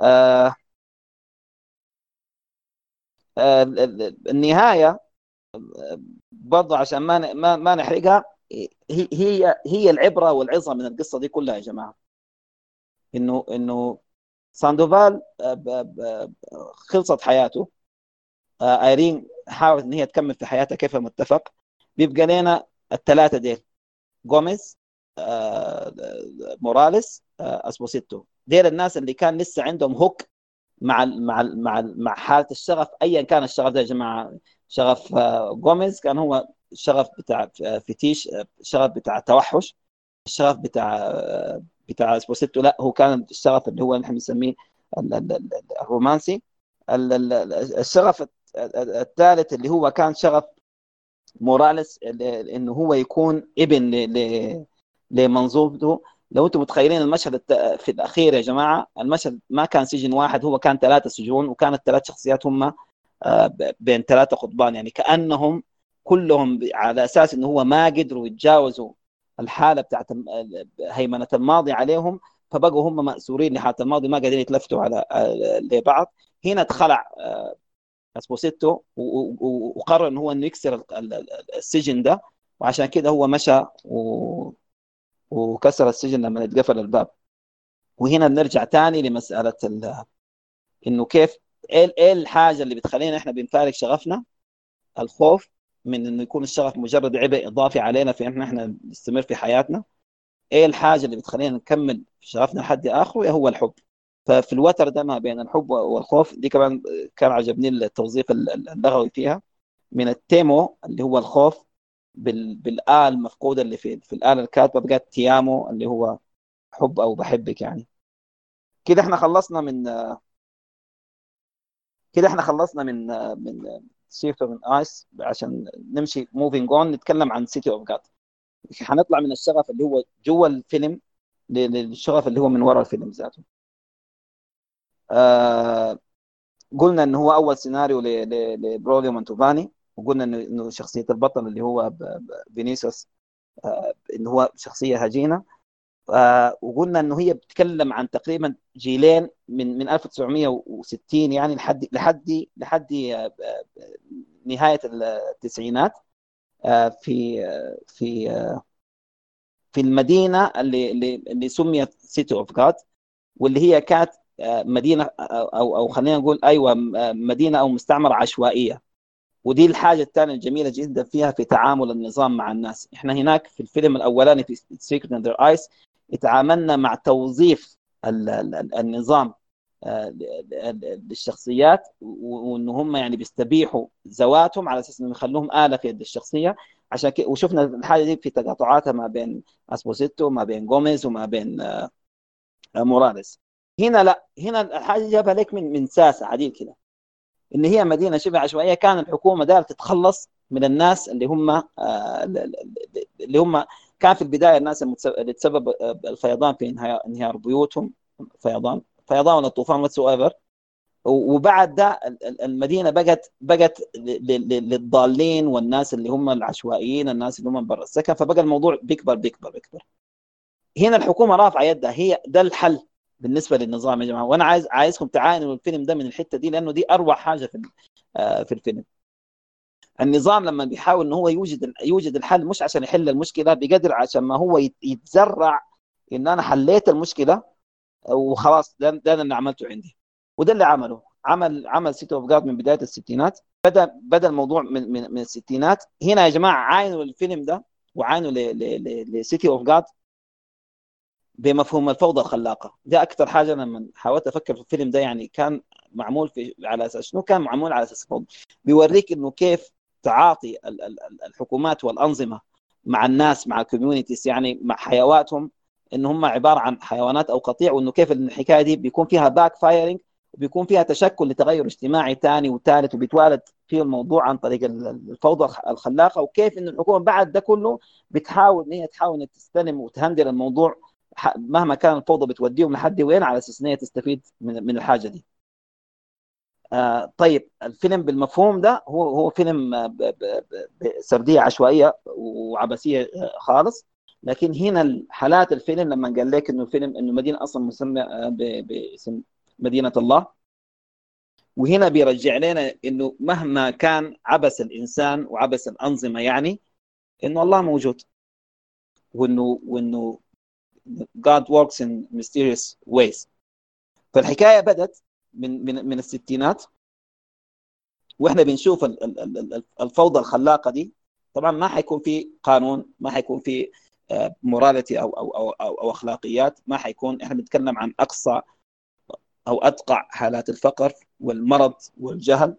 آه آه النهاية برضه عشان ما ما, نحرقها هي هي هي العبرة والعظة من القصة دي كلها يا جماعة. إنه إنه ساندوفال خلصت حياته. أيرين حاولت إن هي تكمل في حياتها كيف ما اتفق بيبقى لنا الثلاثة ديل. جوميز موراليس أسبوسيتو. ديل الناس اللي كان لسه عندهم هوك مع مع مع مع حالة الشغف ايا كان الشغف ده يا جماعة شغف جوميز كان هو الشغف بتاع فتيش الشغف بتاع توحش الشغف بتاع بتاع أسبوسيتو. لا هو كان الشغف اللي هو نحن بنسميه الرومانسي. الشغف الثالث اللي هو كان شغف موراليس انه هو يكون ابن لمنظومته لو أنتم متخيلين المشهد في الأخير يا جماعة المشهد ما كان سجن واحد هو كان ثلاثة سجون وكانت ثلاث شخصيات هم بين ثلاثة قضبان. يعني كأنهم كلهم على أساس انه هو ما قدروا يتجاوزوا الحالة بتاعت هيمنة الماضي عليهم فبقوا هم مأسورين لحالة الماضي ما قادرين يتلفتوا على لبعض. هنا اتخلع اسبوسيتو وقرر انه هو إنه يكسر السجن ده وعشان كده هو مشى. وكسر السجن لما اتقفل الباب. وهنا بنرجع تاني لمسألة ال... إنه كيف إيه إيه الحاجة اللي بتخلينا إحنا بنفارق شغفنا؟ الخوف من إنه يكون الشغف مجرد عبء إضافي علينا في إن إحنا نستمر في حياتنا. إيه الحاجة اللي بتخلينا نكمل شغفنا لحد اخره هو الحب. ففي الوتر ده ما بين الحب والخوف دي كمان كان عجبني التوظيف اللغوي فيها. من التيمو اللي هو الخوف بال... بالآل المفقودة اللي في في الآلة الكاتبة بقت تيامو اللي هو حب أو بحبك يعني. كده إحنا خلصنا من كده إحنا خلصنا من من سيكريت ان ذير eyes عشان نمشي moving on نتكلم عن City of God هنطلع من الشغف اللي هو جوا الفيلم للشغف اللي هو من وراء الفيلم ذاته. آه قلنا إنه هو أول سيناريو لبروليو مانتوفاني وقلنا انه شخصية البطل اللي هو فينيسيوس آه إنه هو شخصية هجينة. آه وقلنا إنه هي بتتكلم عن تقريبا جيلين من من 1960 يعني لحد لحد لحد نهاية التسعينات في في في المدينة اللي, اللي سميت City of God واللي هي كانت مدينة أو أو خلينا نقول أيوه مدينة أو مستعمرة عشوائية. ودي الحاجة الثانية الجميلة جدا فيها في تعامل النظام مع الناس. إحنا هناك في الفيلم الأولاني في Secret in Their Eyes اتعاملنا مع توظيف النظام للشخصيات وإن هم يعني بيستبيحوا ذواتهم على أساس انهم يخلوهم آلة في يد الشخصية. عشان كده وشفنا الحاجة دي في تقاطعاتها ما بين أسبوسيتو ما بين جوميز وما بين موراليس. هنا لا هنا الحاجة جابها لك من من ساسة عديل كده إن هي مدينة شبه عشوائية كان الحكومة دار تتخلص من الناس اللي هم اللي هم كان في البداية الناس اللي تسبب الفيضان في انهيار بيوتهم فيضان فيضان ولا طوفان whatsoever وبعد ده ال- ال- المدينة بقت بقت للضالين والناس اللي هم العشوائيين الناس اللي هم برا السكن فبقى الموضوع بيكبر بيكبر بيكبر. هنا الحكومة رافعة يدها هي ده الحل. بالنسبة للنظام يا جماعة. وأنا عايز عايزكم تعاينوا الفيلم ده من الحتة دي لأنه دي أروع حاجة في آه، في الفيلم. النظام لما بيحاول إن هو يوجد يوجد الحل مش عشان يحل المشكلة بقدر عشان ما هو يت- يتزرع إن أنا حليت المشكلة وخلاص ده, ده اللي عملته عندي. وده اللي عمله. عمل عمل سيتي اوف جاد من بداية الستينات. بدا بدأ الموضوع من من, من الستينات. هنا يا جماعة عاينوا الفيلم ده وعاينوا ل City of God بمفهوم الفوضى الخلاقة. ده أكثر حاجة لما حاولت أفكر في الفيلم ده يعني كان معمول في على أساس شنو؟ كان معمول على أساس فوضى. بيوريك إنه كيف تعاطي ال- ال- ال- الحكومات والأنظمة مع الناس مع ال communities يعني مع حيواتهم إن هم عبارة عن حيوانات أو قطيع وإنه كيف الحكاية دي بيكون فيها backfiring وبيكون فيها تشكل لتغير اجتماعي ثاني وثالث وبيتوالد فيه الموضوع عن طريق ال- الفوضى الخ- الخلاقة وكيف إن الحكومة بعد ده كله بتحاول إن هي تحاول تستلم وتهندل الموضوع مهما كان الفوضى بتوديهم لحد وين على أساس إن هي تستفيد من من الحاجة دي. آه طيب الفيلم بالمفهوم ده هو هو فيلم آه، بسرديه عشوائية وعبثيه آه، خالص. لكن هنا حالات الفيلم لما قال لك إنه الفيلم إنه مدينة أصلا مسمى آه، باسم مدينة الله. وهنا بيرجع لنا إنه مهما كان عبث الإنسان وعبث الأنظمة يعني إنه الله موجود. وإنه وإنه God works in mysterious ways. فالحكاية بدت من من من الستينات. وإحنا بنشوف ال- ال- ال- ال- الفوضى الخلاقة دي. طبعا ما حيكون في قانون ما حيكون في موراليتي أو أو أو أو, أو أخلاقيات. ما حيكون إحنا بنتكلم عن أقصى أو ادقع حالات الفقر والمرض والجهل.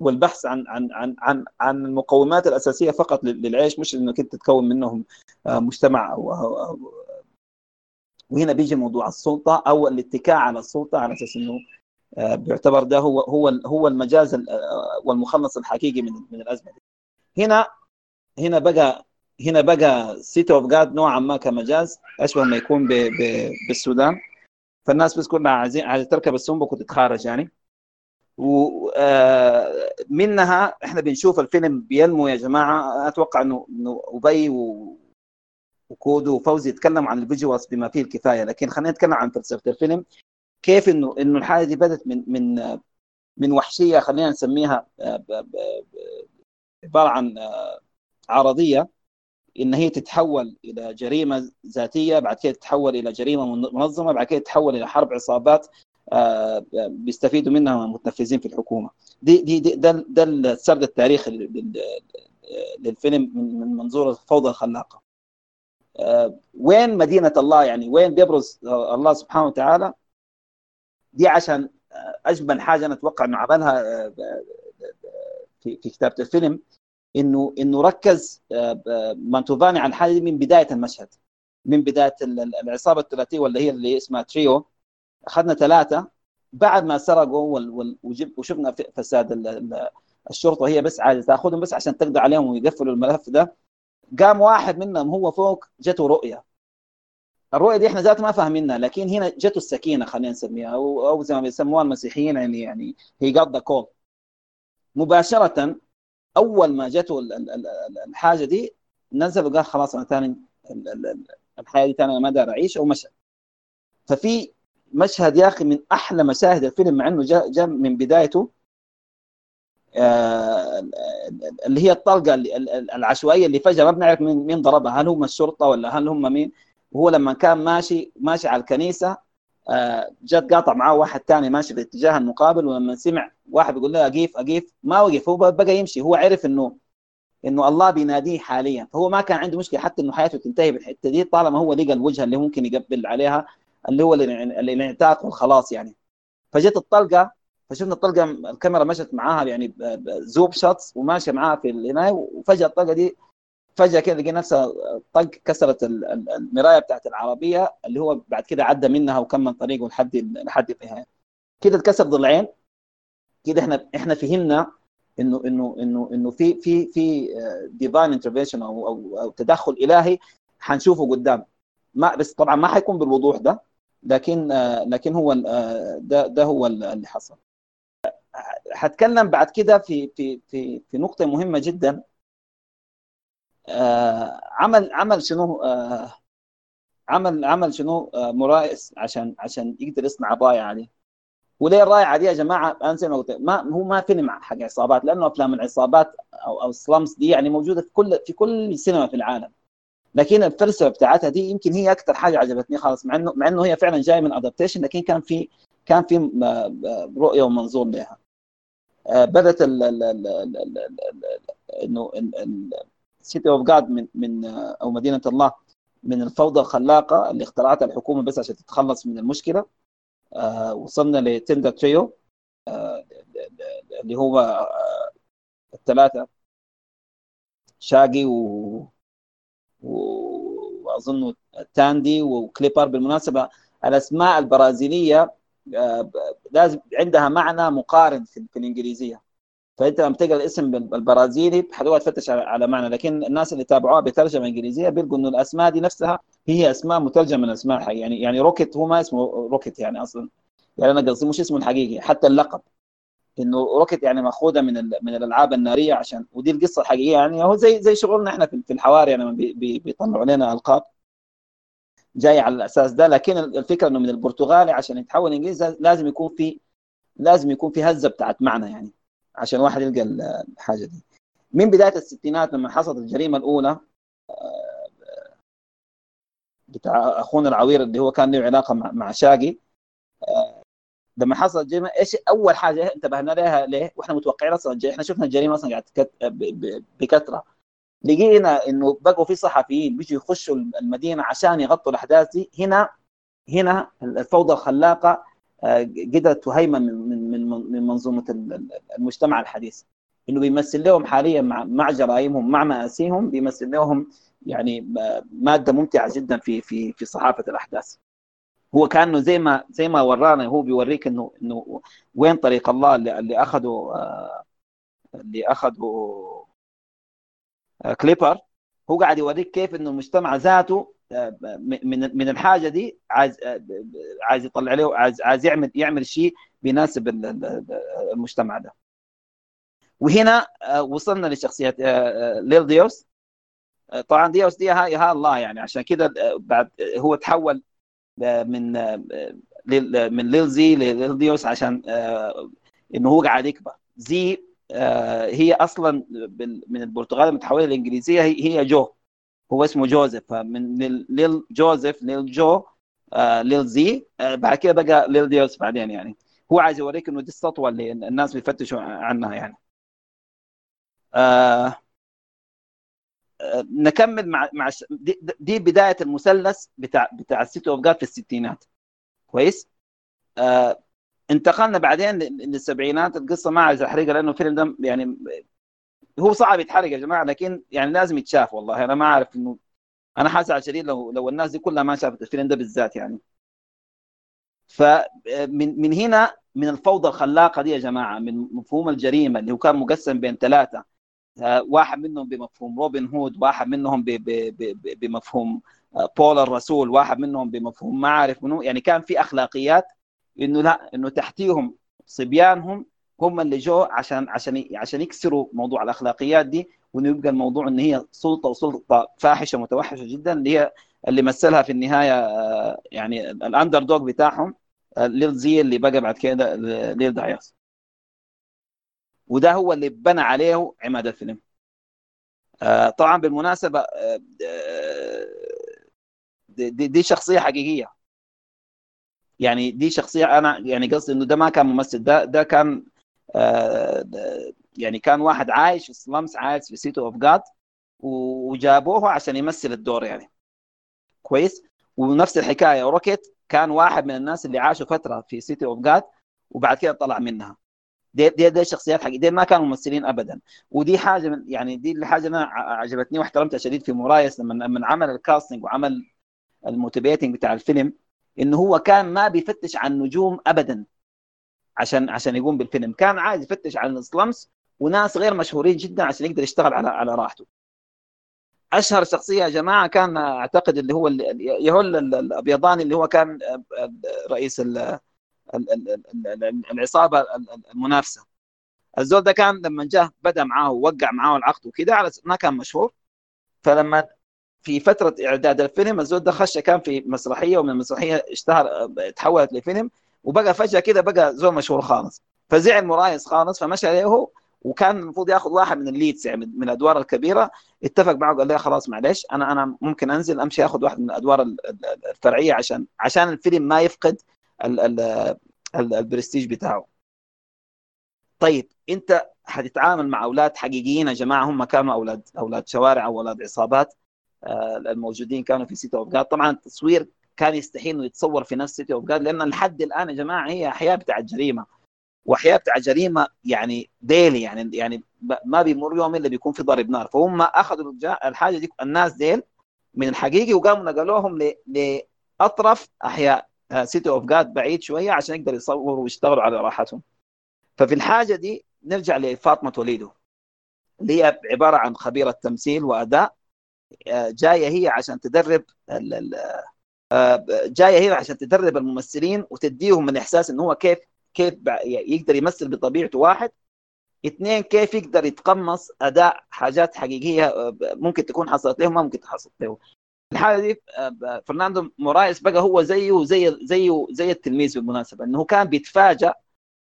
والبحث عن عن عن عن عن المقومات الأساسية فقط لل- للعيش مش إنك أنت تكون منهم آه، مجتمع أو أو- أو وهنا بيجي موضوع السلطة أو الاتكاء على السلطة على أساس إنه آه، بيعتبر ده هو هو هو المجاز ال- آه، والمخلص الحقيقي من من الأزمة دي. هنا هنا بقى هنا بقى سيتي اوف جاد نوعا ما كمجاز اشبه ما يكون بالسودان فالناس بس كلها عايزين عايزة تركب السنبك وتتخارج يعني ومنها إحنا بنشوف الفيلم بينمو يا جماعة. أتوقع انه إنه أبي وكودو وفوزي يتكلم عن الفيجوالز بما فيه الكفاية. لكن خلينا نتكلم عن فلسفة الفيلم. كيف انه إنه الحاله دي بدأت من من من وحشية خلينا نسميها آه، عبارة عن آه، عرضية. إن هي تتحول إلى جريمة ذاتية بعد كده تتحول إلى جريمة من- منظمة بعد كده تتحول إلى حرب عصابات. آه، بيستفيدوا منها المتنفذين في الحكومة. دي دي, دي ده ده السرد التاريخي لل- لل- للفيلم من من منظور الفوضى الخلاقة. آه، وين مدينة الله يعني؟ وين بيبرز آه، الله سبحانه وتعالى؟ دي عشان آه، أجمل حاجة أنا أتوقع إنه عملها آه، في كتابة الفيلم إنه إنه ركز آه، مانتوفاني على الحاله من بداية المشهد. من بداية ال- ال- العصابة الثلاثية واللي هي اللي اسمها تريو أخذنا ثلاثة. بعد ما سرقوا وشفنا فساد ال- ال- الشرطة هي بس عايزة تاخذهم بس عشان تقضي عليهم ويقفلوا الملف ده. قام واحد منهم هو فوق جته رؤية. الرؤية دي إحنا ذات ما فاهمينها لكن هنا جته السكينة خلينا نسميها أو أو زي ما بيسموها المسيحيين يعني يعني هي جاد ذا كول مباشرة أول ما جته ال- ال- ال- ال- الحاجة دي نزل وقال خلاص أنا ثاني ال- ال- ال- الحياة دي ثاني أنا ما أقدر أعيش ومشى. ففي مشهد يا أخي من أحلى مشاهد الفيلم مع إنه جاء جاء من بدايته آه، اللي هي الطلقة العشوائية اللي فجأة ما بنعرف مين مين ضربها. هل هم الشرطة ولا هل هم مين؟ وهو لما كان ماشي ماشي على الكنيسة آه، جت قاطع معاه واحد ثاني ماشي في الاتجاه المقابل ولما سمع واحد بيقول له أقيف أقيف ما وقف هو بقى يمشي. هو عرف انه إنه الله بيناديه حاليا. فهو ما كان عنده مشكلة حتى إنه حياته تنتهي بالحتة دي طالما هو لقى الوجهه اللي ممكن يقبل عليها. اللي هو الانع- الانعتاق والخلاص يعني فجت الطلقة فشفنا الطلقة الكاميرا مشت معاها يعني زوب شوتس وماشية معاها في العنايه وفجأة الطلقة دي فجأة كده لقينا نفسها طق كسرت ال- ال- المراية بتاعت العربية اللي هو بعد كده عدى منها وكمل طريقه لحد لحد النهايه كده اتكسر ضلعين كده إحنا إحنا فهمنا إنه إنه إنه إنه في في في ديفاين انترفنشن أو أو أو تدخل إلهي حنشوفه قدام. ما بس طبعا ما حيكون بالوضوح ده. لكن لكن هو ده ده هو اللي حصل. هتكلم بعد كده في في في في نقطة مهمة جدا. عمل عمل شنو عمل عمل شنو مرائس عشان عشان يقدر يصنع بايع عليه. وليه الرايعه دي يا جماعة؟ أنا زي ما قلت ما هو ما فيلم حق عصابات لأنه أفلام العصابات أو أو ال slums دي يعني موجودة في كل في كل سينما في العالم. لكن الفلسفة بتاعتها دي يمكن هي أكثر حاجة عجبتني خالص مع انه مع إنه هي فعلا جاية من adaptation لكن كان في كان في رؤية ومنظور لها. بدأت إنه City of God من من أو مدينة الله من الفوضى الخلاقة اللي اخترعتها الحكومة بس عشان تتخلص من المشكلة. آه، وصلنا ل Tender Trio آه، اللي هو آه، الثلاثة شاقي و وأظن تاندي وكليبر بالمناسبة الاسماء البرازيلية لازم عندها معنى مقارن في, الإنجليزية. فأنت لما تقرأ الاسم البرازيلي حتقعد تفتش على معنى لكن الناس اللي تابعوها بترجمة إنجليزية بيلقوا إنه الأسماء دي نفسها هي أسماء مترجمة من أسماء يعني يعني Rocket هو ما اسمه Rocket يعني أصلا. يعني أنا قصدي مش اسمه الحقيقي حتى اللقب. إنه Rocket يعني مأخوذة من من الألعاب النارية عشان ودي القصة الحقيقية يعني هو زي زي شغلنا إحنا في الحواري يعني بي بيطلعوا لنا ألقاب. جاي على الأساس ده لكن الفكرة إنه من البرتغالي عشان يتحول إنجليزي لازم يكون في لازم يكون في هزة بتاعت معنى يعني عشان واحد يلقى الحاجة دي. من بداية الستينات لما حصلت الجريمة الأولى آه، بتاع أخونا العوير اللي هو كان له علاقة مع شاقي آه، لما حصلت الجريمة إيش أول حاجة انتبهنا لها ليه؟ وإحنا متوقعين أصلا إحنا شفنا الجريمة أصلا قاعد بكثرة. لقينا إنه بقوا في صحفيين بيجوا يخشوا المدينة عشان يغطوا الأحداث دي. هنا هنا الفوضى الخلاقة آه، قدرت تهيمن من من من منظومة المجتمع الحديث. إنه بيمثل لهم حاليا مع مع جرائمهم مع مآسيهم بيمثل لهم يعني مادة ممتعة جدا في في في صحافة الأحداث. هو كأنه زي ما زي ما ورانا هو بيوريك انه إنه وين طريق الله اللي, اللي اخذوا آه، اللي اخذوا كليبر. آه، هو قاعد يوريك كيف إنه المجتمع ذاته من من الحاجة دي عايز عايز يطلع له عايز عايز يعمل يعمل شيء بيناسب المجتمع ده. وهنا آه، وصلنا لشخصية آه، آه، ليل ديوس. طبعا ديوس دي ها الله يعني عشان كده بعد هو تحول من من ليل زي لليل ديوس عشان إنه هو قاعد يكبر. زي هي أصلا من البرتغال متحوله للانجليزيه هي جو. هو اسمه جوزيف. فمن ليل جوزيف ليل جو آه ليل زي. آه بعد كده بقى ليل ديوس بعدين يعني. هو عايز يوريك إنه دي السطوة اللي الناس بيفتشوا عنها يعني. آه آه نكمل مع مع دي, دي بداية المثلث بتاع بتاع ال City of في الستينات. كويس؟ آه انتقلنا بعدين للسبعينات. القصة ما عايز احرقها لأنه الفيلم ده يعني هو صعب يتحرق يا جماعة لكن يعني لازم يتشاف والله. أنا ما أعرف انه أنا حاسس شديد لو لو الناس دي كلها ما شافت الفيلم ده بالذات يعني. فمن من هنا من الفوضى الخلاقة دي يا جماعة من مفهوم الجريمة اللي هو كان مقسم بين ثلاثة. آه، واحد منهم بمفهوم روبن هود واحد منهم بمفهوم آه، بول الرسول واحد منهم بمفهوم ما عارف منه يعني كان في أخلاقيات إنه لا إنه تحتيهم صبيانهم هم اللي جو عشان عشان عشان يكسروا موضوع الأخلاقيات دي وإنه يبقى الموضوع إن هي سلطة وسلطة فاحشة متوحشة جدا اللي هي اللي مثلها في النهاية آه، يعني ال underdog بتاعهم آه، Li'l Zé اللي بقى بعد كده Li'l Dice وده هو اللي بنى عليه عماد الفيلم. آه، طبعا بالمناسبة دي, دي شخصية حقيقية. يعني دي شخصية أنا يعني قصدي إنه ده ما كان ممثل ده ده كان آه، يعني كان واحد عايش في ال slums عايش في City of God وجابوه عشان يمثل الدور يعني. كويس؟ ونفس الحكاية روكيت كان واحد من الناس اللي عاشوا فترة في City of God وبعد كده طلع منها. دي دي, دي الشخصيات حقيقية. دي ما كانوا ممثلين ابدا. ودي حاجة من يعني دي الحاجة أنا عجبتني واحترمتها شديد في مورايس لما لما عمل ال casting وعمل الموتيفيتنج بتاع الفيلم إنه هو كان ما بيفتش عن نجوم ابدا عشان عشان يقوم بالفيلم. كان عايز يفتش عن السلمس وناس غير مشهورين جدا عشان يقدر يشتغل على على راحته. أشهر شخصية يا جماعة كان أعتقد اللي هو يهول الأبيضاني اللي هو كان رئيس العصابة المنافسة. الزول ده كان لما جاء بدا معاه ووقع معاه العقد وكده على ما كان مشهور. فلما في فترة إعداد الفيلم الزول ده خش كان في مسرحية ومن المسرحية اشتهر تحولت لفيلم وبقى فجأة كده بقى زول مشهور خالص. فزعل مرايس خالص فمشى عليه وكان المفروض ياخذ واحد من ال leads يعني من الأدوار الكبيرة. اتفق معه قال له خلاص معلش أنا أنا ممكن أنزل أمشي أخذ واحد من الأدوار الفرعية عشان عشان الفيلم ما يفقد البرستيج بتاعه. طيب انت حتتعامل مع أولاد حقيقيين يا جماعة هم كانوا أولاد أولاد شوارع أو أولاد عصابات آه، الموجودين كانوا في City of God طبعا التصوير كان يستحيل إنه يتصور في نفس City of God لأن لحد الآن يا جماعة هي أحياء بتاعت جريمة. وأحياء بتاع جريمة يعني daily يعني يعني ما بيمر يوم إلا بيكون في ضرب نار. فهم أخذوا الحاجة دي الناس ديل من الحقيقي وقاموا نقلوهم لأطرف أحياء. City of God بعيد شوية عشان يقدروا يصوروا ويشتغلوا على راحتهم. ففي الحاجة دي نرجع لفاطمة وليدو اللي هي عبارة عن خبيرة تمثيل وأداء آه، جاية هي عشان تدرب آه، جاية هي عشان تدرب الممثلين وتديهم من إحساس انه هو كيف كيف يقدر يمثل بطبيعته واحد. اثنين كيف يقدر يتقمص أداء حاجات حقيقية آه، ممكن تكون حصلت له ما ممكن تحصل له الحالة دي فرناندو مورايس بقى هو زيه زي زيه زي التلميذ بالمناسبة إنه كان بيتفاجأ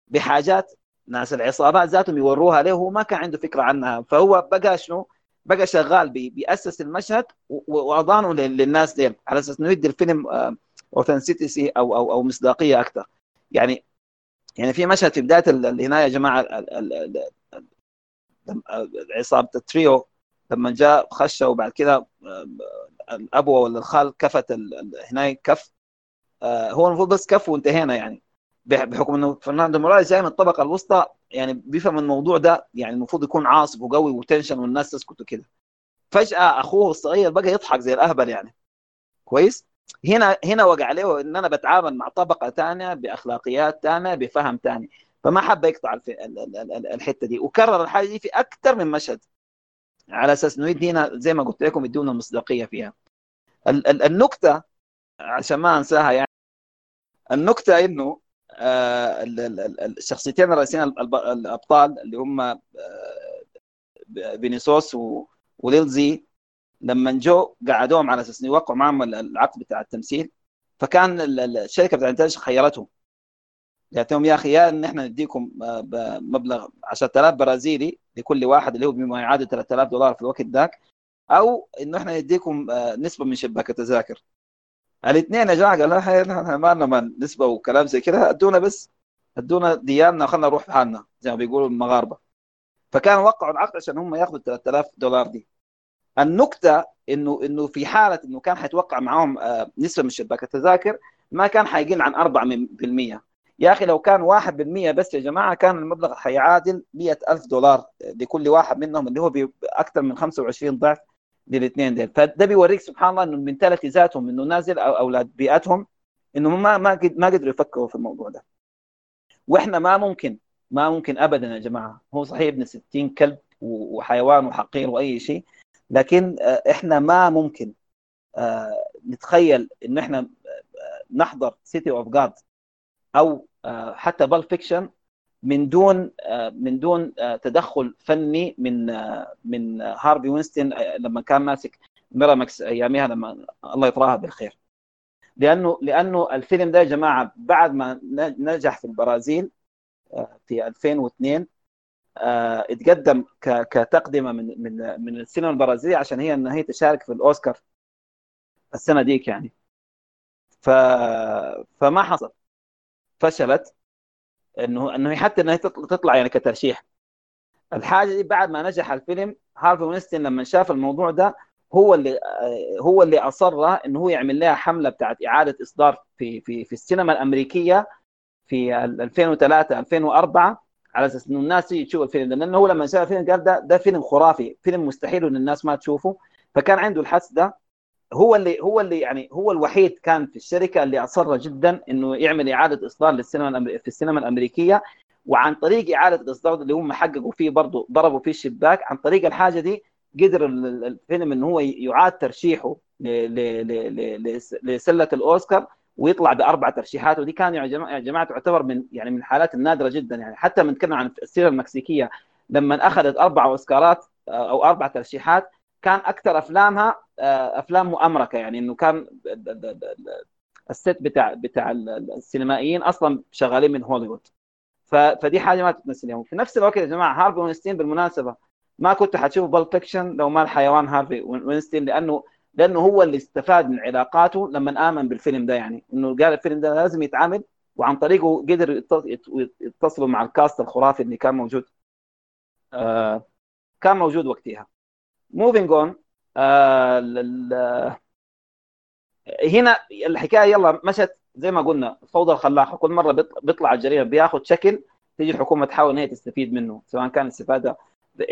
بحاجات ناس العصابات ذاتهم يوروها له وما كان عنده فكرة عنها. فهو بقى شنو؟ بقى شغال بي بيأسس المشهد وأضانه للناس دي على أساس إنه يدي الفيلم authenticity أو أو أو مصداقية أكثر يعني يعني في مشهد في بداية هنا يا جماعة عصابة التريو لما جاء خش وبعد كده الأبوة ولا الخال كفت هنا كف. آه، هو المفروض بس كف وانتهينا يعني. بحكم إنه فرناندو مورايز جاي من الطبقة الوسطى يعني بيفهم الموضوع ده يعني المفروض يكون عاصف وقوي و tension والناس تسكت وكده. فجأة أخوه الصغير بقى يضحك زي الأهبل يعني. كويس؟ هنا هنا وقع عليه إن أنا بتعامل مع طبقة ثانية بأخلاقيات ثانية بفهم ثاني فما حب يقطع الحتة دي. وكرر الحاجة دي في أكثر من مشهد. على أساس إنه يدينا زي ما قلت لكم يدونا مصداقية فيها. النكتة عشان ما أنساها يعني النكتة إنه آه، الشخصيتين الرئيسيين الأبطال اللي هم آه، فينيسوس وليلزي لما جو قعدوهم على أساس يوقعوا معهم العقد بتاع التمثيل فكان الشركة بتاع الانتاج خيرتهم. لهم يا أخي يا إن إحنا نديكم آه، مبلغ 10000 برازيلي لكل واحد اللي هو بما يعادل 3000 دولار في الوقت ذاك أو إنه إحنا نديكم نسبة من شباك التذاكر. الاثنين يا جماعة قالوا إحنا ما لنا نسبة وكلام زي كده ادونا بس ادونا دياننا وخلنا نروح حالنا زي ما بيقولوا المغاربة. فكانوا وقعوا العقد عشان هم ياخذوا 3000 دولار دي. النكتة إنه إنه في حالة إنه كان حيتوقع معاهم آه، نسبة من شباك التذاكر ما كان حيقل عن 4% يا أخي لو كان 1% بس يا جماعة كان المبلغ حيعادل 100000 دولار لكل واحد منهم اللي هو أكثر من 25 ضعف للاثنين ديل. فده بيوريك سبحان الله إنه ال mentality ذاتهم إنه نازل أو أولاد بيئتهم إنه ما ما ما قدروا يفكروا في الموضوع ده. وإحنا ما ممكن ما ممكن ابدا يا جماعة. هو صحيح ابن 60 كلب وحيوان وحقير وأي شيء لكن آه، إحنا ما ممكن آه، نتخيل إنه إحنا آه، نحضر City of God أو حتى Pulp Fiction من دون آه، من دون آه، تدخل فني من آه، من هارفي وينستين لما كان ماسك ميرامكس ايامها لما الله يطراها بالخير. لأنه لأنه الفيلم ده يا جماعة بعد ما نجح في البرازيل في 2002 اتقدم كتقدمة من من من السينما البرازيلية عشان هي انها هي تشارك في الأوسكار السنة ديك يعني. ف فما حصل. فشلت انه إنه حتى إنها تطلع يعني كترشيح. الحاجة دي بعد ما نجح الفيلم هارفي وينستون لما شاف الموضوع ده هو اللي هو اللي اصر إنه هو يعمل لها حملة بتاعت إعادة إصدار في في في السينما الأمريكية في 2003 2004 على أساس إنه الناس تيجي تشوف الفيلم لأنه هو لما شاف الفيلم قال ده ده فيلم خرافي فيلم مستحيل إن الناس ما تشوفه. فكان عنده الحس ده. هو اللي هو اللي يعني هو الوحيد كان في الشركة اللي أصر جدا إنه يعمل إعادة إصدار للسينما في السينما الأمريكية وعن طريق إعادة الاصدار اللي هم حققوا فيه برضه ضربوا فيه الشباك عن طريق الحاجة دي قدر الفيلم إنه هو يعاد ترشيحه لسلة الأوسكار ويطلع بأربع ترشيحات ودي كان يا جماعة جماعة تعتبر من يعني من الحالات النادرة جدا يعني. حتى بنتكلم عن السيره المكسيكية لما أخذت أربع أوسكارات أو أربع ترشيحات كان أكثر أفلامها أفلام مؤمركة يعني إنه كان الست بتاع بتاع السينمائيين أصلا شغالين من هوليوود. فدي حاجة ما تتنسى اليوم في نفس الوقت يا جماعة هارفي وينستين بالمناسبة ما كنت حتشوف Pulp Fiction لو ما الحيوان هارفي وينستين لأنه لأنه هو اللي استفاد من علاقاته لما آمن بالفيلم ده يعني. إنه قال الفيلم ده لازم يتعمل وعن طريقه قدر يتصلوا مع ال cast الخرافي اللي كان موجود. آه كان موجود وقتها. moving on آه هنا الحكاية يلا مشت زي ما قلنا فوضى الخلاقه كل مرة بيطلع الجريمة بياخذ شكل تيجي الحكومة تحاول إن هي تستفيد منه سواء كان استفادة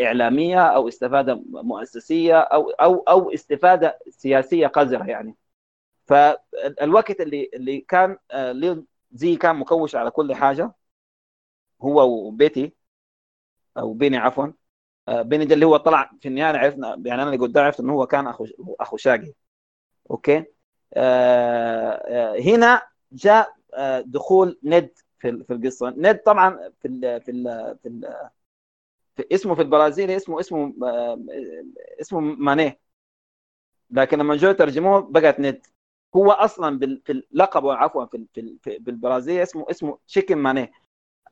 إعلامية أو استفادة مؤسسية أو أو أو استفادة سياسية قذرة يعني. فالوقت اللي اللي كان زي كان مكوش على كل حاجة هو وبيتي أو بيني عفوا بيني ده اللي هو طلع في النهاية عرفنا يعني أنا اللي قدام عرفت إنه هو كان اخو أخو شاقي. أوكي؟ آه هنا جاء دخول ند في في القصة. ند طبعا في ال في ال في, ال في اسمه في البرازيل اسمه اسمه اسمه ماني. لكن لما جو ترجموه بقت Ned هو أصلا في اللقب عفوا في في, في بالبرازيل اسمه اسمه chicken ماني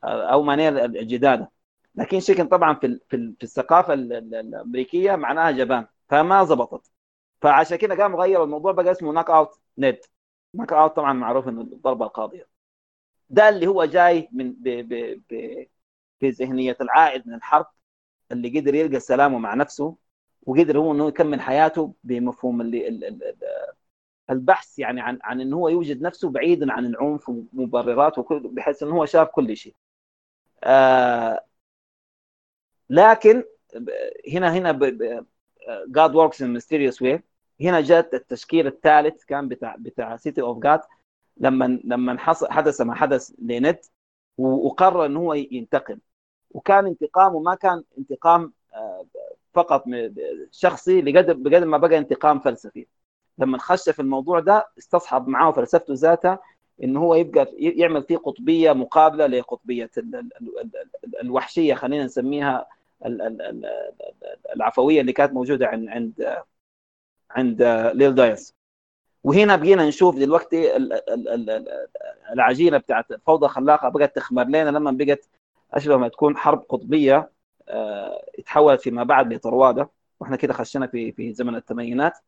أو ماني الجداده. لكن chicken طبعا في في, في الثقافة الأمريكية معناها جبان فما زبطت. فعشان كده قام غير الموضوع بقى اسمه Knockout Ned knockout طبعا معروف إنه الضربة القاضية. ده اللي هو جاي من ب ب ب في ذهنية العائد من الحرب اللي قدر يلقى سلامه مع نفسه وقدر هو إنه يكمل حياته بمفهوم اللي ال ال البحث يعني عن عن إنه هو يوجد نفسه بعيدا عن العنف ومبررات وكل بحيث إنه هو شاف كل شيء. آه لكن هنا هنا God works in mysterious way. هنا جاءت التشكيل الثالث كان بتاع بتاع سيتي اوف جاد لما لما حدث ما حدث لنت وقرر إنه هو ينتقم. وكان انتقامه ما كان انتقام فقط شخصي لقدر بقدر ما بقى انتقام فلسفي. لما خش في الموضوع ده استصحب معاه فلسفته ذاتها انه هو يبقى يعمل فيه قطبيه مقابله لقطبيه الوحشيه خلينا نسميها العفويه اللي كانت موجوده عند عند عند Li'l Dice وهنا بقينا نشوف دلوقتي العجينه بتاعت الفوضى الخلاقه بقت تخمر لنا لما بقت اشبه ما تكون حرب قطبيه اتحولت فيما بعد لطروادة وإحنا كده خشينا في في زمن الثمانينات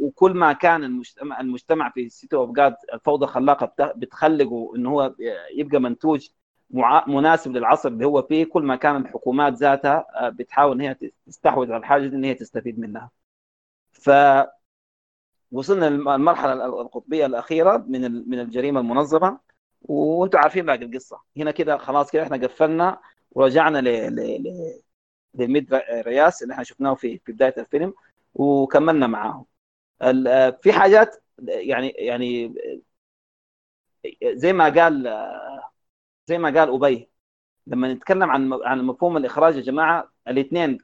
وكل ما كان المجتمع المجتمع في City of God الفوضى الخلاقه بتخلقه انه هو يبقى منتوج مناسب للعصر اللي هو فيه كل ما كان الحكومات ذاتها بتحاول إن هي تستحوذ على الحاجة إن هي تستفيد منها. ف وصلنا للمرحله القطبية الأخيرة من من الجريمة المنظمة. وأنتم عارفين باقي القصة. هنا كده خلاص كده إحنا قفلنا ورجعنا ل ل لميد رياس اللي إحنا شفناه في في بداية الفيلم. وكملنا معاهم. في حاجات يعني يعني زي ما قال زي ما قال أبي لما نتكلم عن عن مفهوم الإخراج يا جماعة الاثنين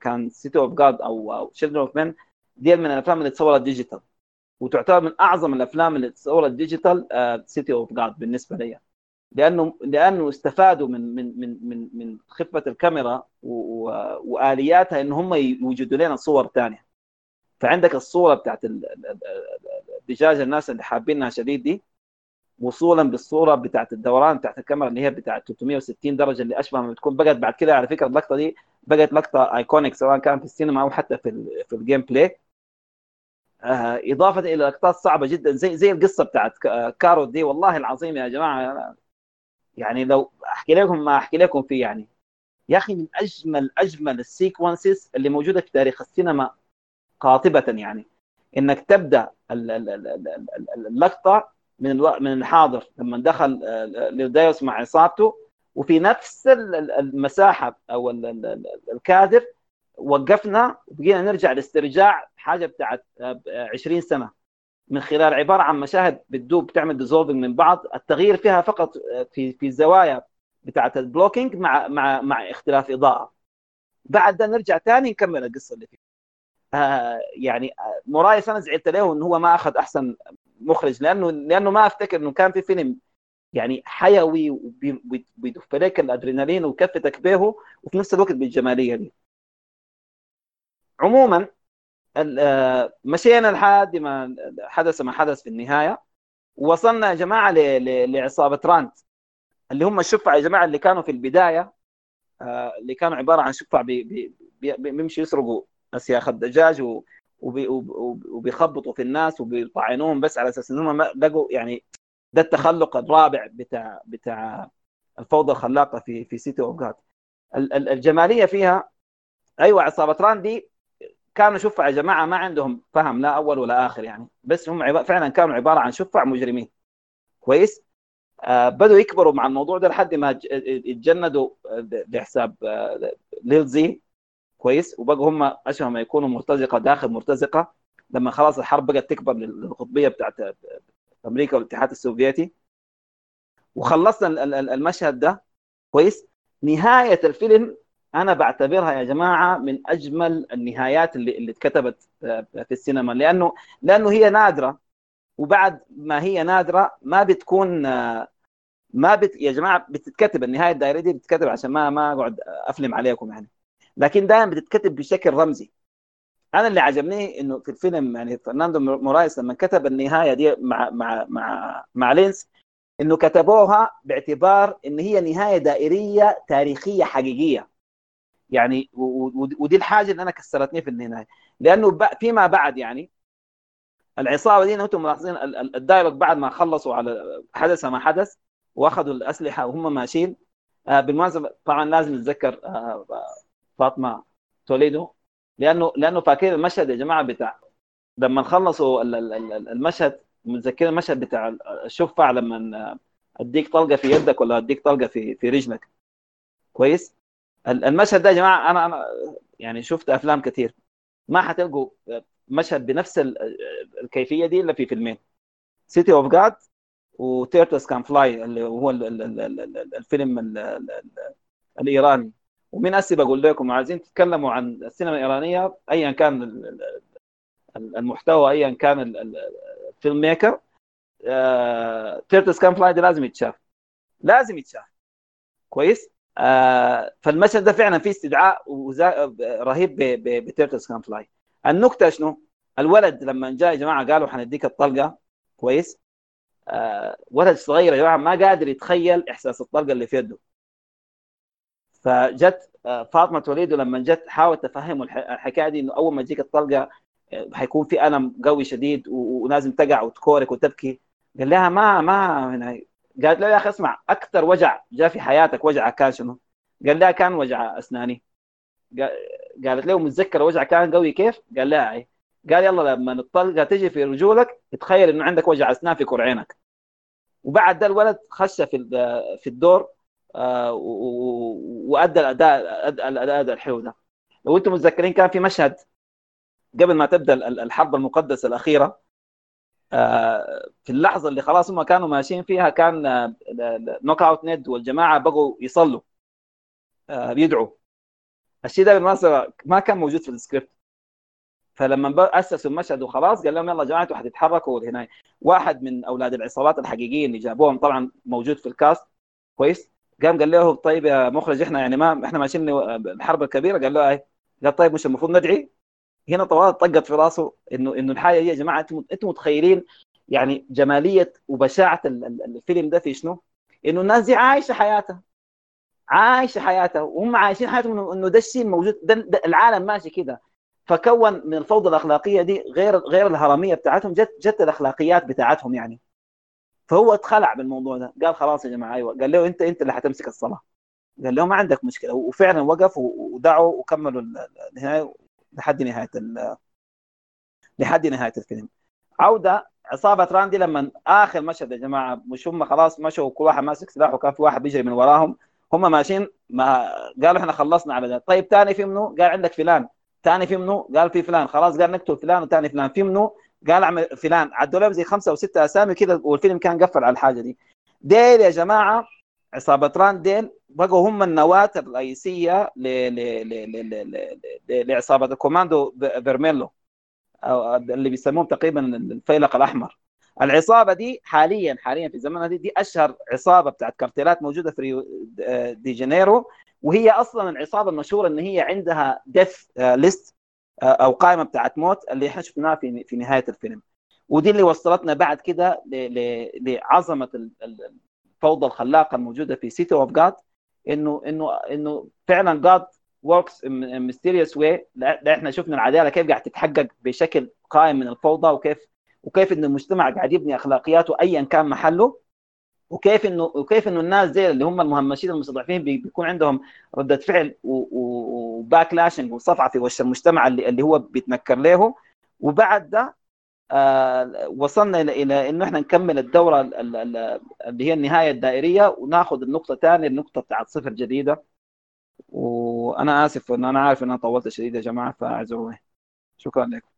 كان City of God أو Children of Men دي من الأفلام اللي تصورت digital وتعتبر من أعظم الأفلام اللي تصورت digital City of God بالنسبة لي. لأنه لأنه استفادوا من من من من من خفة الكاميرا وآلياتها إن هم يوجدوا لنا صور ثانية فعندك الصورة بتاعت الدجاجه الناس اللي حابينها شديد دي وصولا بالصورة بتاعت الدوران بتاعت الكاميرا اللي هي بتاعت 360 درجة اللي أشبه ما بتكون. بقت بعد كده على فكرة اللقطة دي بقت لقطة iconic سواء كان في السينما أو حتى في في ال gameplay آه إضافة إلى لقطات صعبة جدا زي زي القصة بتاعت كارو دي. والله العظيم يا جماعة يعني لو أحكي لكم ما أحكي لكم فيه يعني. يا أخي من اجمل أجمل ال sequences اللي موجودة في تاريخ السينما قاطبه يعني انك تبدا اللقطه من من الحاضر لما دخل ليل دايس مع عصابته وفي نفس المساحه أو الكادر وقفنا وبقينا نرجع لاسترجاع حاجة بتاعت 20 سنه من خلال عباره عن مشاهد بتدوب بتعمل dissolving من بعض التغيير فيها فقط في في الزوايا بتاعت ال blocking مع مع مع اختلاف اضاءه بعد ده نرجع تاني نكمل القصة اللي فيه آه يعني آه، مورايس أنا زعلت له إنه هو ما أخذ أحسن مخرج لأنه لأنه ما أفتكر إنه كان في فيلم يعني حيوي وبيدف لك الأدرينالين ويكفتك به وفي نفس الوقت بالجمالية دي. عموما آه، مشينا لحد ما حدث ما حدث في النهاية. ووصلنا يا جماعة لعصابة رانت اللي هم الشفع يا جماعة اللي كانوا في البداية اللي كانوا عبارة عن شفع بيمشوا يسرقوا اسياخ الدجاج وبيخبطوا في الناس وبيطعنوهم بس على أساس إنهم لقوا يعني ده التخلق الرابع بتاع بتاع الفوضى الخلاقة في في City of God الجمالية فيها أيوه عصابة Runts دي كانوا شفع جماعة ما عندهم فهم لا أول ولا آخر يعني بس هم فعلا كانوا عبارة عن شفع مجرمين. كويس؟ آه بدوا يكبروا مع الموضوع ده لحد ما يتجندوا بحساب آه ليلزي كويس وبقوا هم اشبه ما يكونوا مرتزقة داخل مرتزقة لما خلاص الحرب بقت تكبر للقطبية بتاعت أمريكا والاتحاد السوفيتي. وخلصنا المشهد ده. كويس. نهاية الفيلم أنا بعتبرها يا جماعة من أجمل النهايات اللي اللي اتكتبت في السينما لأنه لأنه هي نادرة. وبعد ما هي نادرة ما بتكون ما بت... يا جماعة بتتكتب النهاية الدائريه دي بتتكتب عشان ما ما أقعد أفلم عليكم يعني. لكن دائما بتتكتب بشكل رمزي. أنا اللي عجبني إنه في الفيلم يعني فرناندو ميريليس لما كتب النهاية دي مع مع مع مع لينس إنه كتبوها باعتبار إن هي نهاية دائرية تاريخية حقيقية. يعني ودي الحاجة اللي أنا كسرتني في النهاية. لأنه فيما بعد يعني العصابة دي أنتم ملاحظين الدايلوج بعد ما خلصوا على حدث ما حدث وأخذوا الأسلحة وهم ماشيين. آه، بالمناسبة طبعا لازم نتذكر آه، فاطمه توليدو لأنه لأنه فاكرين المشهد يا جماعة بتاع لما خلصوا المشهد متذكرين المشهد بتاع الشفع لما اديك طلقه في يدك ولا اديك طلقه في في رجلك كويس المشهد ده يا جماعة أنا أنا يعني شفت افلام كثير ما حتلقوا مشهد بنفس الكيفيه دي الا في فيلمين City of God و Turtles Can Fly اللي هو الفيلم الايراني ومن هسه بقول لكم عايزين تتكلموا عن السينما الإيرانية ايا كان المحتوى ايا كان ال film maker Turtles Can Fly لازم يتشاف. لازم يتشاف. كويس؟ آه فالمشهد ده فعلا فيه استدعاء رهيب ب Turtles Can Fly النكتة شنو؟ الولد لما جاء يا جماعة قالوا حنديك الطلقة. كويس؟ آه ولد صغير يا جماعة ما قادر يتخيل إحساس الطلقة اللي في يده. فجت آه، فاطمة وليده لما جت حاولت تفهمه الحكاية دي إنه أول ما تجيك الطلقة آه، حيكون في ألم قوي شديد ولازم تقع وتكورك وتبكي. قال لها ما ما قالت له يا أخي اسمع أكثر وجع جاء في حياتك وجع كان شنو؟ قال لها كان وجع أسناني. قالت له متذكر وجع كان قوي كيف؟ قال لها اي قال يلا لما الطلقة تجي في رجولك تخيل إنه عندك وجع أسنان في كرعينك. وبعد ده الولد خش في في الدور آه، وأدى الأداء الأداء الحلو ده. لو أنتم متذكرين كان في مشهد قبل ما تبدأ الحرب المقدسة الأخيرة آه، في اللحظة اللي خلاص هم كانوا ماشيين فيها كان Knockout Ned والجماعة بقوا يصلوا آه، بيدعوا. الشيء ده بالمناسبة ما كان موجود في السكريبت. فلما أسسوا المشهد وخلاص قال لهم يلا يا جماعة أنتوا حتتحركوا هنا واحد من أولاد العصابات الحقيقيين اللي جابوهم طبعا موجود في ال cast كويس؟ قام قال له طيب يا مخرج إحنا يعني ما إحنا ماشيين الحرب الكبيره قال له أي. قال طيب مش المفروض ندعي؟ هنا طوال طقت في راسه انه إنه الحاجة دي يا جماعة أنتم أنتم متخيلين يعني جمالية وبشاعة الفيلم ده في شنو؟ إنه الناس دي عايشة حياتها. عايشة حياتها. وهم عايشين حياتهم انه ده الشيء الموجود ده, ده العالم ماشي كده. فكون من الفوضى الأخلاقية دي غير غير الهرمية بتاعتهم جت جت الأخلاقيات بتاعتهم يعني. فهو اتخلع بالموضوع ده. قال خلاص يا جماعة أيوه. قال له انت أنت اللي حتمسك الصلاة. قال له ما عندك مشكلة. وفعلا وقف ودعوا وكملوا النهاية لحد نهاية لحد نهاية الفيلم. عودة عصابة راندي لما آخر مشهد يا جماعة مش هم خلاص مشوا كل واحد ماسك سلاح وكان في واحد بيجري من وراهم. هم ماشيين ما قالوا إحنا خلصنا على ده. طيب ثاني في منو قال عندك فلان. ثاني في منو قال في فلان. خلاص قال نقتل فلان وثاني فلان. في منو قال اعمل فلان عدوا لهم زي خمسة أو ستة أسامي كذا والفيلم كان قفل على الحاجة دي. ديل يا جماعة عصابه راندين بقوا هم النواة الرئيسية ل... ل... ل... ل... ل... ل... لعصابة الكوماندو فيرميليو أو اللي بيسموهم تقريبا الفيلق الأحمر. العصابة دي حاليا حاليا في زمانها دي, دي أشهر عصابة بتاعت كارتيلات موجودة في ريو دي جانيرو وهي أصلا العصابة المشهورة إن هي عندها death list أو قائمة بتاعت موت اللي إحنا شفناها في في نهاية الفيلم. ودي اللي وصلتنا بعد كده لعظمة الفوضى الخلاقة الموجودة في City of God إنه إنه إنه فعلا God works mysterious way إحنا شفنا العدالة كيف قاعد تتحقق بشكل قائم من الفوضى وكيف وكيف انه المجتمع قاعد يبني أخلاقياته ايا كان محله. وكيف انه وكيف إنه الناس زي اللي هم المهمشين المستضعفين بيكون عندهم ردة فعل وباك لاشنج وصفعة في وش المجتمع اللي, اللي هو بيتنكر له وبعد ده آه وصلنا إلى إلى إنه إحنا نكمل الدورة اللي هي النهاية الدائرية وناخذ النقطة ثانية النقطة بتاعت صفر جديدة. وأنا آسف إن أنا عارف ان أنا طولت شديد يا جماعة فأعذروني. شكرا لكم.